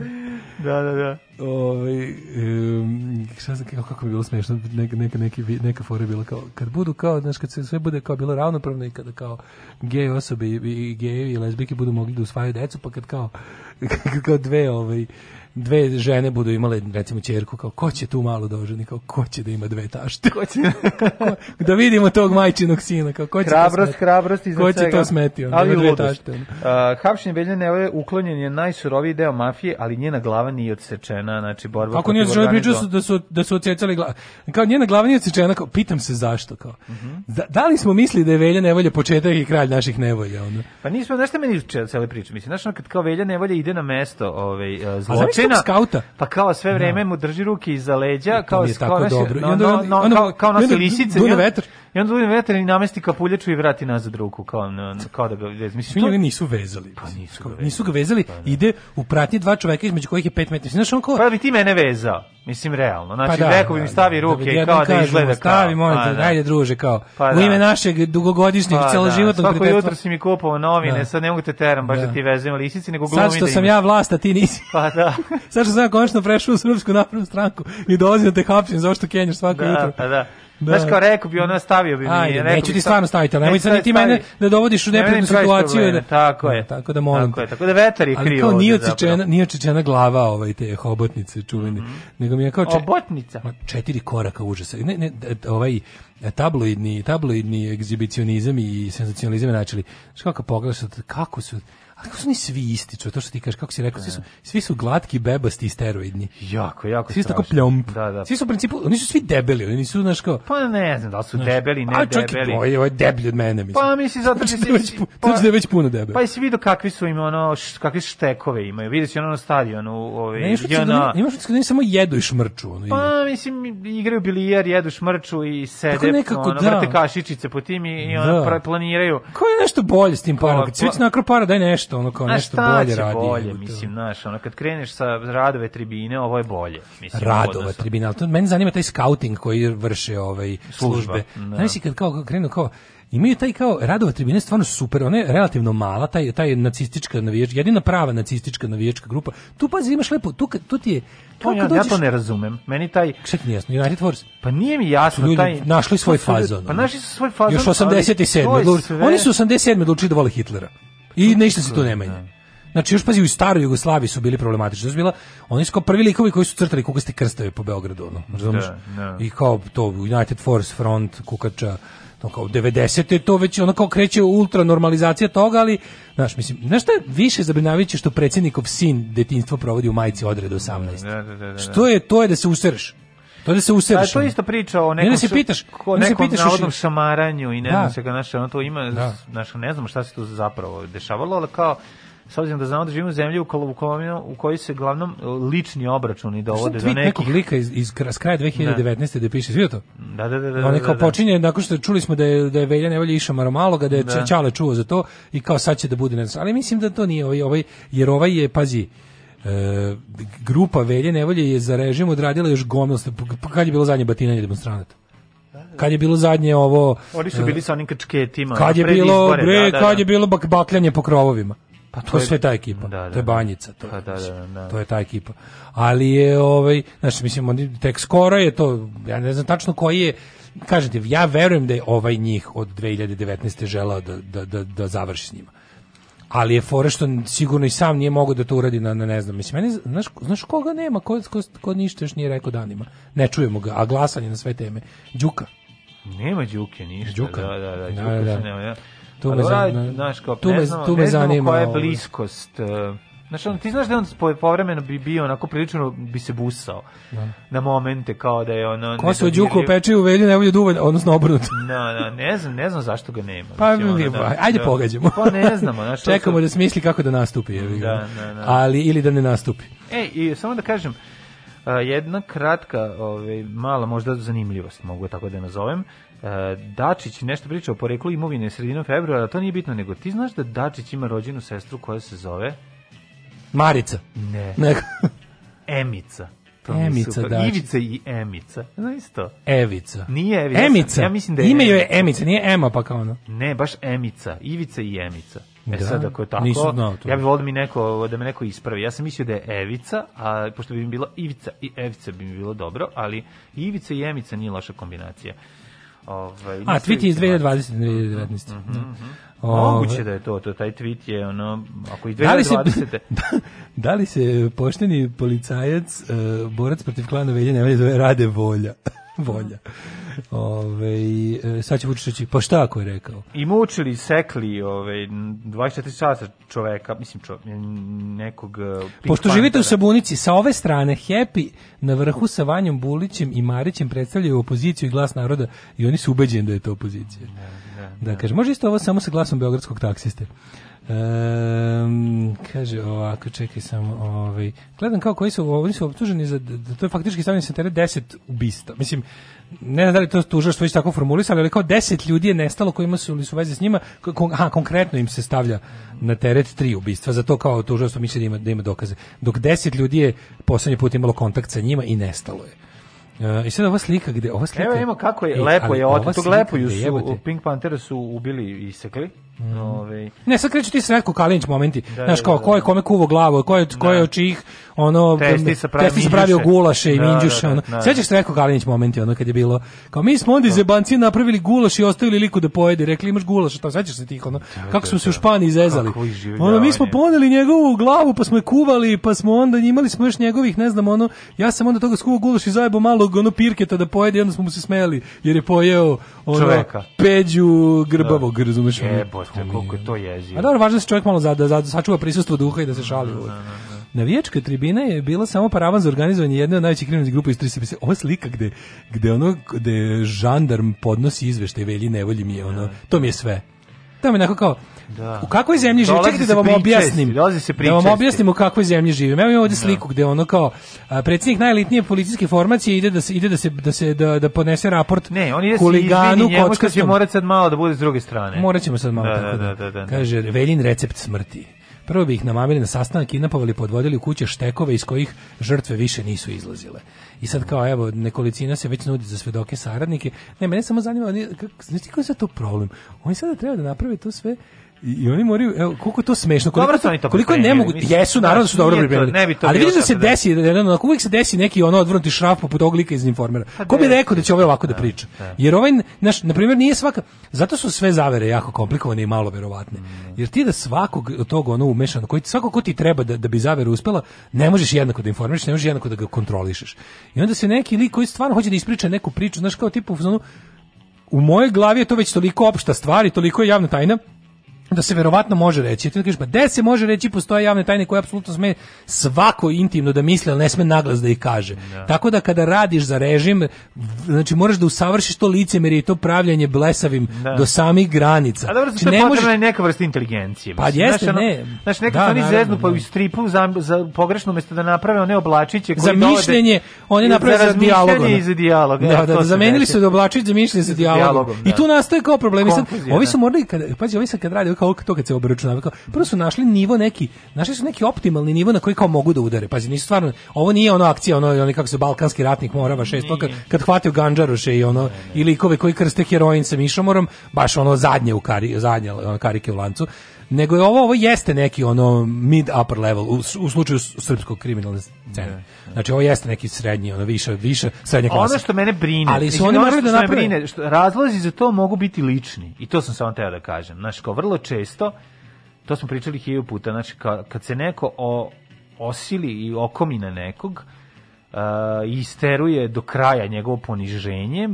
Da, da, da. Ovaj um, šta znam kako, kako bi bilo smešno neka neka neki neka fora je bila kao kad budu kao znaš kad se sve bude kao bilo ravnopravno i kada kao gej osobe i, i gejevi i lezbijke budu mogli da usvajaju decu pa kad kao kad kao dve ovaj dve žene budu imale recimo ćerku kao ko će tu malo da oženi kao ko će da ima dve tašte Ko će... da vidimo tog majčinog sina kao ko će Hrabrost, to hrabrost iznad ko će svega. to smeti ono, ali dve tašte, ono. Uh, hapšenje Veljane uklonjen je najsuroviji deo mafije, ali njena glava nije odsečena, znači borba Kako nije odsečena, pričao su organizovanog- da su da su odsecali glavu. Kao njena glava nije odsečena, kao pitam se zašto kao. Mhm. Da, da li smo mislili da je Velja Nevolja početak i kralj naših nevolja ono? Pa nismo, šta meni cele priče, mislim, ono kad kao Velja Nevolja ide na mesto ovaj, uh, zločina, tog skauta? pa kao sve vreme mu drži ruke iza leđa, kao, kao, tako dobro. No, no, no, kao, kao nosi lisice, dune vetar. I onda uzme veter i namesti kapuljaču i vrati nazad ruku, kao, na, kao da ga vezi. Mislim, to- njega nisu vezali. Pa nisu ga Nisu ga vezali, ide u pratnji dva čoveka između kojih je 5 metara. Znaš, on kao, Pa bi ti mene vezao. Mislim, realno. Znači, Pa rekao bi mi stavi da ruke bi i jednom kao da izgleda kao. Stavi, molim Pa te, da. ajde druže, kao. Pa u da. ime našeg dugogodišnjeg Pa celoživotnog da. Svako jutro si mi kupovao novine, Da. sad ne mogu te teram baš da, Da. ti vezem lisici, nego glumim Sad što da sam ja vlast, a ti nisi. Pa da. Sad što sam konačno prešao u Srpsku naprednu stranku i dolazim da te hapsim zašto kenjaš svako Da, jutro. pa da. Da. Znaš kao rekao bi ona stavio bi mi. Ajde, rekao neću ti stvarno staviti, ali nemoj sad ti mene da dovodiš u neprijatnu situaciju. Da, Tako je. Tako da molim Tako je, tako da vetar je Ali kriv kao nije odsečena glava ovaj te hobotnice čuvene, nego mi je kao če- Obotnica. Ma, četiri koraka užasa. Ne, ne, ovaj tabloidni, tabloidni egzibicionizam i senzacionalizam je načeli. Znaš kako pogledaš, kako su, a kako su oni svi isti, čo, to što ti kažeš, kako si rekao, svi su, svi su glatki, bebasti i steroidni. Jako, jako Svi su tako pljomp. Da, da. Svi su u principu, oni su svi debeli, oni nisu, znaš kao, Pa ne znam da li su debeli, ne a čovjek debeli. je ovo je deblji od mene, mislim. Pa mislim zato što Znači da je već, znači da je već puno debel. Pa jesi vidio kakvi su im ono, š- kakve štekove imaju. Vidio si ono na stadionu, ovaj, Ne, utisak da oni- imaš da oni samo jedu i šmrču. Ono, Pa, mislim, igraju bilijer, jedu šmrču i Tako sede, nekako, ono, da. vrte kašičice po tim i, i ono, Da. planiraju. Ko je nešto bolje s tim parom? Kad si već nakro para, daj nešto, ono kao A nešto bolje radi. bolje, mislim, znaš, ono, kad kreneš sa radove tribine, ovo je bolje. Mislim, Radova tribina, ali to meni zanima taj scouting koji vrše ovaj službe. da. Znaš kad kao krenu kao imaju taj kao radova tribine stvarno super, ona je relativno mala, taj taj nacistička navijačka, jedina prava nacistička navijačka grupa. Tu pazi imaš lepo, tu tu ti je To ja, kad ja dođeš- to ne razumem. Meni taj... Ti nije jasno? United Force. Pa nije mi jasno Ljudi taj... našli svoj fazon. Pa našli su svoj fazon. Još ali 87. to je odlučili- sve- Oni su 87. odlučili da vole Hitlera. I ništa se tu ne menja. Znači još pazi u staroj Jugoslaviji su bili problematični. Su bila oni su kao prvi likovi koji su crtali kukaste krstave po Beogradu, ono. Razumeš? Da, da. I kao to United Force Front Kukača to kao 90 je to već ono kao kreće ultra normalizacija toga, ali znaš, mislim, znaš šta je više zabrinjavajuće što predsjednikov sin detinjstvo provodi u majici odreda 18. Da, da, da, da, da. Što je to je da se usereš. To da se usereš. to isto priča o Ne nekom da se pitaš, ko ne da se pitaš još- šamaranju i ne Da. znam čega naše ono to ima Da. naš ne znamo šta se tu zapravo dešavalo ali kao s obzirom da znamo da živimo u zemlji u, u, kojoj- se glavnom e, lični obračuni dovode do nekih nekog lika iz, iz kraja 2019. da, piše, svi to? Da, da, da, da. On da, kao da. počinje, nakon što čuli smo da je, da je Velja Nevolja išao Maromaloga, da je Da. Čale čuo za to i kao sad će da bude, ne znam, ali mislim da to nije ovaj, ovaj jer ovaj je, pazi, e, grupa Velje Nevolje je za režim odradila još gomil, pa kad je bilo zadnje batinanje demonstranata? Kad je bilo zadnje ovo... Oni su e, bili sa onim kačketima. Kad je bilo, izbore, bre, da, da, kad da. je bilo bak, bakljanje po krovovima. Pa to, to je sve ta ekipa. Da, da, to je banjica. To, Pa je, da, da, da. to je ta ekipa. Ali je, ovaj, znači, mislim, oni, tek skoro je to, ja ne znam tačno koji je, kažem ti, ja verujem da je ovaj njih od 2019. želao da, da, da, da završi s njima. Ali je fora što sigurno i sam nije mogao da to uradi na, na ne znam. Mislim, meni, znaš, znaš koga nema, ko, ko, ko ništa još nije rekao danima. Ne čujemo ga, a glasan je na sve teme. Đuka. Nema Đuke ništa. Đuka. Da, da, da. Da, Đuka da. se nema, ja. Tu Ali me zanima- kao, tu ne me- znamo, tu me zanima, koja je bliskost. uh, Znaš, ono, ti znaš da on po- povremeno bi bio onako prilično bi se busao na momente kao da je ono Ko se. Đuka opeče u velju, ne volju duvalj, odnosno obrnuto. Da, da, ne znam, ne znam zašto ga nema. Pa Mislim, ono, da, ajde da. pogađamo. Pa ne znamo, znaš. Čekamo da smisli kako da nastupi. ga. Da, da, da. Ali ili da ne nastupi. E, i samo da kažem, jedna kratka, ovaj, mala možda zanimljivost, mogu tako da je nazovem. Dačić nešto priča o poreklu imovine sredinom februara, to nije bitno, nego ti znaš da Dačić ima rođenu sestru koja se zove Marica. Ne. Nego, Emica. To Emica. Dačić. Ivica i Emica. Znaš to? Evica. Nije Evica. Emica. Ja mislim da je Ime joj je Emica. Nije Ema pa kao ono. Ne, baš Emica. Ivica i Emica. E Da? sad ako je tako, Nisam znao to. ja bih volio da mi neko, da me neko ispravi. Ja sam mislio da je Evica, a pošto bi mi bilo Ivica i Evica bi mi bilo dobro, ali Ivica i Emica nije loša kombinacija. Ovaj, A, tweet je iz vidjeli? 2020. 2019. Moguće da je to, to taj tweet je ono, ako iz Da li se, 2020. da li se pošteni policajac, uh, borac protiv klana Velje Nevolje zove Rade Volja? Volja. Ove, e, sad će Vučić pa šta ako je rekao? I mučili, sekli ovaj, 24 sata čoveka, mislim čo, nekog... Pink Pošto živite u. Sabunici, sa ove strane Happy na vrhu sa Vanjom Bulićem i Marićem predstavljaju opoziciju i glas naroda i oni su ubeđeni da je to opozicija. Da, kaže, može isto ovo samo sa glasom beogradskog taksiste. Ehm, kaže ovako, čekaj samo, ovaj, gledam kao koji su, oni su optuženi za, da to je faktički stavljeno se teret 10 ubista. Mislim, ne znam da li to tužilaštvo već tako formulisali, ali kao 10 ljudi je nestalo kojima su ili su veze s njima, kon, aha, konkretno im se stavlja na teret tri ubistva, za to kao tužilaštvo misli da ima, da ima dokaze. Dok 10 ljudi je poslednji put imalo kontakt sa njima i nestalo je. E, I sad ova slika gde ova slika Evo imamo kako je, Ej, lepo je otet, tog lepoju su, u Pink Panthera su ubili i isekli. Ovaj, Ne, sad kreću ti Sretko Kalinić momenti. Da, Znaš, da, kao, da, ko je da. kome kuvo glavu, ko je, ko je od čijih, ono, Testisa pravi testisa pravio minđuše. gulaše i Da, da, minđuše, da, ono. da. Sećaš se Sretko Kalinić momenti, ono, kad je bilo, kao, mi smo onda iz jebanci napravili gulaš i ostavili liku da pojede, rekli imaš gulaš, tamo, sećaš se tih, ono, kako smo se u Španiji zezali. Kakvo iživljavanje. Ono, mi smo poneli njegovu glavu, pa smo je kuvali, pa smo onda, imali smo još njegovih, ne znam, ono, ja sam onda toga skuvao gulaš i zajebo malog, ono, pirketa da pojede onda smo mu se smejali, jer je pojeo, ono, Čoveka. peđu grbavog, razumeš? ono. Jebote, koliko je to jezivo. A dobro, važno je da se čovjek malo za, da, da sačuva prisustvo duha i da se šali. uvek. Navijačka tribina je bila samo paravan za organizovanje jedne od najvećih kriminalnih grupa iz 30. Ova slika gde, gde ono, gde žandarm podnosi izveštaj Velji Nevolji mi je ono, to mi je sve. To mi je onako kao, Da. u kakvoj zemlji živim? Dolazi Čekajte da vam objasnim. dolazi se Da vam objasnim u kakvoj zemlji živim. Evo imamo ovdje sliku gde ono kao a, predsjednik najelitnije policijske formacije ide da se ide da se da se da, da podnese raport Ne, on ide se huliganu što će kockastom. morat sad malo da bude s druge strane. Morat ćemo sad malo Da, tako da, da, da, da, da. Kaže, Veljin recept smrti. Prvo bi ih namamili na sastanak, kidnapovali, podvodili u kuće štekove iz kojih žrtve više nisu izlazile. I sad kao, evo, nekolicina se već nudi za svedoke saradnike. Ne, mene samo zanima, oni, kako, znači koji je sad to problem? Oni sada treba da naprave to sve i, oni moraju, evo, koliko je to smešno, koliko, Dobro su oni to koliko nemogu, mislim, jesu, naravno da su dobro to- pripremili, ne to ali vidiš da se da- desi, da, da, da, uvijek se desi neki ono odvrnuti šraf poput ovog lika iz informera. Ko bi rekao da će ovaj ovako da priča? Jer ovaj, naš, na primjer, nije svaka, zato su sve zavere jako komplikovane i malo verovatne. Jer ti da svakog od tog ono umešano, koji, svako ko ti treba da, da bi zavera uspela, ne možeš jednako da informišeš, ne možeš jednako da ga kontrolišeš. I onda se neki lik koji stvarno hoće da ispriča neku priču, znaš kao tipu, u mojoj glavi je to već toliko opšta stvar i toliko je javna tajna da se verovatno može reći. Ti kažeš, pa gde se može reći, postoje javne tajne koje apsolutno sme svako intimno da misli, ali ne sme naglas da ih kaže. Tako da kada radiš za režim, znači moraš da usavršiš to licemerje i to pravljanje blesavim Da. do samih granica. A dobro, Znači, je ne možeš- i neka vrsta inteligencije. Pa mislim. jeste, Znaš, ono- ne. Znaš, nekad Da, oni zeznu pa da. u stripu za, za pogrešno mesto da naprave one oblačiće koji za mišljenje, oni naprave za, razmišljanje dijalog. i za dijalog. Da, e, da, da, zamenili su da oblačić za mišljenje sa dijalogom. dijalogom, da. I tu nastaje kao problem. I Sad, ovi da. su morali, kada, pazi, ovi sad kad radi, kao to kad se obračunava, kao, prvo su našli nivo neki, našli su neki optimalni nivo na koji kao mogu da udare. Pazi, nisu stvarno, ovo nije ono akcija, ono, ono kako se balkanski ratnik Morava šest, kad, kad hvataju ganđaroše i ono, i likove koji krste heroin sa mišomorom, baš ono zadnje u kari, zadnje ono, karike u lancu nego je ovo ovo jeste neki ono mid upper level u, u slučaju srpskog kriminalne scene. Znači ovo jeste neki srednji, ono više više srednja klasa. Ono što mene brine, Ali su oni morali da naprave. brine, što razlozi za to mogu biti lični. I to sam samo teo da kažem. Znači, kao vrlo često, to smo pričali hiljadu puta, znači, ka- kad se neko o, osili i okomi na nekog, uh, isteruje do kraja njegovo poniženje,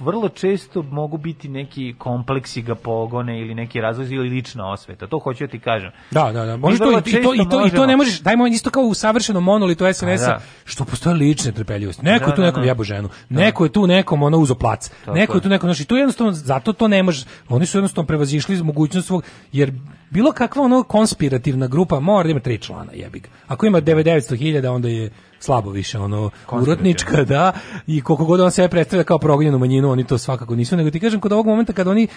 vrlo često mogu biti neki kompleksi ga pogone ili neki razlozi ili lična osveta. To hoću da ti kažem. Da, da, da. Može Mi to, i, to, i, to, često i to možemo- ne možeš, dajmo isto kao u savršenom monolitu SNS-a, da. što postoje lične trpeljivosti. Neko Da, je tu da, nekom da. jebo ženu, neko je tu nekom ono uzo plac, Tako neko je tu neko, znači tu jednostavno, zato to ne može, oni su jednostavno prevazišli iz mogućnost svog, jer bilo kakva ono konspirativna grupa mora da ima tri člana, jebi ga. Ako ima 9900.000, onda je slabo više ono urotnička, da, i koliko god on sebe predstavlja kao progonjenu manjinu, oni to svakako nisu, nego ti kažem kod ovog momenta kad oni e,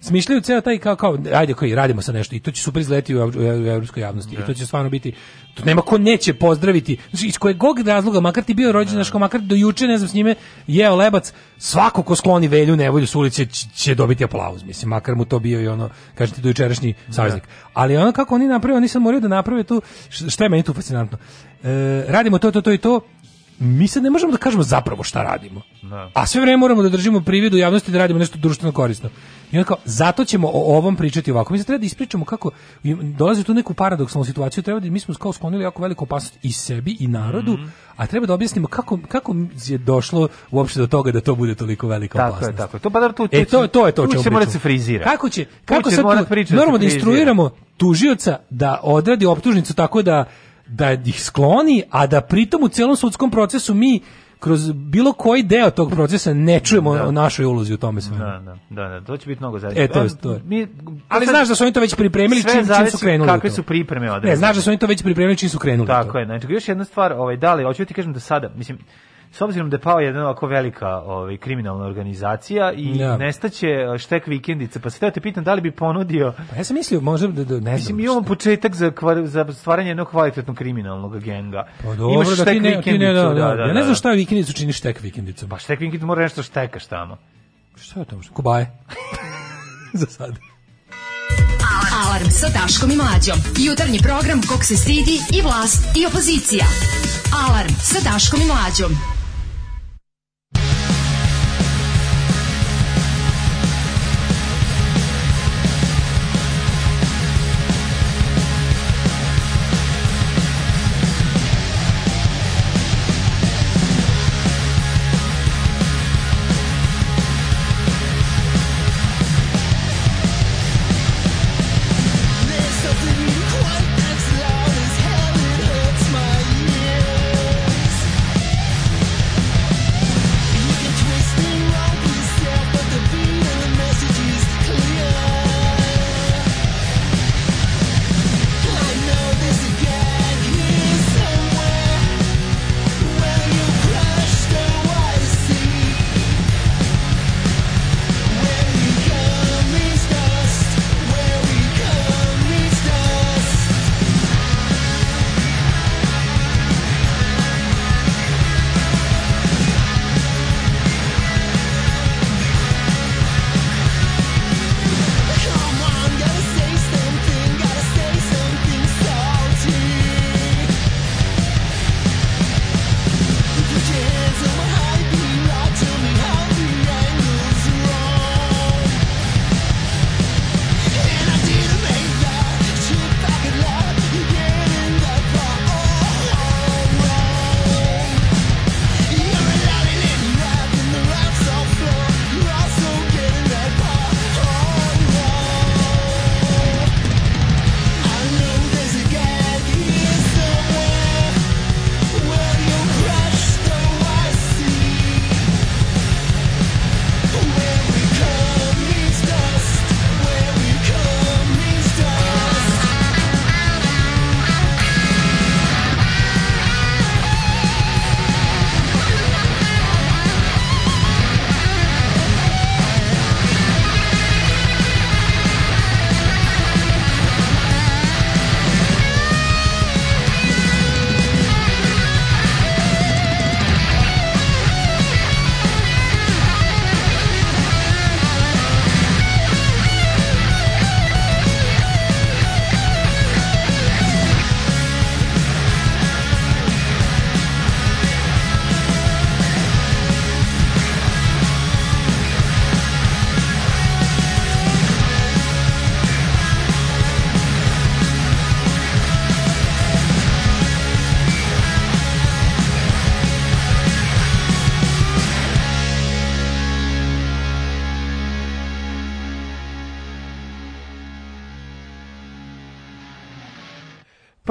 smišljaju ceo taj kao, kao ajde koji radimo sa nešto i to će super izleti u, u, u evropskoj javnosti i to će stvarno biti to nema ko neće pozdraviti znači iz kojeg god razloga makar ti bio rođen znači makar do juče ne znam s njime jeo lebac svako ko skloni velju nevolju s ulice će, dobiti aplauz mislim makar mu to bio i ono kažete do jučerašnji saveznik ali ono kako oni naprave oni sad moraju da naprave tu šta je meni tu fascinantno e, radimo to to to i to mi sad ne možemo da kažemo zapravo šta radimo. Da. A sve vreme moramo da držimo privid u javnosti da radimo nešto društveno korisno. I onda kao, zato ćemo o ovom pričati ovako. Mi se treba da ispričamo kako dolazi tu neku paradoksalnu situaciju, treba da mi smo kao sklonili jako veliku opasnost i sebi i narodu, Mhm. a treba da objasnimo kako, kako je došlo uopšte do toga da to bude toliko velika Tako opasnost. je, tako je. To pa da tu E to to je to čemu pričamo. se frizira. Kako će Tu kako sad tu- da normalno da instruiramo tužioca da odradi optužnicu tako da da ih skloni, a da pritom u celom sudskom procesu mi kroz bilo koji deo tog procesa ne čujemo o našoj ulozi u tome svemu. Da, da, da, da, to će biti mnogo zajedno. E, to je, to je. Mi, Ali znaš da su oni to već pripremili Sve čim, čim su krenuli. kakve su pripreme Ne, određene. znaš da su oni to već pripremili čim su krenuli. u to. Tako je, znači još jedna stvar, ovaj da li hoću ti kažem da sada, mislim s obzirom da je pao jedna ovako velika ovaj kriminalna organizacija i Da. nestaće eh, štek vikendice, pa se teo te pitam da li bi ponudio Pa ja sam mislio možda da, da ne znam. Mislim, imamo početak za, kvar, za stvaranje jednog kvalitetnog kriminalnog genga. Pa dobro, da ti ne, ti ne, da, da, Ja ne znam šta vikendicu čini štek vikendicom. Pa štek vikendicu mora nešto štekaš tamo. Šta je to? Kobaje. Za sad. Alarm sa Daškom i Mlađom. Jutarnji program kog se stidi i vlast i opozicija. Alarm sa Daškom i Mlađom.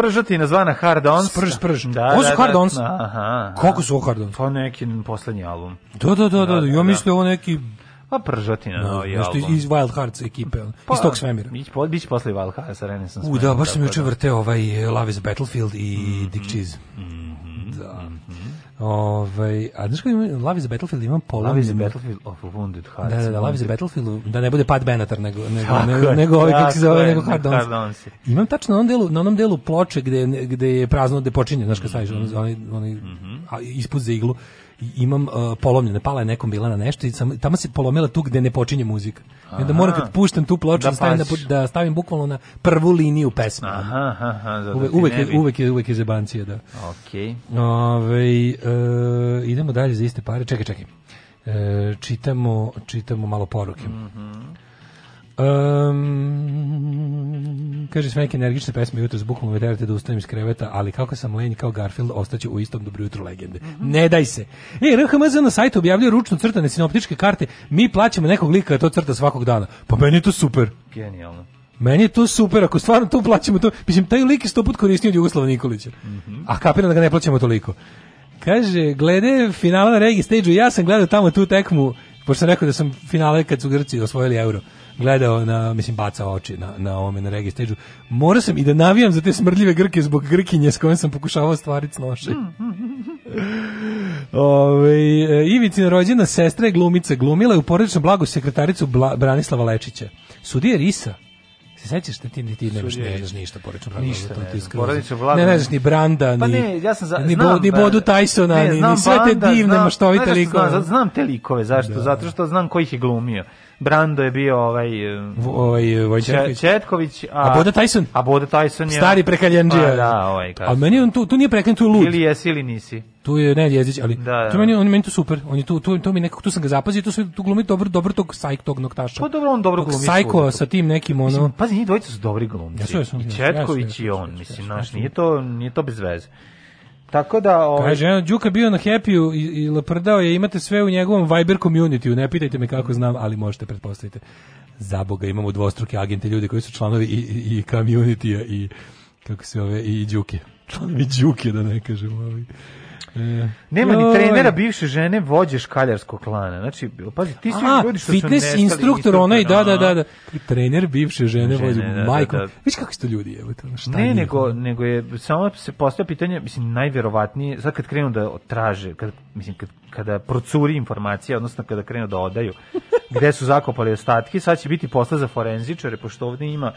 Pržotina zvana Hard Ons. Sprž, sprž. Da, Ovo su da, Hard da. Ons? Aha. Koliko su ovo Hard Ons? Pa neki poslednji album. Da, da, da, da, Da, ja mislim ovo neki Pa pržotina, no, nešto iz, album. iz Wild Hearts ekipe, Pa, iz tog svemira. Bić, po, bić posle Valhalla sa Renaissance. U, da, baš sam juče vrteo ovaj Love is Battlefield i Dick Cheese. Da. Ovaj, a znaš kako ima, Love is a Battlefield imam polomljenu... Love is a Battlefield of Wounded Hearts. Da, da, da, Love is a Battlefield, da ne bude Pat Benatar, nego, nego, Tako nego, nego ovaj, kako se zove, nego Hard. Imam tačno na onom delu, na onom delu ploče gde, gde je prazno, gde počinje, znaš kad staviš, Mhm. onaj, onaj, a, ispod za iglu, imam uh, polomljene, pala je nekom bila na nešto i sam, tamo se polomila tu gde ne počinje muzika. I onda moram kad puštam tu ploču Da da, stavim, paziš. da stavim bukvalno na prvu liniju pesme. Aha, aha, aha, zato Uvek, uvek, je, uvek, je, uvek je zebancija, da. Okej. Ove, e, idemo dalje za iste pare. Čekaj, čekaj. E, čitamo, čitamo malo poruke. Um, kaže sve neke energične pesme jutro bukvalno me terate da ustanem iz kreveta, ali kako sam lenj kao Garfield, ostaće u istom dobro jutro legende. Ne daj se. E, RHMZ na sajtu objavljuje ručno crtane sinoptičke karte, mi plaćamo nekog lika da to crta svakog dana. Pa meni je to super. Genijalno. Meni je to super, ako stvarno to plaćamo to, mislim, taj lik je sto put koristio od Jugoslava Nikolića. A kapiram da ga ne plaćamo toliko. Kaže, glede finala na Regi stage ja sam gledao tamo tu tekmu, pošto sam rekao da sam finale kad su Grci osvojili euro, gledao na, mislim, bacao oči na, na ovome, na Regi stage Morao sam i da navijam za te smrdljive Grke zbog Grkinje s kojom sam pokušavao ostvariti snoše. Ove, e, Ivicina rođena sestra je glumica, glumila je u porodičnom blagu sekretaricu Bla, Branislava Lečića. Sudija Risa, se sećaš da ti, ti nemaš, ne znaš ništa o porodičnom blagu? Ništa to ne ti Porodično blago Ne, znaš ni Branda, Pa ni, ne, ja sam za, ni, znam, Bo, ni da- Bodu Tysona, ne, ni, ni sve te divne znam- maštovite likove. Znam, znam te likove, zašto? Zato što znam ko ih je glumio. Brando je bio ovaj... ovaj, Vojčeković. Če- Četković, a, A Boda Tyson? A Boda Tyson je... Stari prekaljanđija. Pa da, ovaj, A meni on tu, tu nije prekaljan, tu je lud. Ili jesi ili nisi. Tu je ne Jezić, ali Da, da. tu meni on meni tu super. On je tu tu to mi nekako tu sam ga zapazio, tu sve tu glumi dobro dobro tog sajk tog noktaša. Pa dobro, on dobro glumi Sajko sa tim nekim ono Mislim, pazi, njih dvojica su dobri glumci. Jesu, I Četković i on, mislim, jesu. nije to, nije to bez veze. Tako da, ovaj, Kaže, jedan Đuka bio na Happy-u i, i laprdao je, imate sve u njegovom Viber community ne pitajte me kako znam, ali možete pretpostaviti. Za Boga, imamo dvostruke agente, ljude koji su članovi i, i, i community-a i kako se ove, i Đuke. Članovi Đuke, da ne kažem. Ovaj. E, Nema ni trenera bivše žene vođe škaljarskog klana. Znači, pazi, ti Aha, ljudi što su fitness nestali, instruktor onaj, da, da, da, aha. da. Trener bivše žene, Žene, vođe, da, da, majko. da. Viš kako su to ljudi, evo to, šta Ne, njih, nego, nego je, samo se postavlja pitanje, mislim, najverovatnije, sad kad krenu da traže, kad, mislim, kad, kada procuri informacija, odnosno kada krenu da odaju, gde su zakopali ostatke, sad će biti posla za forenzičare, pošto ovdje ima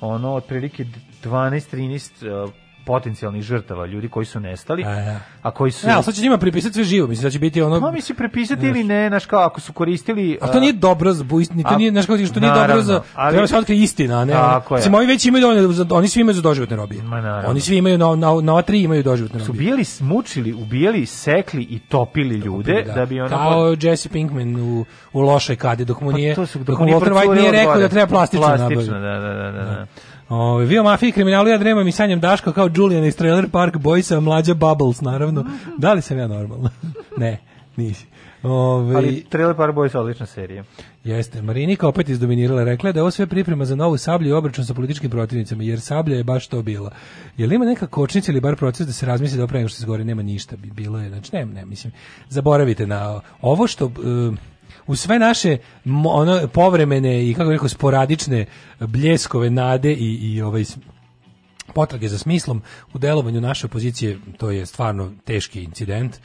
ono, otprilike 12-13 uh, potencijalnih žrtava, ljudi koji su nestali, A, ja. a koji su... Ne, ali sad će njima pripisati sve živo, mislim da će biti ono... Pa misli prepisati ili ne, znaš kao, ako su koristili... A to nije dobro za buist, ni to nije, znaš kako ti, što nije dobro za, ali- treba se otkriti istina, a ne. Tako je. Mislim, ovi već imaju, oni svi imaju za doživotne robije. Ma, naravno. Oni svi imaju, na, na, na tri imaju doživotne su robije. bijeli, mučili, ubijali, sekli i topili ljude, da, bi ono... Kao Jesse Pinkman u, u lošoj kadi, dok mu Pa nije, to su- dok mu mu nije Walter White procurilo nije rekao da treba plastično, Plastično, nabaviti. da, da, da, da. da. Ove, vi o mafiji i kriminalu ja dremam i sanjam Daško kao Julian iz Trailer Park Boysa, mlađa Bubbles, naravno. Da li sam ja normalna? ne, nisi. Ove, Ali Trailer Park Boys je odlična serija. Jeste, Marinika opet izdominirala, rekla je da je ovo sve priprema za novu sablju i obračun sa političkim protivnicama, jer sablja je baš to bila. Je li ima neka kočnica ili bar proces da se razmisli da opravo što se zgore, nema ništa, bi bilo je, znači ne, ne, mislim, zaboravite na ovo što... uh, u sve naše ono povremene i kako rekao sporadične bljeskove nade i, i ovaj potrage za smislom u delovanju naše opozicije to je stvarno teški incident.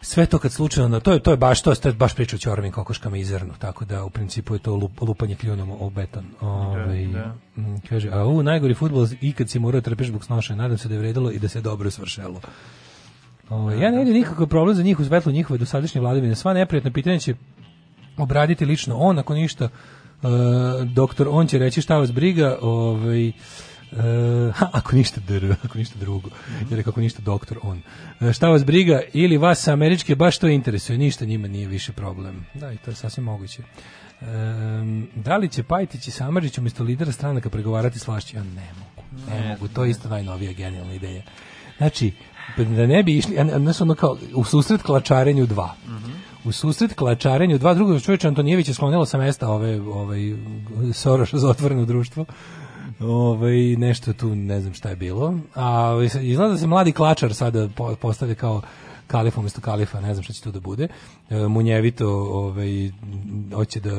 Sve to kad slučajno na to je to je baš to je baš priča o ćoravim kokoškama i zrnu tako da u principu je to lup, lupanje kljunom o beton ovaj da. mm, kaže a u najgori fudbal ikad si morao da trpeš zbog snoša nadam se da je vredilo i da se dobro svršelo Ovaj, ja ne vidim nikakav problem za njih u svetlu njihove dosadašnje vladavine. Sva neprijatna pitanja će obraditi lično on, ako ništa, uh, doktor, on će reći šta vas briga, ovaj, uh, ha, ako ništa dr, ako ništa drugo, jer je kako ništa doktor on. Uh, šta vas briga ili vas sa američke baš to interesuje, ništa njima nije više problem. Da, i to je sasvim moguće. Um, da li će Pajtić i Samarđić umjesto lidera stranaka pregovarati s vlašću? Ja ne mogu, ne, mogu, to je isto najnovija genijalna ideja. Znači, da ne bi išli, znaš, ono kao, u susret klačarenju dva. U susret klačarenju dva drugog čovječa Antonijević je sklonilo sa mesta ove, ovaj, Soroša za otvoreno društvo. Ovaj, nešto tu, ne znam šta je bilo. A ovaj, izgleda da se mladi klačar sada po- postavlja kao kalif umjesto kalifa, ne znam šta će tu da bude. E, munjevito, ovaj, hoće da,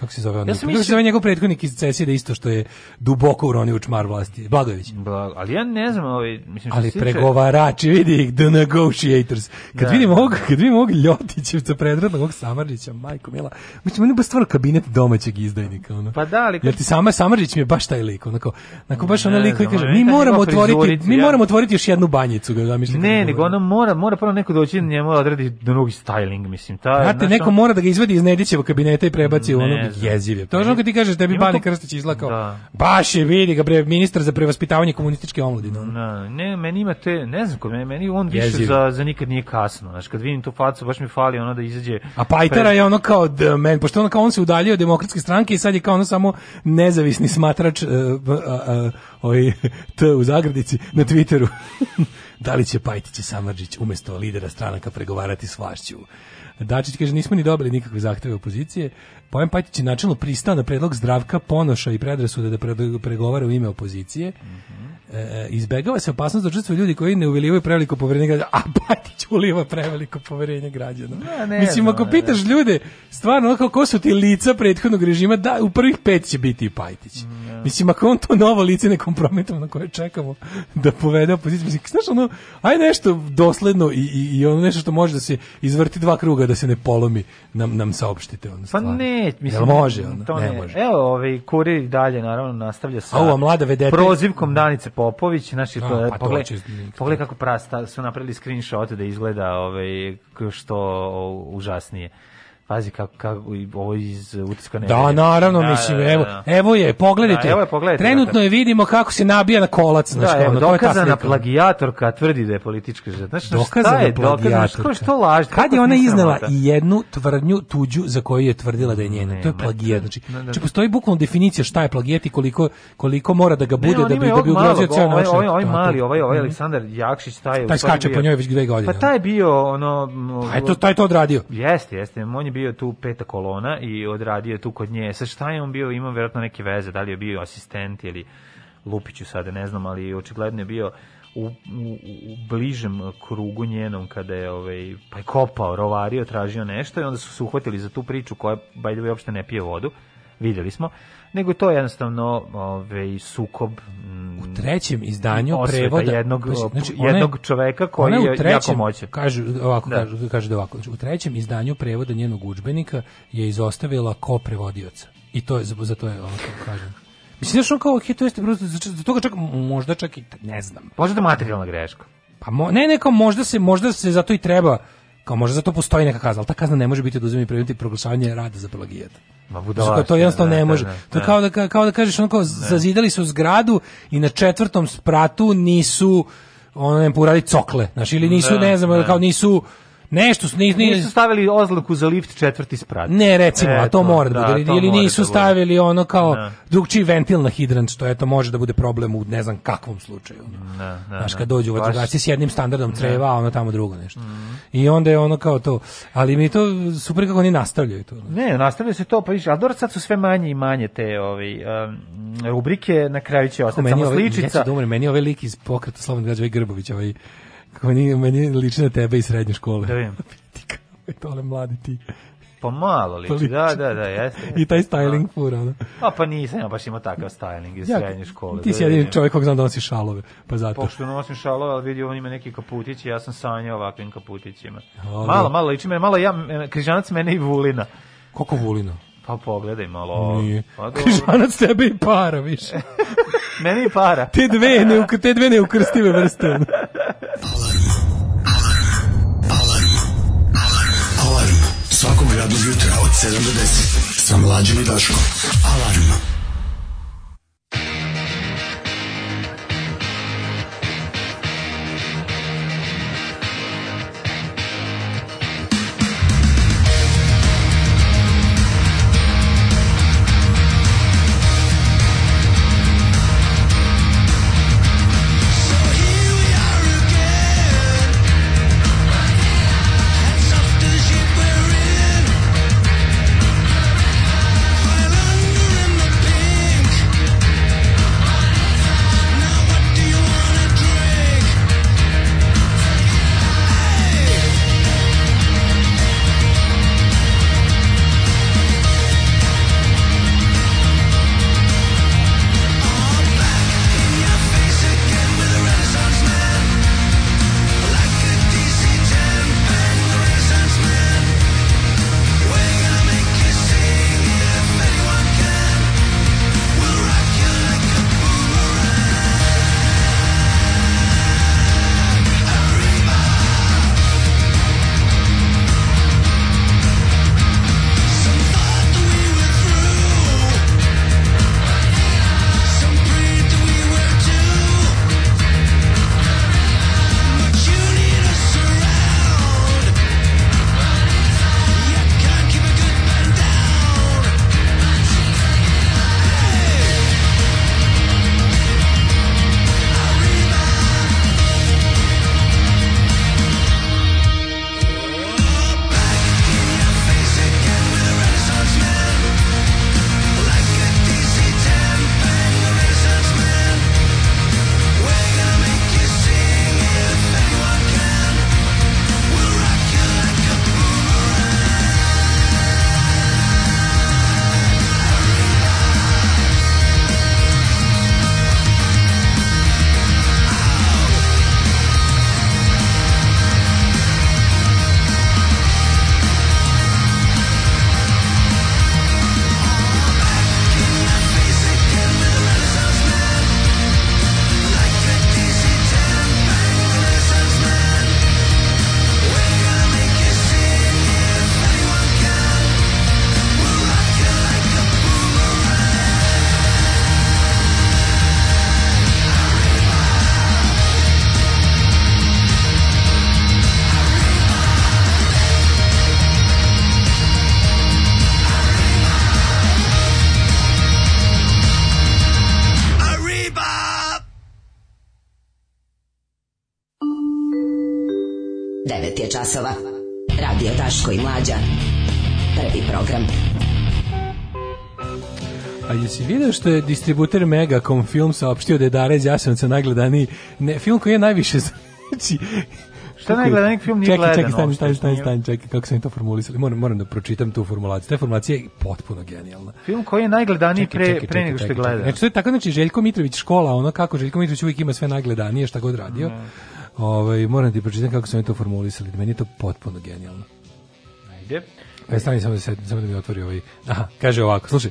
kako se zove on? Ja sam mislio- zove njegov prethodnik iz Cesije da isto što je duboko uronio u čmar vlasti. Blagojević. Blago. Ali ja ne znam, ovaj, mislim, što Ali pregovarači, vidi ih, the negotiators. Kad Da. vidim ovog, kad vidim ovog Ljotićevca predradnog, ovog Samarđića, majko mila, mislim, on je baš stvarno kabinet domaćeg izdajnika. Ono. Pa da, ali Jer ti sama Samarđić mi je baš taj lik, onako, onako baš Ne lik koji kaže, mi moramo otvoriti, mi moramo otvoriti još jednu banjicu, ga zamišljate. Ne, nego ono mora, mora prvo neko doći da njemu odredi drugi styling, mislim. Ta, Znate, znaš, neko ono- mora da ga izvedi iz Nedićevog kabineta i prebaci u ono jeziv je. To je ono kad ti kažeš tebi Ima Bani to- Krstić izlakao. Da. Baš je, vidi ga, bre, ministar za prevaspitavanje komunističke omladine. Na, ne, meni ima te, ne znam, kod mene, meni on više Jeziv. za, za nikad nije kasno. Znaš, kad vidim tu facu, baš mi fali ono da izađe... A Pajtara je ono kao the man, pošto ono kao on se udaljio od demokratske stranke i sad je kao ono samo nezavisni smatrač uh, uh, uh, ovaj, T u zagradici na Twitteru. da li će Pajtić i Samarđić umjesto lidera stranaka pregovarati s vlašću? Dačić kaže, nismo ni dobili nikakve zahteve opozicije. Pojem Pajtić je načelno pristao na predlog zdravka Ponoša i predrasuda da pre- pregovara u ime opozicije. e, izbegava se opasnost da učestvuju ljudi koji ne uvelivaju preveliko poverenje građana, a Pajtić uliva preveliko poverenje građana. Ja, ne Mislim, znam, ako ne, pitaš ljude, stvarno, ono ko su ti lica prethodnog režima, da, u prvih pet će biti i Pajtić. Mislim, ako on to novo lice na koje čekamo da povede opoziciju, mislim, znaš, ono, aj nešto dosledno i, i, i ono nešto što može da se izvrti dva kruga, da se ne polomi, nam, nam saopštite. Ono, Pa ne, mislim, Jel može, ono? to ne, ne, može. Evo, ovaj kurir dalje naravno nastavlja sa ova mlada vedeta- prozivkom Danice Popović, znači to- pa pogled, će- pogledaj kako prasta su napravili screenshot da izgleda ovaj što užasnije. Pazi kako, kako i ovo iz utiska ne. Da, naravno, mislim, evo, evo je, pogledajte. Da, evo je, pogledajte, Trenutno dakle. je vidimo kako se nabija na kolac, Da, evo, ono, je dokazana plagijatorka tvrdi da je politička žrtva. Znači, šta Dokazana je dokazana? plagijatorka. Što, što laž? Kad je ona iznela i jednu tvrdnju tuđu za koju je tvrdila da je njena? To je plagijat. Znači, Da, da, da. znači postoji bukvalno definicija šta je plagijat i koliko, koliko mora da ga bude Ne, da bi, da bi ugrozio ceo ovaj, način. ovaj, ovaj mali, ovaj, ovaj Mhm. Aleksandar Jakšić, taj je Taj skače po njoj već dve godine. Pa taj je bio ono... Pa eto, taj to odradio. Jeste, jeste. On je bio tu peta kolona i odradio tu kod nje. Sa šta je on bio? Imao vjerojatno neke veze. Da li je bio asistent ili Lupiću sada, ne znam, ali očigledno je bio u, u, u bližem krugu njenom kada je ovaj, pa je kopao, rovario, tražio nešto i onda su se uhvatili za tu priču koja, by the way, uopšte ne pije vodu. Vidjeli smo. Nego to je jednostavno ovaj, sukob U trećem izdanju prevoda jednog, znači, ona je- jednog čoveka koji je jako trećem- moćan. Kažu ovako, Da. kažu, kaže da ovako. znači, U trećem izdanju prevoda njenog udžbenika je izostavila ko prevodioca. I to je za, to je ono kako kažem. Mislim da što on kao ok, to jeste za, toga čak možda čak i ne znam. Možda je materijalna greška. Pa mo, ne, ne, kao možda se možda se zato i treba kao možda zato postoji neka kazna, ali ta kazna ne može biti oduzimanje predmeta i proglašavanje rada za plagijat. Ma budalaština, to jednostavno da, ne da, može. da, To je da. kao da ka- kao da kažeš ono kao zazidali su zgradu i na četvrtom spratu nisu ono ne uradili cokle, znači ili nisu Da, ne znam da. kao nisu nešto su ni, ni- Nisu stavili oznaku za lift četvrti sprat. ne recimo, a to mora da, da, bude ili, nisu da stavili ono kao Da. drugčiji ventil na hidrant, što eto može da bude problem u ne znam kakvom slučaju. Da, da, Znaš, da. kad dođu vatrogasci s jednim standardom creva, a ono tamo drugo nešto. I onda je ono kao to. Ali mi to super kako oni nastavljaju to. Ne, nastavlja se to, pa viš, ali dobro sad su sve manje i manje te ovaj, um, rubrike, na kraju će ostati samo ja sličica. ću da umrem, meni ovaj lik iz pokreta Slovan građa, ovaj Grbović, ovaj, kako meni, meni liči na tebe iz srednje škole. Da vidim. Tole mladi ti. Pa malo liči, liči. da, da, da, jeste. I taj styling fura, ono. A pa nisam ja baš imao takav styling iz Ja, srednje škole. Ti da si jedini čovjek kog znam da nosi šalove, pa zato. Pošto nosim šalove, ali vidi, on ima neki kaputić i ja sam sanjao ovakvim kaputićima. Ali- Malo, malo liči me, malo ja, križanac mene i Vulina. Koliko vulino? Pa pogledaj malo. Nije. Pa. Križanac tebe i para, više. Meni para. Te dve, ne, te dve neukrstive vrste. ono. Alarm svakog radnog jutra od 7 do 10 sa mlađim i Daškom. Alarm. Časova. Radio Daško i Mlađa. Prvi program. A jesi vidio što je distributer Megacom film saopštio da je Dara iz Jasenovca najgledaniji ne, film koji je najviše znači Šta najgledaniji film nije čekaj, gledan Čekaj, stani, uopšte, stani, stani, stani, čekaj, kako sam to formulisali. Moram, moram da pročitam tu formulaciju. Ta formulacija je potpuno genijalna. Film koji je najgledaniji Čekaj, pre, čekaj, pre nego čekaj, što je čekaj, čekaj. gledan. Znači, to je tako, znači, Željko Mitrović škola, ono kako Željko Mitrović uvijek ima sve najgledanije, šta god radio. Ovaj, moram ti pročitam kako su oni to formulisali. Meni je to potpuno genijalno. Ajde. E, stani samo da, se, samo da mi otvori ovaj... Aha, kaže ovako, slušaj.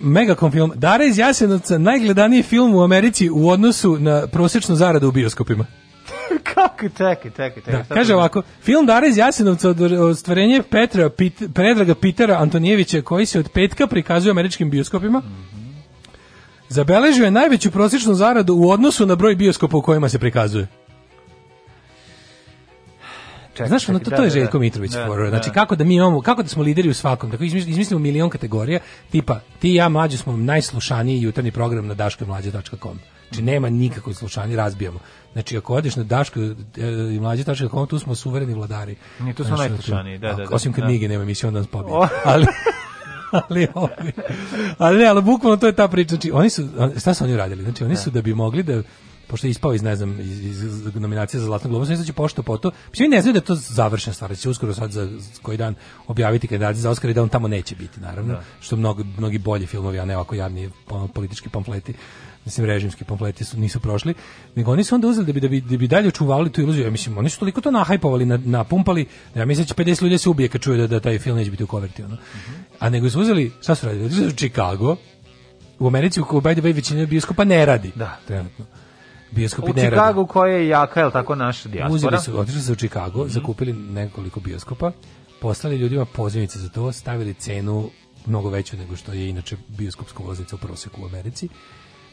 Megacom film. Dara iz Jasenovca, najgledaniji film u Americi u odnosu na prosječnu zaradu u bioskopima. Kako? Čekaj, čekaj, čekaj. Da, kaže ovako, film Dara iz Jasenovca od ostvarenje Petra, Pit, Predraga Pitera Antonijevića koji se od petka prikazuje u američkim bioskopima, zabeležio je najveću prosječnu zaradu u odnosu na broj bioskopa u kojima se prikazuje. Čekaj, Znaš, ono, to, čekaj, to je da, da, Željko Mitrović. da. Znači, da. kako da mi imamo, kako da smo lideri u svakom, tako izmislimo, milion kategorija, tipa, ti i ja mlađe smo najslušaniji jutarnji program na daškomlađe.com. Znači, nema nikakvog slušanja, razbijamo. Znači, ako odeš na daško e, i mlađe.com, tu smo suvereni vladari. Nije, tu smo Znači, najslušaniji, da, da, da. Osim kad Da. Migi nema emisiju, onda nas pobije. Ali, ali, ovaj, ali ne, ali bukvalno to je ta priča. Znači, oni su, šta su oni radili? Znači, oni su da bi mogli da pošto je ispao iz, ne znam, iz, iz nominacije za Zlatnog globusa, znači pošto po to. Mislim, ne znaju da je to završena stvar, da će uskoro sad za koji dan objaviti kandidati za Oskar i da on tamo neće biti, naravno, što mnogo, mnogi bolji filmovi, a ne ovako javni politički pamfleti mislim režimski pamfleti su nisu prošli, nego oni su onda uzeli da bi da bi, da bi dalje čuvali tu iluziju. Ja mislim, oni su toliko to nahajpovali, na, napumpali, da ja mislim da će 50 ljudi da se ubije kad čuje da, da taj film neće biti u koverti. Ono. A nego su uzeli, šta su radili? Uzeli su Chicago, u Americi u kojoj by the way većina bioskopa ne radi. Da. Trenutno. Bioskopi U ne rade. Chicagu koja je jaka, je li tako naša dijaspora? Uzeli su, otišli su u Chicago, zakupili nekoliko bioskopa, poslali ljudima pozivnice za to, stavili cenu mnogo veću nego što je inače bioskopska ulaznica u proseku u Americi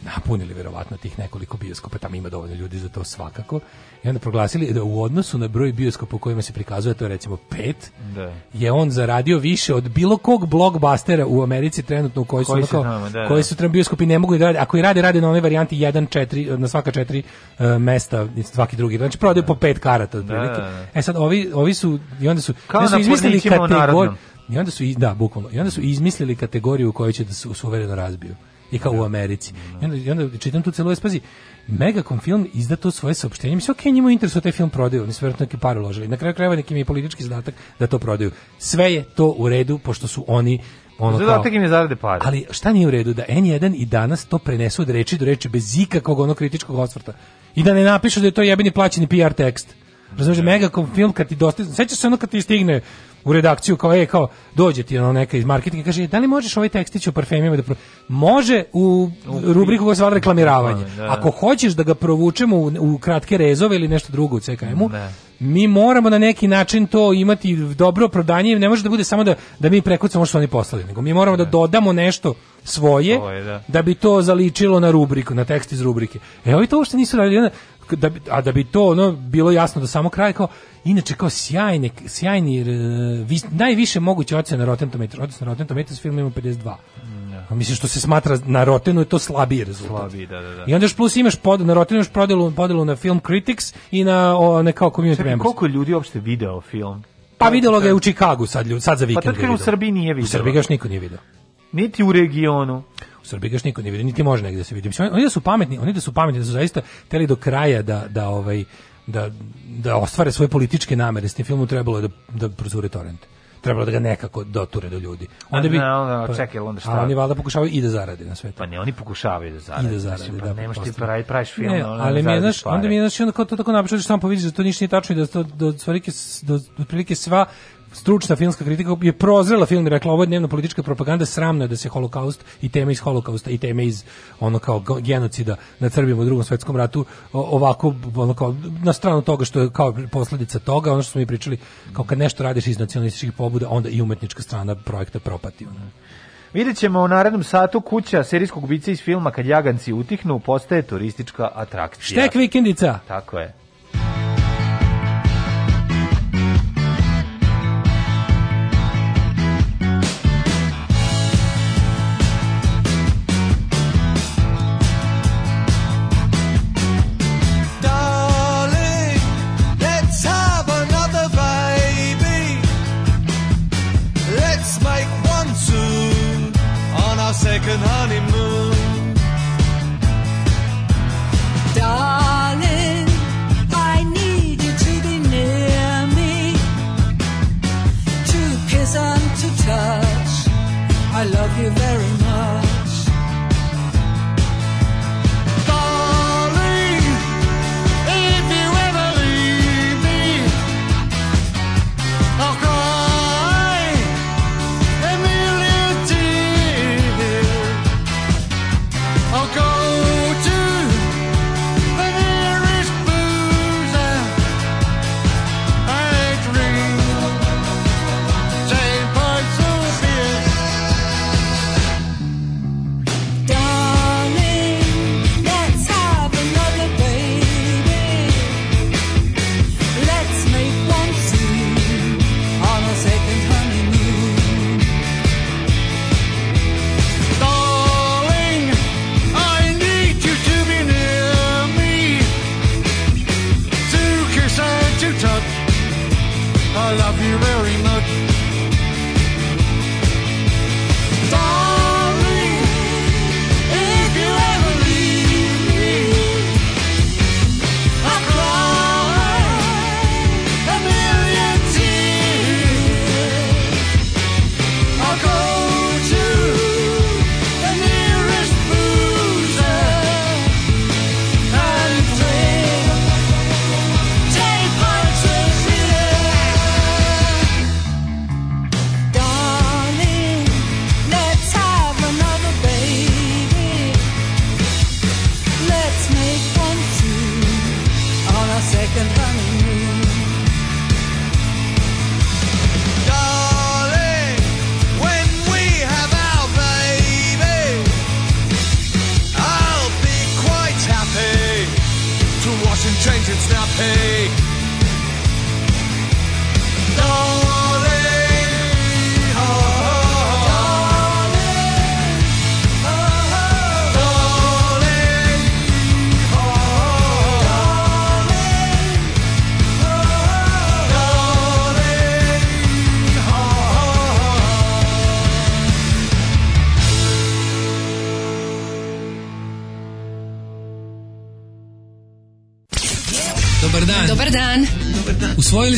napunili verovatno tih nekoliko bioskopa, tamo ima dovoljno ljudi za to svakako, i onda proglasili da u odnosu na broj bioskopa u kojima se prikazuje, to je recimo pet, Da. je on zaradio više od bilo kog blockbustera u Americi trenutno u kojoj su, Koji kao- znamo, da, koji da. su trenutno bioskopi ne mogu da rade, ako i rade, rade na onoj varijanti 1, 4, na svaka četiri e, mesta, svaki drugi, znači prodaju po pet karata otprilike. da, da. E sad, ovi, ovi su, i onda su, Kao onda su izmislili kategoriju, i onda su, da, bukvalno, i onda su izmislili kategoriju u kojoj će da se suvereno razbiju. I kao u Americi. I onda, i onda čitam tu celu spazi, Megacom film izda to svoje saopštenje. Mislim, ok, njima je interes da taj film prodaju, oni su vjerojatno neke pare uložili. Na kraju krajeva neki mi je politički zadatak da to prodaju. Sve je to u redu, pošto su oni ono Zadatak im je zarade pare. ali šta nije u redu da N1 i danas to prenesu od reči do reči bez ikakvog onog kritičkog osvrta. I da ne napišu da je to jebeni plaćeni PR tekst. Razumeš da Megacom film kad ti dostigne, sećaš se ono kad ti stigne u redakciju kao je kao dođe ti ono neka iz marketinga i kaže da li možeš ovaj tekstić o parfemima da pro... može u rubriku koja se zvala reklamiravanje. Da, da. Ako hoćeš da ga provučemo u, u kratke rezove ili nešto drugo u CKM-u, Ne. mi moramo na neki način to imati dobro prodanje, ne može da bude samo da, da mi prekucamo što su oni poslali, nego mi moramo da dodamo nešto svoje, Svoje, da. da bi to zaličilo na rubriku, na tekst iz rubrike. E, ovi to uopšte nisu radili, onda, da bi, a da bi to ono bilo jasno do samog kraja, kao, inače kao sjajne, sjajni, vis- najviše moguće ocene na Rotten Tomatoes, odnosno Rotten Tomatoes film ima 52. A mislim što se smatra na Rottenu je to slabiji rezultat. Slabiji, da, da, da. I onda još plus imaš pod, na Rottenu imaš podelu, podelu na film critics i na o, ne kao community Čekaj, members. koliko ljudi uopšte video film? Pa videlo ga je u Čikagu sad, sad za vikend. Pa ga je kažem, u. Srbiji nije U videlo. Srbiji ga još niko nije video. Niti u regionu. U Srbiji ga još niko nije vidio, niti može negde da se vidi. Mislim, oni da su pametni, oni da su pametni, da su zaista teli do kraja da, da, ovaj, da, da ostvare svoje političke namere s tim filmom, trebalo je da, da prozure torrent. Trebalo da ga nekako doture do ljudi. Onda bi, ne, onda, čekaj, onda šta? A oni valjda pokušavaju i da zarade na sve to. Pa ne, oni pokušavaju da zarade. I da zarade, pa da, nemaš ti pravi, praviš film, Ne, ono, ali mi je, znaš, onda mi je, znaš, onda kao to tako napišeš da samo povidiš da to ništa nije tačno i da to, da otprilike, da otprilike sva stručna filmska kritika je prozrela film i rekla ovo je dnevno politička propaganda, sramno je da se holokaust i teme iz holokausta i teme iz ono kao genocida nad Srbijom u drugom svetskom ratu ovako ono kao na stranu toga što je kao posledica toga, ono što smo mi pričali kao kad nešto radiš iz nacionalističkih pobuda, onda i umetnička strana projekta propati. Ono. Vidjet ćemo u narednom satu kuća serijskog ubica iz filma Kad jaganci utihnu postaje turistička atrakcija. Štek vikendica! Tako je.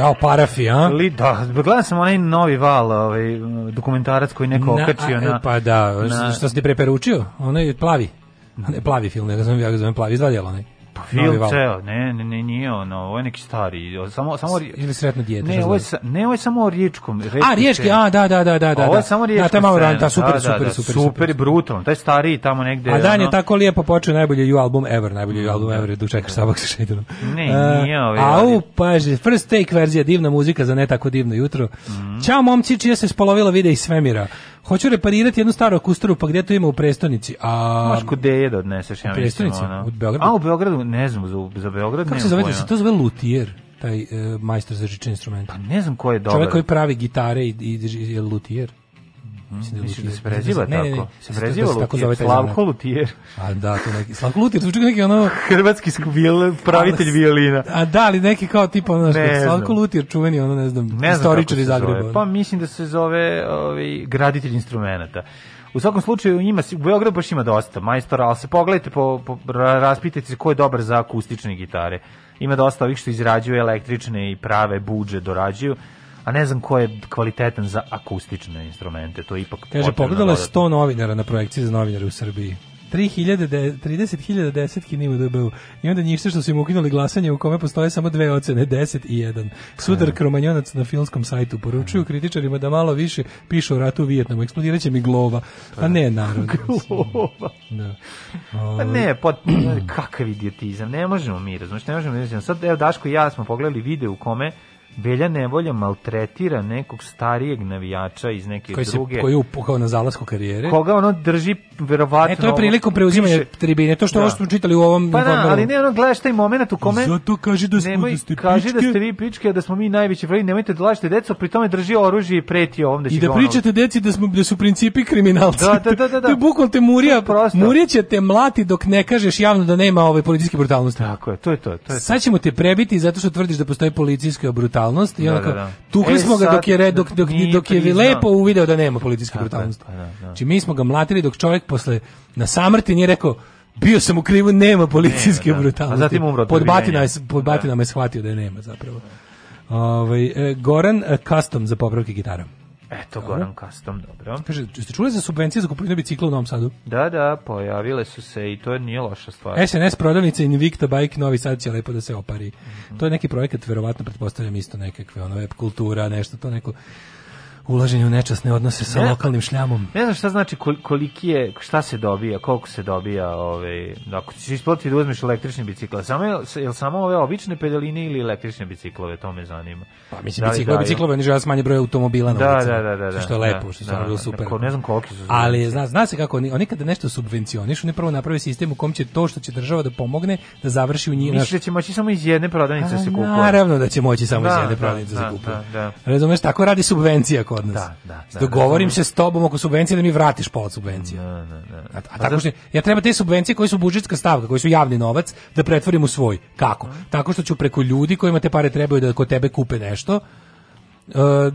Jao, parafi, a? Li, da, gledam sam onaj novi val, ovaj, dokumentarac koji neko Na- okačio a, na... Pa da, na- što sam ti preporučio? Ono je plavi. Ne, plavi film, ne zovem, ja ga zovem plavi, izdvaljala onaj. Film ceo, ne, ne, ne, nije ono, ovo je neki stari, samo, samo... Ili sretno dijete. Ne, ovo je, sa, ne, ovo je samo o riječkom. A, riječki, a, da, da, da, da, da. Ovo da. je samo riječka Da, to je malo ran, da, super, da, super, da, super, super, i brutalno. Taj stariji tamo negde... A dan je ono- tako lijepo počeo najbolji ju album ever, najbolji ju album ever, dočekaš sabak sa šedonom. Ne, E, nije ovaj, Au, ali- paži, first take verzija, divna muzika za ne tako divno jutro. Mhm. Ćao momci, čija se spolovila vide iz svemira. Hoću reparirati jednu staru akustaru, pa gdje to ima u prestonici? A, Možeš kod Deje da odneseš, ja U mislim. prestonici? ono. U Beogradu? A, u Beogradu, ne znam, za, za Beograd kako se zove, da pojma. se to zove luthier, taj e, majstor za žične instrumente? Pa ne znam ko je dobar. Čovjek koji pravi gitare i, i, i je luthier. Mislim da Lutier. se preziva Ne, ne, ne, tako. mislim Se da preziva tako zove Slavko znak. Lutier. A da, to neki Slavko zvuči kao neki ono Hrvatski skvil, pravitelj violina. A da, ali neki kao tipa ono, znaš, Ne Slavko znam. Lutier, čuveni ono, ne znam, Ne istoričar iz Zagreba. Pa mislim da se zove ovaj, graditelj instrumenta. U svakom slučaju ima, u Beogradu baš ima dosta majstora, ali se pogledajte, po, po, ra- raspitajte se ko je dobar za akustične gitare. Ima dosta ovih što izrađuju električne i prave budže, dorađuju, a ne znam ko je kvalitetan za akustične instrumente. To je ipak Kaže, pogledalo je dodatno. 100 novinara na projekciji za novinare u Srbiji. 3000 de- 30.000 desetki nima DB-u. I onda njih što su im ukinuli glasanje u kome postoje samo dve ocene, 10 i 1. Sudar kromanjonac na filmskom sajtu poručuju kritičarima da malo više pišu o ratu u Vijetnamu. Eksplodiraće mi glova. A ne, naravno. Glova. Da. Pa ne, pot, kakav idiotizam, ne možemo mi, razumiješ, ne možemo sad evo Daško i ja smo pogledali video u kome Velja Nevolja maltretira nekog starijeg navijača iz neke Koji se druge, koji je upukao na zalasku karijere. koga ono drži verovatno... E, to je prilikom preuzimanja piše- tribine, to što Da. ovo smo čitali u ovom Pa da, informeru. ali ne, ono, gledaš taj moment u kome... Zato kaži da smo- Nemoj, da ste kaži da pičke. ste vi pičke, a da smo mi najveći vrli, nemojte da lažete deco, pri tome drži oružje i preti ovom da će I da pričate deci da smo da su principi kriminalci. Da, da, da, da, da. To je bukvalno te Murija. Murija će te mlati dok ne kažeš javno da nema ove policijske brutalnosti. Tako je, to je to. to, je to. Sad ćemo te prebiti zato što tvrdiš da postoji policijska brutalnost i Da, onako da, da. tukli E, smo ga dok je red, dok, dok, dok je lepo uvideo da nema je, brutalnosti. da, da. Znači mi smo ga mlatili dok čovjek posle na samrti nije rekao bio sam u krivu, nema policijske da. brutalnosti. A zatim umro od pod prebijenja. batina, je, pod Da. batinama je shvatio da je nema zapravo. Ovaj e, Goran e, custom za popravke gitara. Eto, Goran Custom, dobro. Kaže, jeste čuli za subvencije za kupovinu bicikla u Novom Sadu? Da, da, pojavile su se i to nije loša stvar. SNS prodavnica Invicta Bike Novi Sad će lepo da se opari. To je neki projekat, verovatno pretpostavljam isto nekakve, ono web kultura, nešto, to neko ulaženje u nečasne odnose sa Ne. lokalnim šljamom. Ne znam šta znači kol- koliki je, šta se dobija, koliko se dobija, ovaj, ako ćeš isplatiti da uzmeš električni bicikl, samo je, je samo ove obične pedaline ili električne biciklove, to me zanima. Pa mislim, Da li biciklo, daju? biciklove ne žele smanji broj automobila na Da, ulicama. da, da, da, da. Što je lepo, Da, što je da, bilo da. super. Ko- ne znam koliki su Ali subvencije. zna, zna se kako oni, oni kada nešto subvencionišu, oni prvo naprave sistem u kom će to što će država da pomogne da završi u njih. Misliš da će moći samo iz jedne prodavnice da se kupuje? Naravno da će moći samo iz Da, jedne da, prodavnice da da, se kupuje. da, da. Razumeš, tako radi subvencija kod nas. Da, da, da, Dogovorim razumem. se s tobom oko subvencije da mi vratiš pola subvencije. Da, da, da. A, a tako što, ja treba te subvencije koje su budžetska stavka, koji su javni novac, da pretvorim u svoj. Kako? Tako što ću preko ljudi kojima te pare trebaju da kod tebe kupe nešto, e,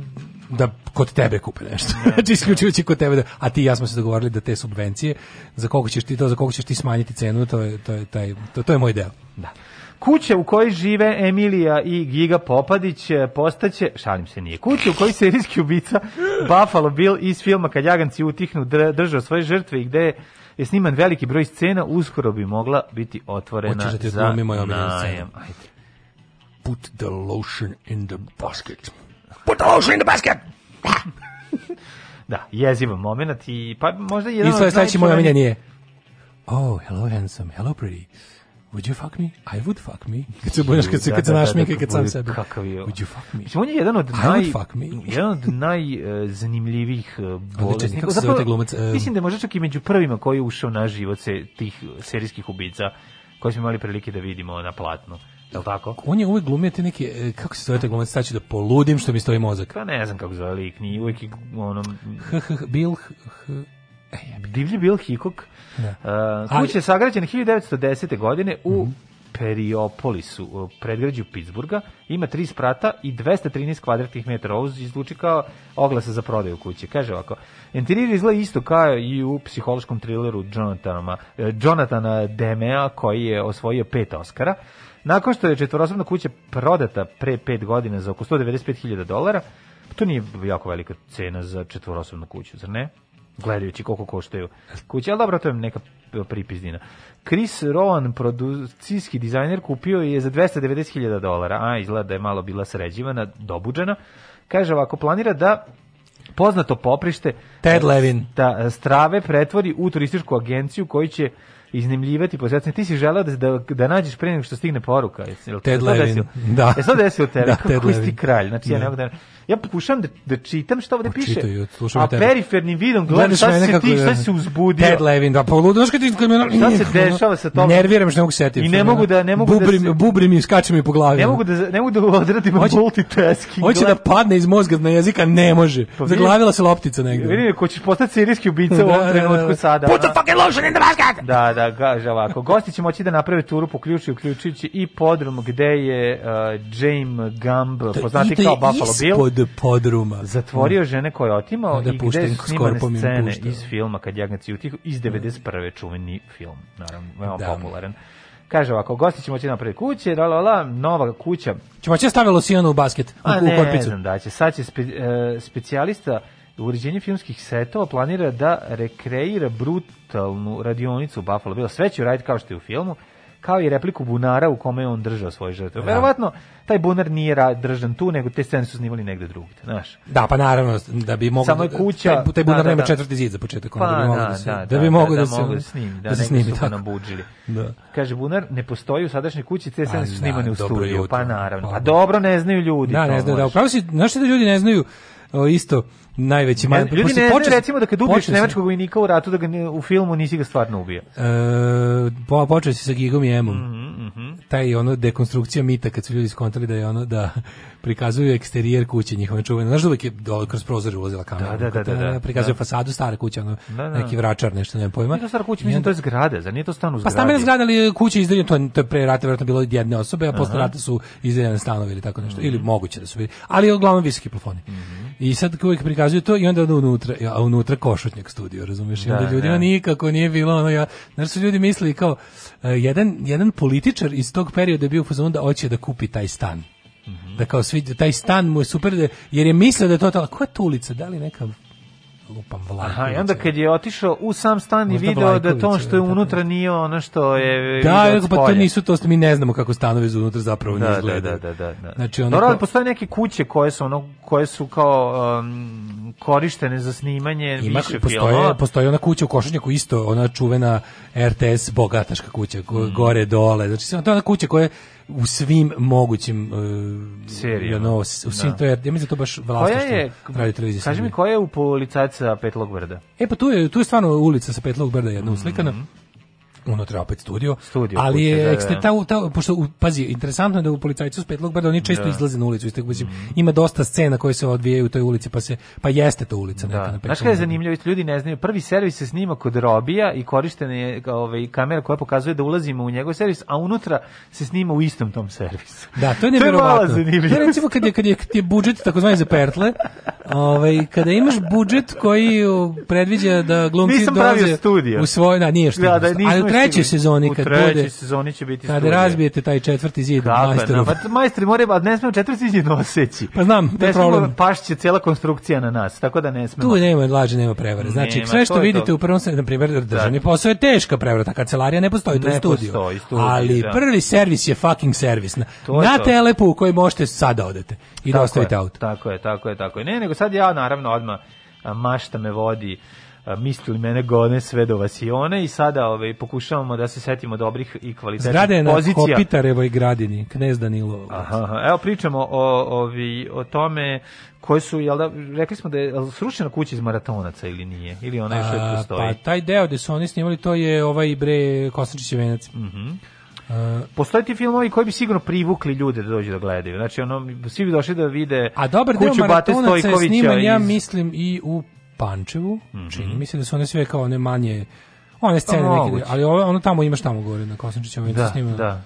da kod tebe kupe nešto. znači isključujući kod tebe da, a ti i ja smo se dogovorili da te subvencije za koliko ćeš ti to za koliko ćeš ti smanjiti cenu, to je to je taj to, to je moj deo. Da. Kuća u kojoj žive Emilija i Giga Popadić e, postaće, šalim se nije, kuća u kojoj serijski ubica Buffalo Bill iz filma Kad jaganci utihnu dr- držao svoje žrtve i gde je sniman veliki broj scena, uskoro bi mogla biti otvorena Hoćeš da ti za scenu? Ajde. Put the lotion in the basket. Put the lotion in the basket. Da, jezivan moment i pa možda jedan I sve sledeći moj najčuvenijih- omiljen je Oh, hello handsome, hello pretty. Would you fuck me? I would fuck me. Kad se bojaš, kad se, kad se Da, da, našminka i da, kad sam sebe. Kakav je. Would you fuck me? Mislim, on je jedan od naj, fuck me. jedan od najzanimljivih uh, bolesnika. kako se zove glumac? E, mislim da je možda čak i među prvima koji je ušao na život se, tih serijskih ubica koje smo imali prilike da vidimo na platnu. Je li tako? On je uvek glumio te neke, e, kako se zove taj glumac, sad ću da poludim što mi stoji mozak. Pa ne znam kako zove lik, ni uvijek je ono... H, h, h, Bill, h, h, Divlji Bill Hickok. Da. Uh, kuća je sagrađena 1910. godine u Periopolisu, u predgrađu Pittsburgha. Ima tri sprata i 213 kvadratnih metara. Ovo izluči kao oglasa za prodaju kuće. Kaže ovako, interijer izgleda isto kao i u psihološkom trileru Jonathana, eh, Jonathana Demea koji je osvojio pet Oscara. Nakon što je četvorosobna kuća prodata pre pet godina za oko 195.000 dolara, to nije jako velika cena za četvorosobnu kuću, zar ne? Gledajući koliko koštaju kuće, ali dobro, to je neka pripizdina. Chris Rowan, produkcijski dizajner, kupio je za 290.000 dolara, a izgleda da je malo bila sređivana, dobuđena. Kaže ovako, planira da poznato poprište Ted Levin. da strave pretvori u turističku agenciju koji će iznajmljivati posvetno. Ti si želeo da, da, da nađeš pre nego što stigne poruka. Jel Ted Levin, da. Jesi to desilo tebi? Da, Ted Levin. kralj? Znači, ja ne mogu da... Ja pokušam da, da čitam šta ovde piše, čitaj, a perifernim vidom gledam Gledaš šta se ti, da- šta si se uzbudio. Ted Levin, da, pa ludo, ti... Šta se dešava sa tobom? Nerviram što ne mogu setiti. I ne mogu da- ne mogu da bubrim, se- Bubrim i skače mi po glavi. Ne mogu da, ne mogu da odradim Hoće- multitasking. Hoće da padne iz mozga na jezika, ne može. Pa Zaglavila se loptica negde. Vidim ko ćeš postati serijski ubica u Da, ovom da, trenutku da. sada. Put the fucking lotion in the basket! Da, da, kaže ovako. Gosti će moći da naprave turu po ključu, uključujući i podrum gde je uh, James Gumb, poznati kao Buffalo Bill, ispod podruma. zatvorio žene koje je otimao Da i gde su snimane scene iz filma Kad jagnjaci utihu iz 91. čuveni film, naravno, veoma Da. popularan. Kaže ovako, gosti će moći da naprave kuće, la, la, la, nova kuća, Će moći da stave losijanu u basket, u, A u ne, korpicu. znam da će. Sad će spe, e, specijalista u uređenju filmskih setova planira da rekreira brutalnu radionicu u Buffalo Bill. Sve će uraditi kao što je u filmu, kao i repliku bunara u kome je on držao svoje žrtve. Da. Verovatno, taj bunar nije držan tu, nego te scene su snimali negde drugde, znaš. Da, pa naravno, da bi moglo... Samo je kuća- Taj, taj bunar da, da, nema da. četvrti zid za početak. Pa, da bi moglo da, da, se, da, da, da, bi da, moglo da da, se, da snimi, da, da se negde snimi su ga tako. nabuđili. Da. Kaže, bunar ne postoji u sadašnjoj kući, te scene su da, snimane u studiju. Pa naravno. Pa, Pa dobro, ne znaju ljudi. Da, ne znaju, da, upravo si, znaš da ljudi ne znaju isto najveći... Ne, ljudi ne počne- znaju recimo da kad ubiješ nemačkog vojnika u ratu da ga ne- u filmu nisi ga stvarno ubio. E, po, počeo si sa Gigom i Emom. Mhm, Taj ono dekonstrukcija mita kad su ljudi skontali da je ono da prikazuju eksterijer kuće njihove čuvene. Znaš da uvijek je dole kroz prozor ulazila kamera. Da, da, da, da, da. Prikazuje Da. fasadu stare kuće, ono, Da, da. neki vračar, nešto, nemam pojma. Nije to stara kuća, mislim to je zgrada, zar nije to stan u Pa zgradi? stambena zgrada ali kuće izdeljene, to, je- to je pre rata vjerojatno bilo jedne osobe, a posle rata su izdeljene stanovi ili tako nešto. Mhm. Ili moguće da su bili. Ali uglavnom visoki plafoni. I sad uvijek prikazuju to i onda odu unutra, a unutra košutnjak studio, razumiješ? I onda Da, ljudima da. nikako nije bilo ono ja, znaš su ljudi mislili kao e, jedan, jedan političar iz tog perioda je bio u fazonu da hoće da kupi taj stan. Mhm. Da kao svi, taj stan mu je super, da, jer je mislio da je to to, koja je to ulica, da li neka lupam Vlajković? Aha, i onda kad je otišao u sam stan i video da to što je unutra nije ono što je Da, od pa to nisu to, mi ne znamo kako stanovi za unutra zapravo ne Da, da, izgledaju. da, da, da, da. Znači, ono Dobro, postoje neke kuće koje su ono koje su kao um, korištene za snimanje Ima, više postoje, filmova. postoji ona kuća u Košutnjaku isto, ona čuvena RTS bogataška kuća, Mm. gore, dole, znači to je ona kuća koja je u svim mogućim uh, Serijama. ono, u svim, Da. to je, ja mislim da to baš vlasništvo je, radio televizije. kaži mi, koja je u policajca Petlog brda? E pa tu je, tu je stvarno ulica sa Petlog brda jedna uslikana. Unutra opet studio. Studio ali kuća, je da, da. ekster, ta, ta, pošto, pazi, interesantno je da u policajcu s Petlog brda oni često Da. Izlaze na ulicu. Isto, mislim, Ima dosta scena koje se odvijaju u toj ulici, pa se pa jeste to ulica neka na Da. Petlog Znaš kada je zanimljivo, isto ljudi ne znaju, prvi servis se snima kod Robija i korištena je ovaj, kamera koja pokazuje da ulazimo u njegov servis, a unutra se snima u istom tom servisu. Da, to je nevjerovatno. To je recimo kad je, kad je, kad je budžet takozvani za pertle, ovaj, kada imaš budžet koji predviđa da glumci dolaze u svoj, da, nije što. Da, da, ali trećoj sezoni, U kad bude, sezoni će biti studio. razbijete taj četvrti zid je, majstoru. no, pa majstori moraju, a ne smemo četvrti zid noseći. Pa znam, to je problem. pašće cijela konstrukcija na nas, tako da ne smemo. Tu nema laže, nema prevare. Znači, Nema, sve što vidite to. u prvom na primjer, državni posao je teška prevara, ta kancelarija ne postoji, to je studio. postoji, Ali da. prvi servis je fucking servis. Na, To na to. telepu u koji možete sada odete i da Tako ostavite je, auto. Tako je, tako je, tako je. Ne, nego sad ja naravno odmah mašta me vodi a, misli mene gone sve do vasione i sada ovaj, pokušavamo da se setimo dobrih i kvalitetnih Zgrade je na pozicija. Kopitarevoj gradini, knez Danilo. Aha, evo pričamo o, ovi, o tome koje su, jel da, rekli smo da je srušena kuća iz maratonaca ili nije, ili ona još uvijek A, postoji. Pa taj deo gde su oni snimali, to je ovaj bre Kosančićev venac. Mhm. A, Postoje ti filmovi koji bi sigurno privukli ljude da dođu da gledaju. Znači, ono, svi bi došli da vide a dobar deo kuću Bate maratonaca je Stojkovića sniman, ja iz- Mhm. mislim, i u Pančevu. Čini mi se da su one sve kao one manje one scene Pa neke, moguće. ali ovo, ono tamo imaš tamo gore na Kosančićevom venacu Da, snimano. da.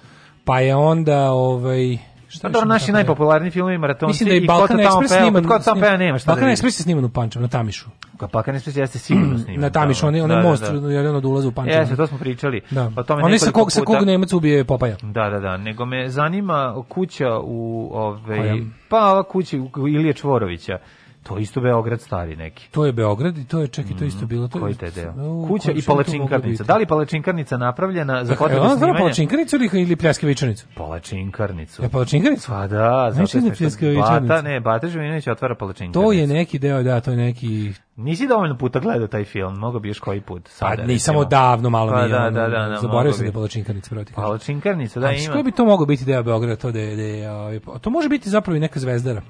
Pa je onda ovaj šta Pa još dobro, naši najpopularniji filmovi maratonci Mislim da je i Balkan Express peva, sniman. Ko to tamo peva, nema šta Balkan da. Express je sniman u Pančevu, na Tamišu. Balkan Express jeste sigurno sniman. Na Tamišu, onaj onaj Da, da, most, da. jedan od ulaza u Pančevo. Jeste, to smo pričali. Da. O tome Onaj sa nekoliko kog, sa puta. kog Nemac ubije Popaja. Da, da, da, nego me zanima kuća u ove pa ova kuća Ilije Čvorovića To je isto Beograd stari neki. To je Beograd i to je, čekaj, to je isto bilo. To Koji te deo? U, Kuća i palačinkarnica. Da li palačinkarnica napravljena za potrebe snimanja? palačinkarnicu ili, ili pljeskavičanicu? Palačinkarnicu. Je palačinkarnicu? Pa da, zato Znači je smešno. pljeskavičarnica. Bata, ne, Bata Živinović otvara palačinkarnicu. To je neki deo, da, to je neki... Nisi dovoljno puta gledao taj film, mogao bi još koji put. Pa Sada, nisam recimo. odavno malo Pa mi je, da, da, da, da, zaboravio sam da je palačinkarnica proti. Palačinkarnica, da ima. Što bi to moglo biti deo Beograda, to da je, da ovaj, to može biti zapravo i neka zvezdara.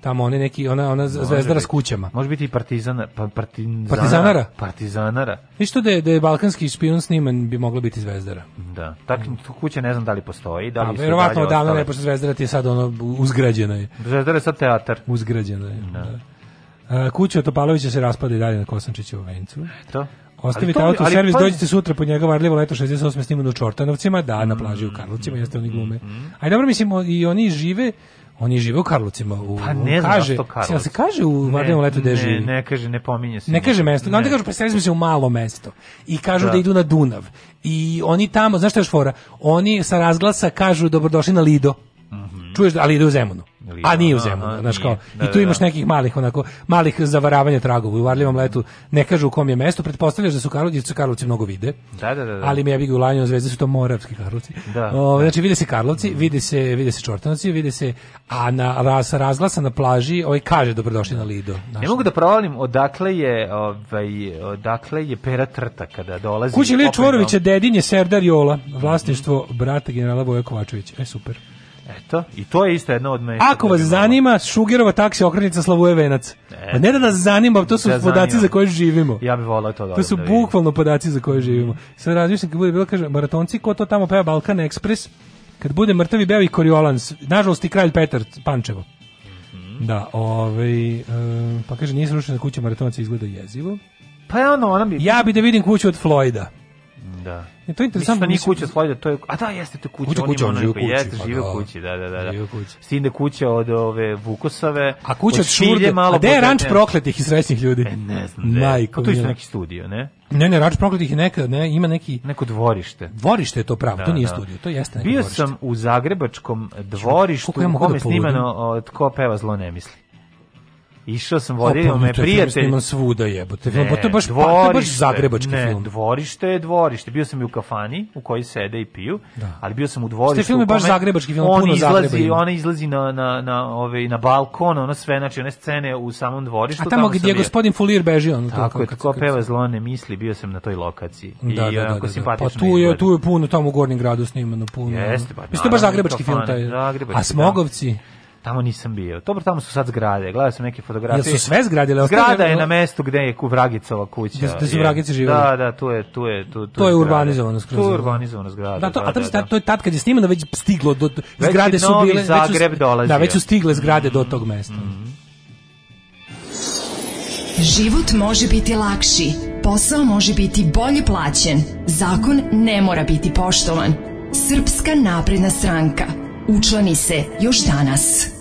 Tamo oni neki, ona, ona Može zvezdara s kućama. Može biti i partizana, pa, partizanara. Partizanara? Partizanara, Viš to da je, da je balkanski špijun sniman bi moglo biti zvezdara. da. Tak, tu kuće ne znam da li postoji, da A li su Pa verovatno odavno ostale. ne, pošto zvezdara ti je sad ono uzgrađena je. Zvezdara je sad teatar. Uzgrađena je. Da. A, kuća Topalovića se raspada i dalje na Kosančićevu vencu. To? Ostavite auto u servis, pa- dođite sutra po njega varljivo leto 68 snimano u Čortanovcima, da, na plaži u Karlovcima, jeste oni glume. A dobro, mislim, i oni žive, oni žive u Karlovcima. U, Pa ne znam kaže, zašto Karlovci. jel se kaže u varljivom letu gde ne, živi? Ne, kaže, ne pominje se. Ne kaže mesto, onda Ne. kažu preselili smo se u malo mesto i kažu da. Da. idu na Dunav. I oni tamo, znaš šta je još fora? Oni sa razglasa kažu dobrodošli na Lido. Čuješ, da- ali ide u Zemunu. A nije u Zemunu, znaš kao. Da, I tu da, imaš da. nekih malih onako malih zavaravanja tragova. U varljivom letu ne kažu u kom je mesto, pretpostavljaš da su Karlovci, su Karlovci mnogo vide. Da, da, da. da. Ali mi je u Lanjom zvezde su to moravski Karlovci. Da, O, znači vide se Karlovci, vide se vide se Čortanovci, vide se a na raz, razglasa na plaži, ovaj kaže dobrodošli na Lido. Znaš, Ne mogu da provalim odakle je, ovaj, odakle je pera trta kada dolazi. Kući Ilije opet Čvorovića, dedin je Serdar Jola, vlasništvo brata generala Voja Kovačevića. E, super. Na- Eto, i to je isto jedno od mesta. Ako vas gde bi zanima, Šugerova taksi okrenica Slavuje Venac. Pa ne da nas zanima, to su Da podaci zanima. za koje živimo. Ja bih volao to da To su da bukvalno podaci za koje živimo. Sad razmišljam kad bude bilo, kaže, maratonci, ko to tamo peva Balkan Express, kad bude mrtavi beo i Koriolans, nažalost i kralj Petar Pančevo. Mhm. Da, ovaj, e, pa kaže, nije srušena kuća maratonca, izgleda jezivo. Pa je ono, ona bi... Ja bi da vidim kuću od Floyda. Da. E, to je interesantno. Mislim kuća Slojda, to je... A da, jeste to kuća. Kuća, on kuća, on u koji kući, Jeste, pa živi u da. kući, da, da, da. u kući. S tim da kuća od ove Vukosove... A kuća od Šilje Šurde, malo a gde je ranč prokletih i srećnih ljudi? E, ne znam. Majko Pa to je neki studio, ne? Ne, ne, ranč prokletih je neka, ne, ima neki... Neko dvorište. Dvorište je to pravo, Da, to nije da. studio, to jeste neko Bio dvorište. sam u zagrebačkom dvorištu u kome da je snimano od ko peva zlo ne misli. Išao sam, vodio pa, me film prijatelj. sniman svuda jebote. Film, Ne, pa to je baš, to je baš dvorište, zagrebački ne, film. dvorište je dvorište. Bio sam i u kafani u kojoj sede i piju, Da. ali bio sam u dvorištu. Ste film je baš zagrebački film, on puno izlazi. Ona izlazi na, na, na, ove, na balkon, ono sve, znači one scene u samom dvorištu. A tamo sam gdje je gospodin Fulir beži, on Tako je, kad- ko kad- peva zlo ne misli, bio sam na toj lokaciji. Da, I da, da, onako da, da. simpatično Pa tu je, tu je puno tamo u Gornjem gradu snimano puno. Jeste, pa Mislim, baš zagrebački film taj. A Smogovci? Tamo nisam bio. Dobro, tamo su sad zgrade. Gledao sam neke fotografije. Jel su sve zgrade ili Zgrada je na mestu gde je ku Vragicova kuća. Gde- gde su je. Vragice živeli? Da, da, tu je, tu je, tu, tu To je zgrada. urbanizovano skroz. Tu je urbanizovano zgrada. Da, to, a da, to, to je tad kad je snimano već stiglo do Već zgrade je su bile Zagreb već su, dolazio. Da, već su stigle zgrade do tog mesta. Život može biti lakši, posao može biti bolje plaćen, zakon ne mora biti poštovan. Srpska napredna stranka. Učlani se još danas.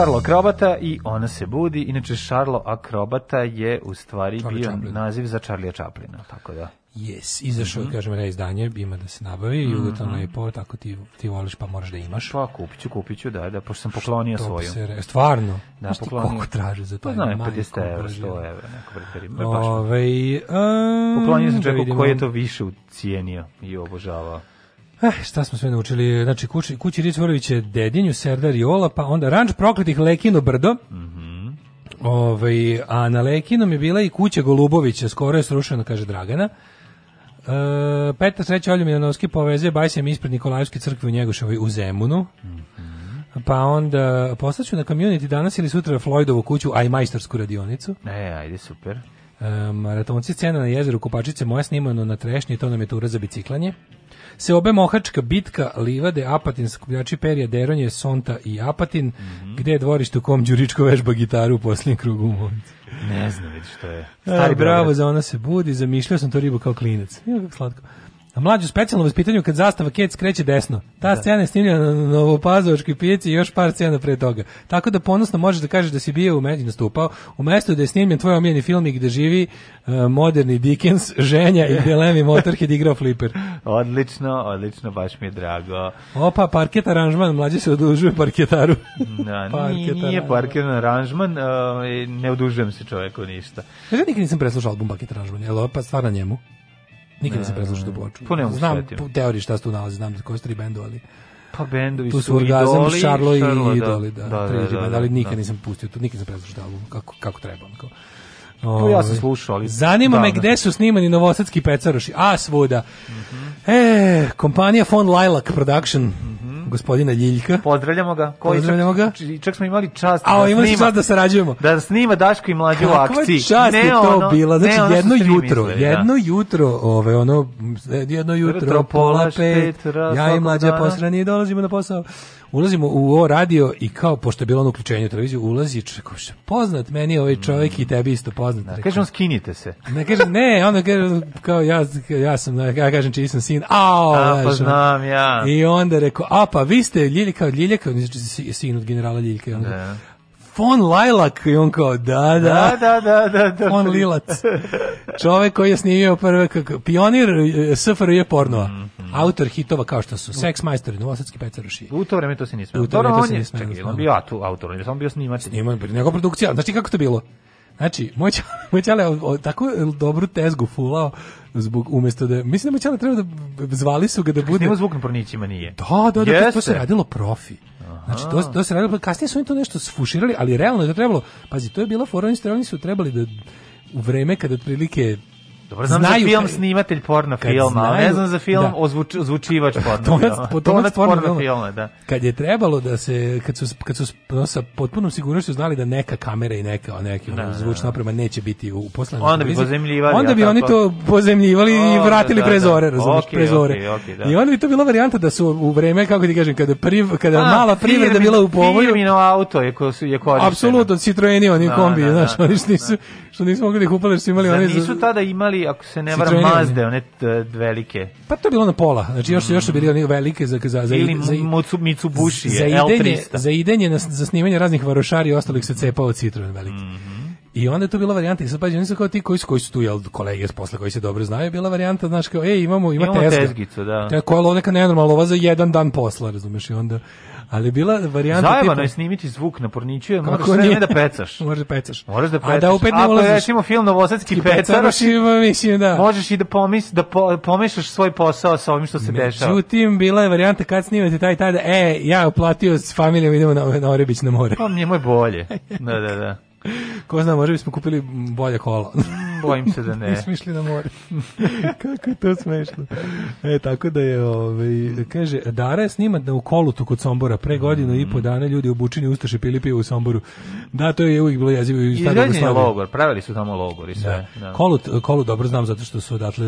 Šarlo Akrobata i ona se budi. Inače, Šarlo Akrobata je u stvari Charlie bio Chaplin. naziv za Charlija Chaplina, tako da. Yes, izašao, mm kažem, reizdanje, ima da se nabavi, mm -hmm. lepo, tako ti, ti voliš pa moraš da imaš. Pa kupiću, kupiću, da, da, pošto sam poklonio To svoju. se re- stvarno? Da, Znaš poklonio. koliko traže za Pa taj znam, majko 50 evra, Božja. 100 evra, neko preferim. Ove, um, Poklonio sam da čovjeku vidimo. koji je to više ucijenio i obožavao. Eh, šta smo sve naučili? Znači, kući, kući Ric Vorović je dedinju, Serdar Jola, pa onda ranč prokletih Lekino brdo. Ovaj, a na Lekinom je bila i kuća Golubovića, skoro je srušena, kaže Dragana. E, Petar Sreća Olja Milanovski povezuje Bajsem ispred Nikolajevske crkve u Njegoševoj u Zemunu. Pa onda poslaću na community danas ili sutra Floydovu kuću, a i majstorsku radionicu. E, ajde, super. E, maratonci scena na jezeru Kopačice moja snimano na trešnji, to nam je tura za biciklanje. Se obe Mohačka bitka, Livade, Apatin, skupljači Perija, Deronje, Sonta i Apatin, Mhm. gde je dvorište u kom Đuričko vežba gitaru u posljednjem krugu u. Ne znam, vidi što je. Stari bravo, Beograd. za ona se budi, zamišljao sam to ribu kao klinac. Ima kako slatko. A mlađu specijalno vaspitanju kad zastava Kec kreće desno. Ta scena je snimljena na Novopazovačkoj pijaci i još par scena pre toga. Tako da ponosno možeš da kažeš da si bio u među nastupao, u mestu da je snimljen tvoj omiljeni film i gde živi uh, moderni Dickens, ženja i gde Lemmy Motorhead igrao fliper. Odlično, odlično, baš mi je drago. Opa, parket aranžman, mlađi se odužuje parketaru. Da, Parket nije, nije aranžman. ovaj, ne odužujem se čoveku ništa. Ja nikad nisam preslušao album Parket aranžman, je li ovo pa stvar na njemu? Nikad nisam Ne, preslušao tu ploču. to ne Znam po teoriji šta se tu nalazi, znam da koji tri bendu, ali... Pa bendovi Tu su Orgazam, Idoli, Šarlo i Šarlo, da. Idoli, da, Da, tri da, benda, da, ali da, nikad da. nisam pustio tu, nikad nisam preslušao album, kako, kako treba. Onako. To ja sam Ovaj, slušao, ali Zanima me davno. gde su snimani novosadski pecaroši, a svuda. Mhm. E, kompanija Von Lilac Production, gospodina Ljiljka. Pozdravljamo ga. Koji Pozdravljamo ga. Čak, čak smo imali čast A, da imali smo snima, čast da sarađujemo. da snima Daško i mlađu u akciji. čast Ne je to ono- bila, znači ono jedno jutro, misle, jedno jutro, ove ono jedno jutro Jutro, pola pola pet, štet, ra- ja i mlađa dana. posrani dolazimo na posao. Ulazimo u ovo radio i kao pošto je bilo ono uključenje u televiziju, ulazi čekao poznat meni ovaj čovjek i tebi isto poznat. Rekao, Kaže on skinite se. ne kaže ne, onda kaže kao ja ja sam ja kažem čiji sam sin. Ao, A, pa znam ja. I onda rekao, a pa vi ste Ljilja kao Ljilja kao znači, si- sin od generala Ljiljka. onda, Von Lilac i on kao da da. Da, da, da, da. da. On Lilac. Čovek koji je snimio prve, kako, pionir e, SFRJ pornova. Mhm. Autor hitova kao što su Sex Majstori, Novosadski pecaroši. U to vreme to se nije smelo. U to vreme to se smelo, Čekaj, on bio tu autor, on bio snimatelj. Snima, nego produkcija. Znači kako to bilo? Znači, moj čale, moj čale o- o- tako dobru tezgu fulao zbog umesto da mislim da moj čale treba da zvali su ga da bude Snima zvuk na pornićima nije. Da, da, da, to, se radilo profi. Znači, to, to se radilo, kasnije su oni to nešto sfuširali, ali realno je to trebalo, pazi, to je bila fora, oni su- oni su trebali da u vreme kada otprilike Dobro, znam znaju za film kad- snimatelj porno filma, ali ne znaju- znam za film da. ozvuč, ozvučivač porno Tonac, filma. tonac porno porno filma. filma, da. kad je trebalo da se kad su kad su ono, sa potpunom sigurnošću znali da neka kamera i neka neki Da, da, zvučna oprema neće biti u poslednjem Onda bi pozemljivali, onda bi oni to pozemljivali i O, vratili da, pre da. zore pre zore okej, okej, da. i onda bi to bila varijanta da su u vreme kako ti kažem kada priv, kada A, mala privreda bila u povoju Firmino auto je, ko su, je korišteno. Apsolutno, Citroeni, oni Da, kombi, da, znaš, da, oni što nisu, što nisu mogli da ih upale, što su imali za- nisu tada imali, ako se ne varam, Mazde, one t- velike? Pa to je bilo na pola, znači još, su- još su bili oni velike za, za, za, Ili za, Mitsubishi, za je, idenje, L300. za idenje na, za snimanje raznih varošari i ostalih se cepao Citroen veliki. Mhm. I onda je to bila varijanta, i sad pađe, oni su kao ti koji su, koji su tu, jel, kolege s posla koji se dobro znaju, bila varijanta, znaš, kao, ej, imamo, ima Imamo tezga. tezgicu, da. Te koja je lovneka nenormalno, ova za jedan dan posla, razumeš, i onda, ali bila varijanta Zajebano tipa- je snimiti zvuk na porniću, jer moraš sve vreme da pecaš. Možeš da pecaš. Moraš da A pecaš. da opet ne Ako ulaziš- recimo film Novosadski pecaroš, pecarošima, mislim, da. možeš i da, pomis, da po, pomešaš svoj posao sa ovim što se dešava. Međutim, bila je varijanta kad snimate taj tada, e, ja uplatio s familijom, idemo na, na Orebić na more. Pa njemu je bolje. Da, da, da. Ko zna, možda bismo kupili bolje kola. Bojim se da ne. Nismo išli na more. Kako je to smešno. E, tako da je, ovaj, kaže, Dara je snimat da u kolutu kod Sombora, pre godinu i po dana ljudi obučeni ustaše pili pivo u Somboru. Da, to je uvijek bilo jezivo Izgrađen je logor, pravili su tamo logor i sve. Da. Kolut, kolut dobro znam zato što su odatle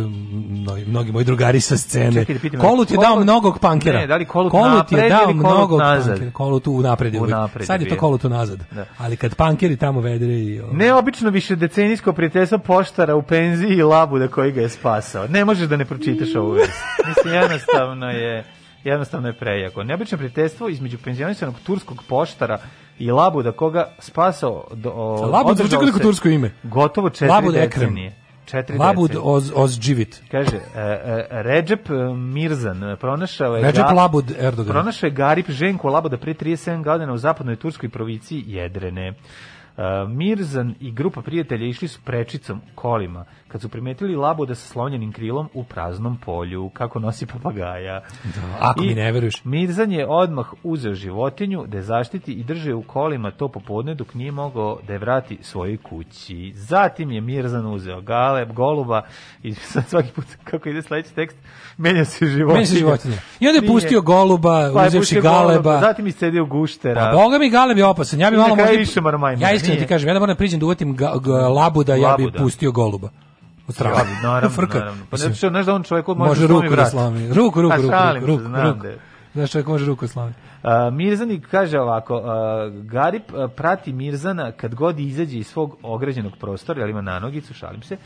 mnogi, mnogi moji drugari sa scene. Čekaj da pitam, kolut je dao Kolut- mnogog pankera. Ne, da li Kolut je napred dao ili Kolut mnogog nazad? pankera. Kolut u napred. je Sad je je to kolut u nazad. Da. Ali kad pankeri tamo vedre i... ovaj, Neobično više decenijsko prijateljstvo poštara u penziji i labuda koji ga je spasao. Ne možeš da ne pročitaš ovu vest. Mislim, jednostavno je jednostavno je prejako. Neobično prijateljstvo između penzionisanog turskog poštara i Labuda koga spasao do, o, Labud zvuči kao tursko ime. Gotovo četiri Labud Ekrem. decenije. Četiri Labud decenije. Oz, Ozđivit. Kaže, e, e, Recep e, Mirzan pronašao je... Recep Ga- Labud Erdogan. Pronašao je Garip Ženko Labuda pre 37 godina u zapadnoj turskoj provinciji Jedrene. Mirzan i grupa prijatelja išli su prečicom kolima kad su primetili Labuda sa slonjenim krilom u praznom polju, kako nosi papagaja. ako I mi ne veruješ. Mirzan je odmah uzeo životinju da je zaštiti i drže u kolima to popodne dok nije mogao da je vrati svojoj kući. Zatim je Mirzan uzeo galeb, goluba i sad svaki put kako ide sledeći tekst, menja se životinja. Meni se životinja. I onda je Nije. pustio goluba, Pa uzevši galeba. goluba, Zatim iscedio guštera. Pa boga mi galeb je opasan. Ja bi malo možda-. Ja iskreno ti kažem, ja da moram da priđem da uvatim ga- labuda, ja bi Labuda. pustio goluba. Ja bi, naravno, Frka. naravno. Pa ne, znaš da on čovjek može, može ruku da slomi. Ruku, ruku, ruku, ruku. Znaš čovjek može ruku da A, Mirzanik kaže ovako, a, Garip a, prati Mirzana kad god izađe iz svog ograđenog prostora, jer ima nanogicu, šalim se,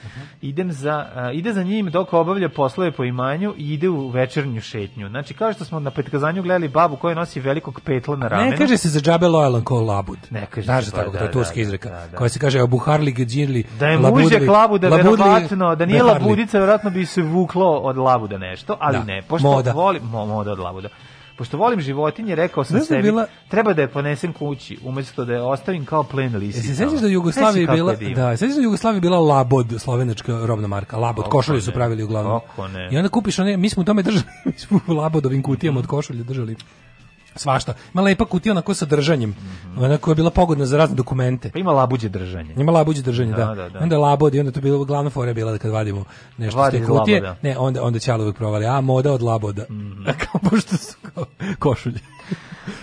idem za, ide za njim dok obavlja poslove po imanju i ide u večernju šetnju. Znači, kao što smo na petkazanju gledali babu koja nosi velikog petla na ramenu. Ne kaže se za džabe lojalan ko labud. Ne kaže Znaš se, da tako, da, je turska da, izreka. da, da. Koja se kaže Abu Harli Gđirli. Da je mužjak labuda, verovatno, da nije labudica, verovatno bi se vuklo od labuda nešto, ali Da. ne, pošto Moda. volim, mo, moda od labuda. Pošto volim životinje, rekao sam znam, sebi, bila- treba da je ponesem kući, umjesto da je ostavim kao plen lisica. Jesi se sećaš da Znaš bila, je divno? da, sećaš da u Jugoslaviji bila Labod, slovenačka robna marka, Labod, košulje su pravili uglavnom. kako ne. I onda kupiš one, mi smo u tome držali, mi smo u Labodovim kutijama od košulja držali svašta. Ima lepa kutija onako sa držanjem, ona koja je bila pogodna za razne dokumente. Pa ima labuđe držanje. Ima labuđe držanje, da. Da, da, da. Onda je labod i onda to bilo glavna fora je bila da kad vadimo nešto Vadi iz te kutije, laboda. ne, onda onda ćalo uvek provali, a moda od laboda. kao pošto su kao košulje.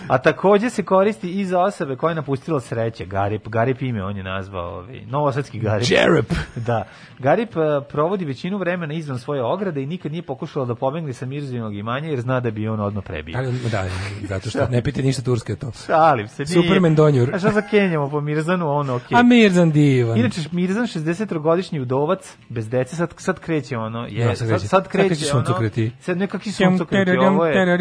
A takođe se koristi i za osobe koje je napustila sreće. Garip, Garip ime on je nazvao, ovaj, novosadski Garip. Jerep. Da. Garip eh, provodi većinu vremena izvan svoje ograde i nikad nije pokušala da pobegne sa Mirzinog imanja jer zna da bi on odmah prebio. Ali, da, zato što ne pite ništa turske to. Šalim se, nije. Superman donjur. A šta za Kenjamo po Mirzanu, ono, okej. A Mirzan divan. Inače, Mirzan, 60-godišnji udovac, bez dece, sad, sad kreće ono, je, Ja, sad kreće. sad, sad Sad kreće kreće ono, suncokreti. sad nekakvi suncokreti, ovo je,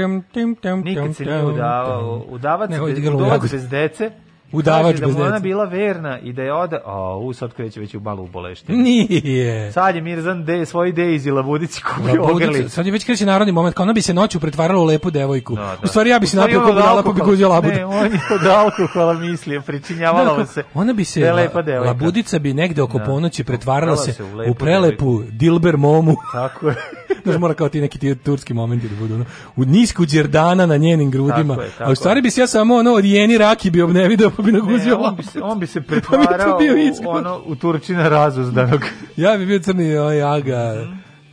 nikad se nije udavao, udavac, Ne, udavac bez dece, Udavač da bez ona bila verna i da je oda, a u sad kreće već u malu bolešte. Nije. Sad je Mirzan de, svoj Daisy Labudici kupio ogrlicu. sad je već kreće narodni moment, kao ona bi se noću pretvarala u lepu devojku. Da, da. U stvari ja bi se napio on od kako dala pa bi uzeo labuda. Ne, on je od alkohola mislio, pričinjavala mu se. Ona bi se, da lepa devojka. labudica bi negde oko Da. ponoći pretvarala se, se u u prelepu Dilber momu. Tako je. Znaš, mora kao ti neki ti turski momenti da budu. Ono, u nisku đerdana na njenim grudima. Tako je, tako a u stvari bi se ja samo ono od jeni raki bi obnevideo pa bi naguzio Ne, on, bi se, on bi se Pa pretvarao ishod. ono, u Turčina razuzdanog. Ja bi bio crni ovaj aga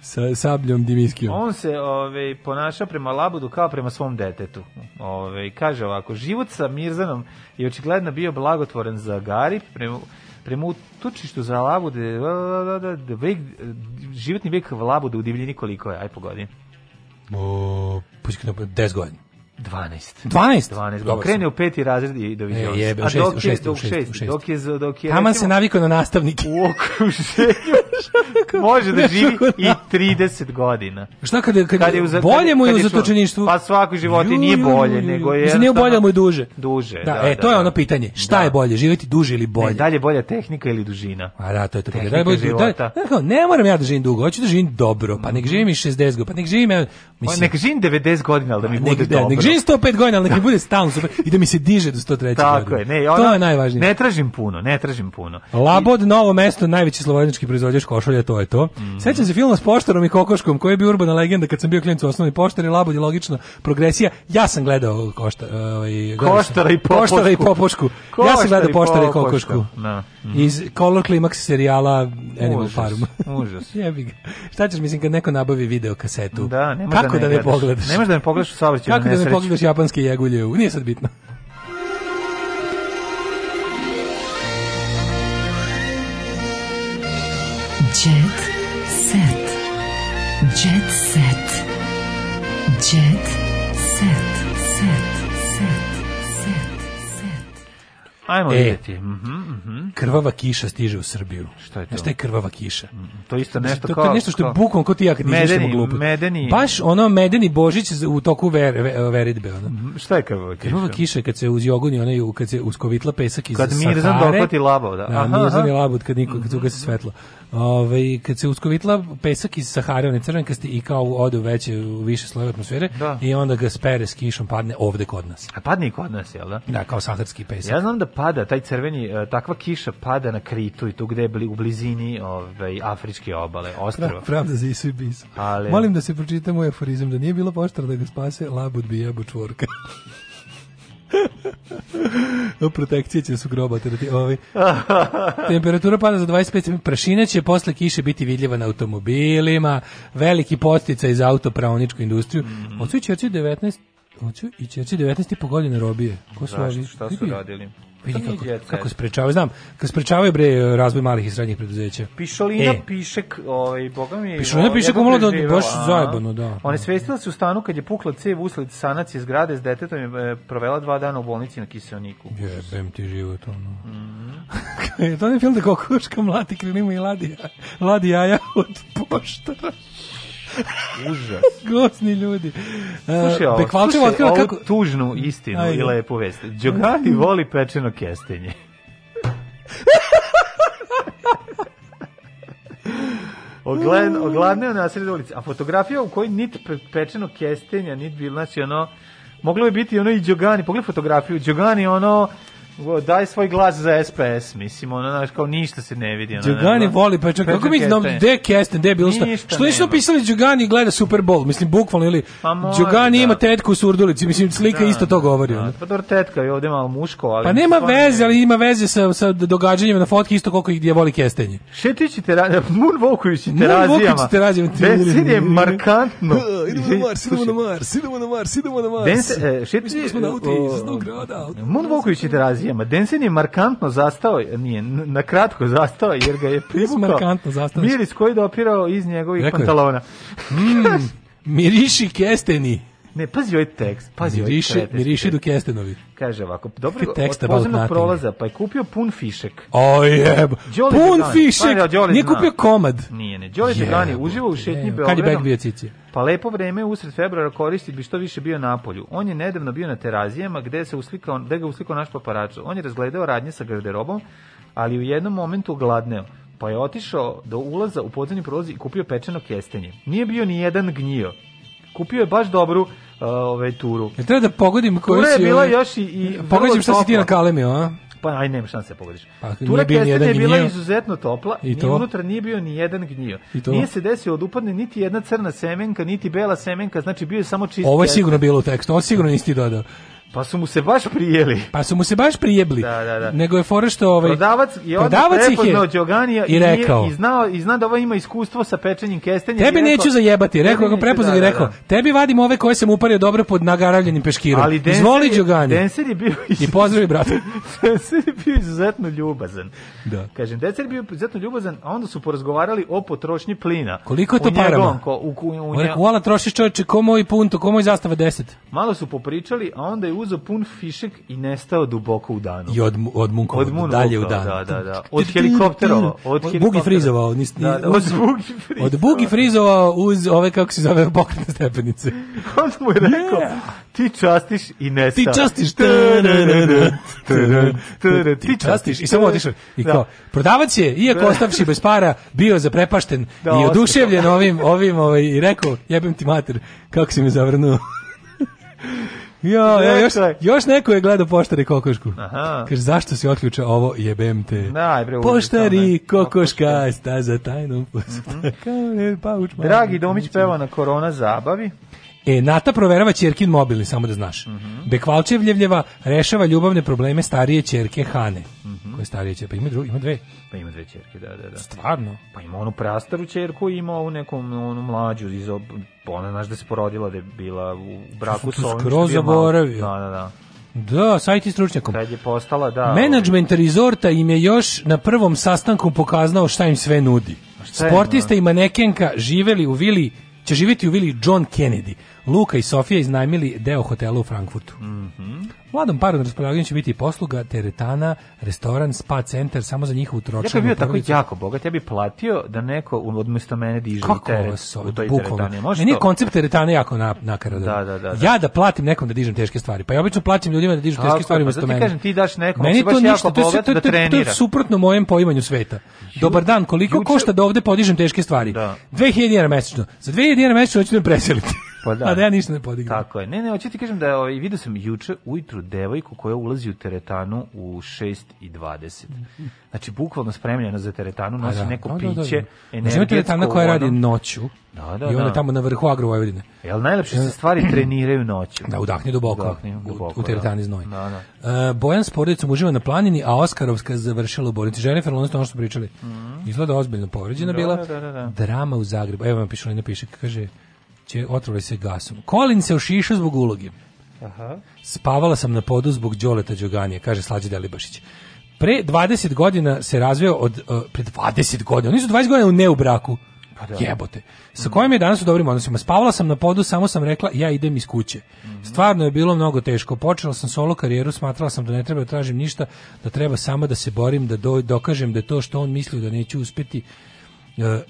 sa sabljom dimiskijom. On se ovaj, ponaša prema Labudu kao prema svom detetu. Ovaj, kaže ovako, život sa Mirzanom je očigledno bio blagotvoren za Gari, prema, prema utočištu za Labude, vek, životni vek Labude u divljini koliko je, aj pogodi. O, na 10 godina. 12. 12? 12. Dobar Dobro, krene u peti razred i doviđenja. E, jebe, u A dok u je- dok u u šesti. Dok je, dok je, Taman se navikao na nastavnike. u okruženju može da živi i 30 godina. Šta kad, kad, Kad je u za- bolje mu je u zatočeništvu? Pa svakoj životinji Ju, nije bolje, ju, ju. nego je Mislim, nije bolje, mu je duže. Duže, Da, da, e, da, to je da. ono pitanje. Šta Da. je bolje, živjeti duže ili Ne, bolje? dalje bolja tehnika ili dužina? A da, to je to. Tehnika Da, je bolje, da, života. da, kao, ne moram ja da živim dugo, hoću da živim dobro, pa nek živim i 60 godina, pa nek živim, ja, mislim, Nek živim 90 godina, ali da mi nek, bude da, dobro. Nek živim 105 godina, ali nek mi bude stalno super i da mi se diže do 103 Tako godine. je, ne, to ono, je najvažnije. Ne tražim puno, ne tražim puno. Labod, novo mesto, najveći slovenački proizvođač košulja, to je to. Mhm. Sećam se filma s poštarom i kokoškom, koji je bio urbana legenda kad sam bio klinac u osnovnoj poštari, Labod je logično progresija. Ja sam gledao košta, ovaj, Koštara i popošku. Koštara i popušku. ja Koštara sam gledao i poštara i popošku. kokošku. Da. Iz Color Climax serijala Animal Užas, Farm. užas. Jebi ga. Šta ćeš, mislim, kad neko nabavi video kasetu? Da, ne možeš Kako da, da ne ne gledaš. pogledaš? Ne možeš da ne pogledaš u saobraćaju Kako da ne pogledaš japanske jegulje? Nije sad bitno. Ajmo E. vidjeti. Mhm. krvava kiša stiže u Srbiju. Šta je to? Šta je krvava kiša? To je isto nešto to, kao... to je nešto što je kao- bukom ko ti ja kad Medeni- glupo. medeni- Baš ono medeni božić u toku ver, ve- veridbe. Ono. Šta je krvava kiša? Krvava kiša je kad se uz joguni, onaj, kad se uskovitla pesak iz Kad Sahare. Mirzan dohvati labov, da. Da, Aha, Mirzan aha. je labud kad, niko, kad se ugasi svetlo. Ove, kad se uskovitla pesak iz Sahare, onaj crvenkasti i kao ode u veće, u više slojeve atmosfere Da. i onda ga spere s kišom, padne ovde kod nas. A padne i kod nas, jel da? Da, kao saharski pesak. Ja znam da pada, taj crveni, e, takva kiša pada na Kritu i tu gde je bli, u blizini ovaj, afričke obale, ostrava. Pra, pravda za Isu i Bisu. Ali- Molim da se pročita moj aforizam, da nije bilo poštara da ga spase, labud bi jebo čvorka. protekcije će su groba terati. Ovaj. Temperatura pada za 25 stepeni. Prašina će posle kiše biti vidljiva na automobilima, veliki posticaj za autopravničku industriju. Mhm. Hoću i Čerči 19 Hoću i Čerči 19 i po godine robije. Ko su Zašto? ovi? Šta su radili? Vidi nije kako, kako sprečavaju, znam, kako sprečavaju bre razvoj malih i srednjih preduzeća. Pišolina E, Pišek, ovaj, boga mi... Pišolina ovaj, Pišek umalo da- baš zajebano, da. Ona je svestila se u stanu kad je pukla cev usled sanacije zgrade s detetom je provela dva dana u bolnici na kiselniku. Jebem ti život, ono. Je to ne film da kokoška mlati krenima i ladi, ladi jaja od poštara. Užas. Gosni ljudi. Slušaj Uh, ovo, slušaj otkriva kako... tužnu istinu Ajde. i lepu vest. Đogani voli pečeno kestenje. Ogled, ogladneo na sred ulici. A fotografija u kojoj nit pe- pečeno kestenja, nit bilo, znači ono, moglo je biti ono i Đogani, pogledaj fotografiju, Đogani ono, daj svoj glas za SPS, mislim, ono, znaš, kao ništa se ne vidi. Ono, Đugani voli, pa čak, kako mi znam, gde Kesten, gde bilo šta? Što nisu nema. napisali Đugani gleda Super Bowl, mislim, bukvalno, ili Pa Đugani da. ima tetku u surdulici, mislim, slika isto to govori. ono. Pa dobro, tetka je ovde malo muško, ali... Pa nema veze, ali ima veze sa, sa događanjima na fotki isto koliko ih gdje voli kestenje. Šetić i tera, Moonwalkujući Moonwalkujući terazijama. terazijama. Benzin je markantno. idemo na Mars, idemo na Mars, idemo na Mars, idemo na Mars. Mi smo iz Novog grada. Moonwalkujući terazijama. Densen je markantno zastao, nije, na kratko zastao, jer ga je privukao miris koji je dopirao iz njegovih Rekao je. pantalona. Mm, miriši kesteni. Ne, pazi ovaj tekst, pazi ovaj kretenski miriši do tekst. kestenovi. Kaže ovako, dobro, od tekst nothing. prolaza, pa je kupio pun fišek. O jeb, pun fišek, Pa, da, Đole nije kupio komad. Nije, ne. Đole Jebote, uživa u šetnji evo, Beogradom. Kad je bio cici? Pa lepo vreme usred februara koristi bi što više bio na polju. On je nedavno bio na terazijama gde se uslikao, gde ga uslikao naš paparačo. On je razgledao radnje sa garderobom, ali u jednom momentu gladneo. Pa je otišao do ulaza u podzemni prolaz i kupio pečeno kestenje. Nije bio ni jedan gnjio. Kupio je baš dobru uh, ovaj turu. Jel treba da pogodim koju Tura je si... bila ovaj- još i, i vrlo Pogađam šta si ti topla. na kalemio, a? Pa aj nema šanse da pogodiš. Pa, Tura kestenja je bila gnjio. izuzetno topla I to? unutra nije bio ni jedan gnjio. I to? Nije se desilo da upadne niti jedna crna semenka, niti bela semenka, znači bio je samo čist Ovo je sigurno bilo u tekstu, ovo sigurno nisi ti dodao. Pa su mu se baš prijeli. Pa su mu se baš prijebli. Da, da, da. Nego je fora što ovaj Prodavac je odmah prodavac ih je Đoganija i rekao i znao i zna da ovo ima iskustvo sa pečenjem kestenja. I rekao- neću zajebati, rekao neću, prepoznao da, i da, rekao. da. Tebi vadim ove koje sam upario dobro pod nagaravljenim peškirom. Ali Denser Izvoli Đogani. Denser je bio I pozdravi brate. Denser je bio izuzetno ljubazan. Da. Kažem, Denser je bio izuzetno ljubazan, a onda su porazgovarali o potrošnji plina. Koliko je to U njegovom parama? ko- u, u, u, On nje- rekao, "Uala trošiš čoveče, ko moj punto, ko moj zastava 10." Malo su popričali, a onda je uzeo pun fišek i nestao duboko u danu. I od od Munkovog Od Moonwalka, dalje u dan. da, da, da. Od helikopterova, od Bugi helikoptera. frizovao, nis, Da, da, od Bugi frizovao. Od bugi frizovao uz ove kako se zove pokretne stepenice. Onda mu je rekao, ti častiš i nestao. Ti častiš. Ti častiš. I samo otišao. I Da. kao, prodavac je, iako ostavši bez para, bio zaprepašten Da, i oduševljen ovim, ovim ovaj, i rekao, jebem ti mater, kako si me zavrnuo. Ja, ja, još, Rekao je. još neko je gledao poštari kokošku. Aha. Kaže, zašto si otključao ovo, jebem te. Daj, bre, Poštari, kokoška, sta za tajnom pauč, malo. Dragi Domić peva na korona zabavi. E, Nata proverava ćerkin mobilni, samo da znaš. Bekvalčevljevljeva rešava ljubavne probleme starije ćerke Hane. Koja je starije ćerka? Pa ima, dru, ima dve. Pa ima dve ćerke, da, da, da. Stvarno? Pa ima onu prastaru ćerku i ima ovu neku onu mlađu iz ob... ona znaš da se porodila da je bila u braku sa ovim skroz zaboravio. Da, da, da. Da, sajt i stručnjakom. Kad je postala, da. Menadžment rezorta im je još na prvom sastanku pokazao šta im sve nudi. Sportista i manekenka živeli u vili će živjeti u vili John Kennedy, Luka i Sofija iznajmili deo hotela u Frankfurtu. Mhm. Mladom paru na raspolaganju će biti posluga, teretana, restoran, spa centar, samo za njihovu Ja tročlanu kad bi bio tako jako bogat, ja bi platio da neko odmesto mene diže Kako teret se u toj bukvalno? teretani. Može Meni je to? koncept teretane jako na, nakaradan. Da, da, da, da. Ja da platim nekom da dižem teške stvari. Pa ja obično platim ljudima da dižu Tako teške je, stvari pa umesto ti mene. kažem, ti daš nekom, Meni baš to jako ništa, to je, bogat to, da to, to je suprotno mojem poimanju sveta. Dobar dan, koliko juče- košta da ovde podižem teške stvari? 2000 dinara mesečno. Za 2000 dinara mesečno hoću da me preselite. Pa da. A da ja ništa ne podigram. Tako je. Ne, ne, hoću ti kažem da ovaj, vidio sam juče ujutru devojku koja ulazi u teretanu u 6.20. Znači, bukvalno spremljena za teretanu, nosi A da. neko Da, da, da. piće, Znači, ima energetsko. teretana koja radi noću. Da, da, I onda da. tamo na vrhu Agro Vojvodine. Jel najlepše se stvari treniraju noću? Da, udahni duboko. Udahni u- duboko, u teretani da. znoj. Da, da. E, Bojan s porodicom uživa na planini, a Oskarovska završila u bolnici. Jennifer Lawrence, ono što pričali, izgleda ozbiljno povređena Da, bila. da, da, da. Drama u Zagrebu. Evo vam piše, Lina piše, kaže, će otrovali se gasom. Colin se ošišao zbog uloge. Aha. Spavala sam na podu zbog Đoleta Đoganije, kaže Slađe Delibašić. Pre 20 godina se razveo od uh, pre 20 godina. Oni su 20 godina u ne u braku. Pa da. Jebote. Sa kojim je danas u dobrim odnosima. Spavala sam na podu, samo sam rekla ja idem iz kuće. Mhm. Stvarno je bilo mnogo teško. Počela sam solo karijeru, smatrala sam da ne treba da tražim ništa, da treba samo da se borim, da do- dokažem da to što on mislio da neću uspeti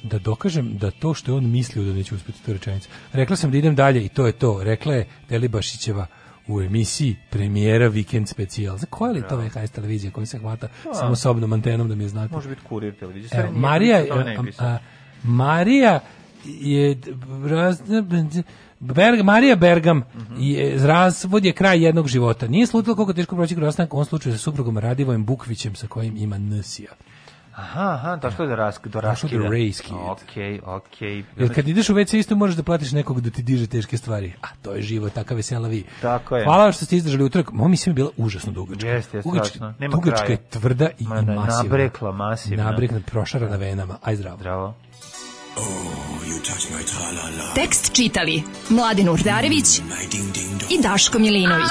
da dokažem da to što je on mislio da neće uspeti, to je rečenica. Rekla sam da idem dalje i to je to. Rekla je Delibašićeva u emisiji premijera Weekend specijal. Za koja li je to VHS televizija koja se hvata Da. samo sobnom antenom da mi je znate? Može biti kurir televizije. Evo, Marija, a, a, Marija je raz- Berg, Marija Bergam Mhm. je, razvod je kraj jednog života. Nije slutilo koliko teško proći kroz ostanak ovom slučaju sa suprugom Radivojem Bukvićem sa kojim ima Nsija. Aha, aha, došlo je do, rask, do Došlo raskida. do raskida. Okej, okej. Jer kad ideš u WC isto moraš da platiš nekog da ti diže teške stvari. A to je život, takav vesela vi. Tako je. Hvala vam što ste izdržali utorak. Moja misija je bila užasno dugačka. Jeste, jeste, Dugačka- strašno. Nema dugačka kraja. je tvrda i, Ma i da, masivna. nabrekla, masivna. Nabrekla, prošarana venama. Aj zdravo. Zdravo. Tekst čitali Mladin Urdarević i Daško Milinović.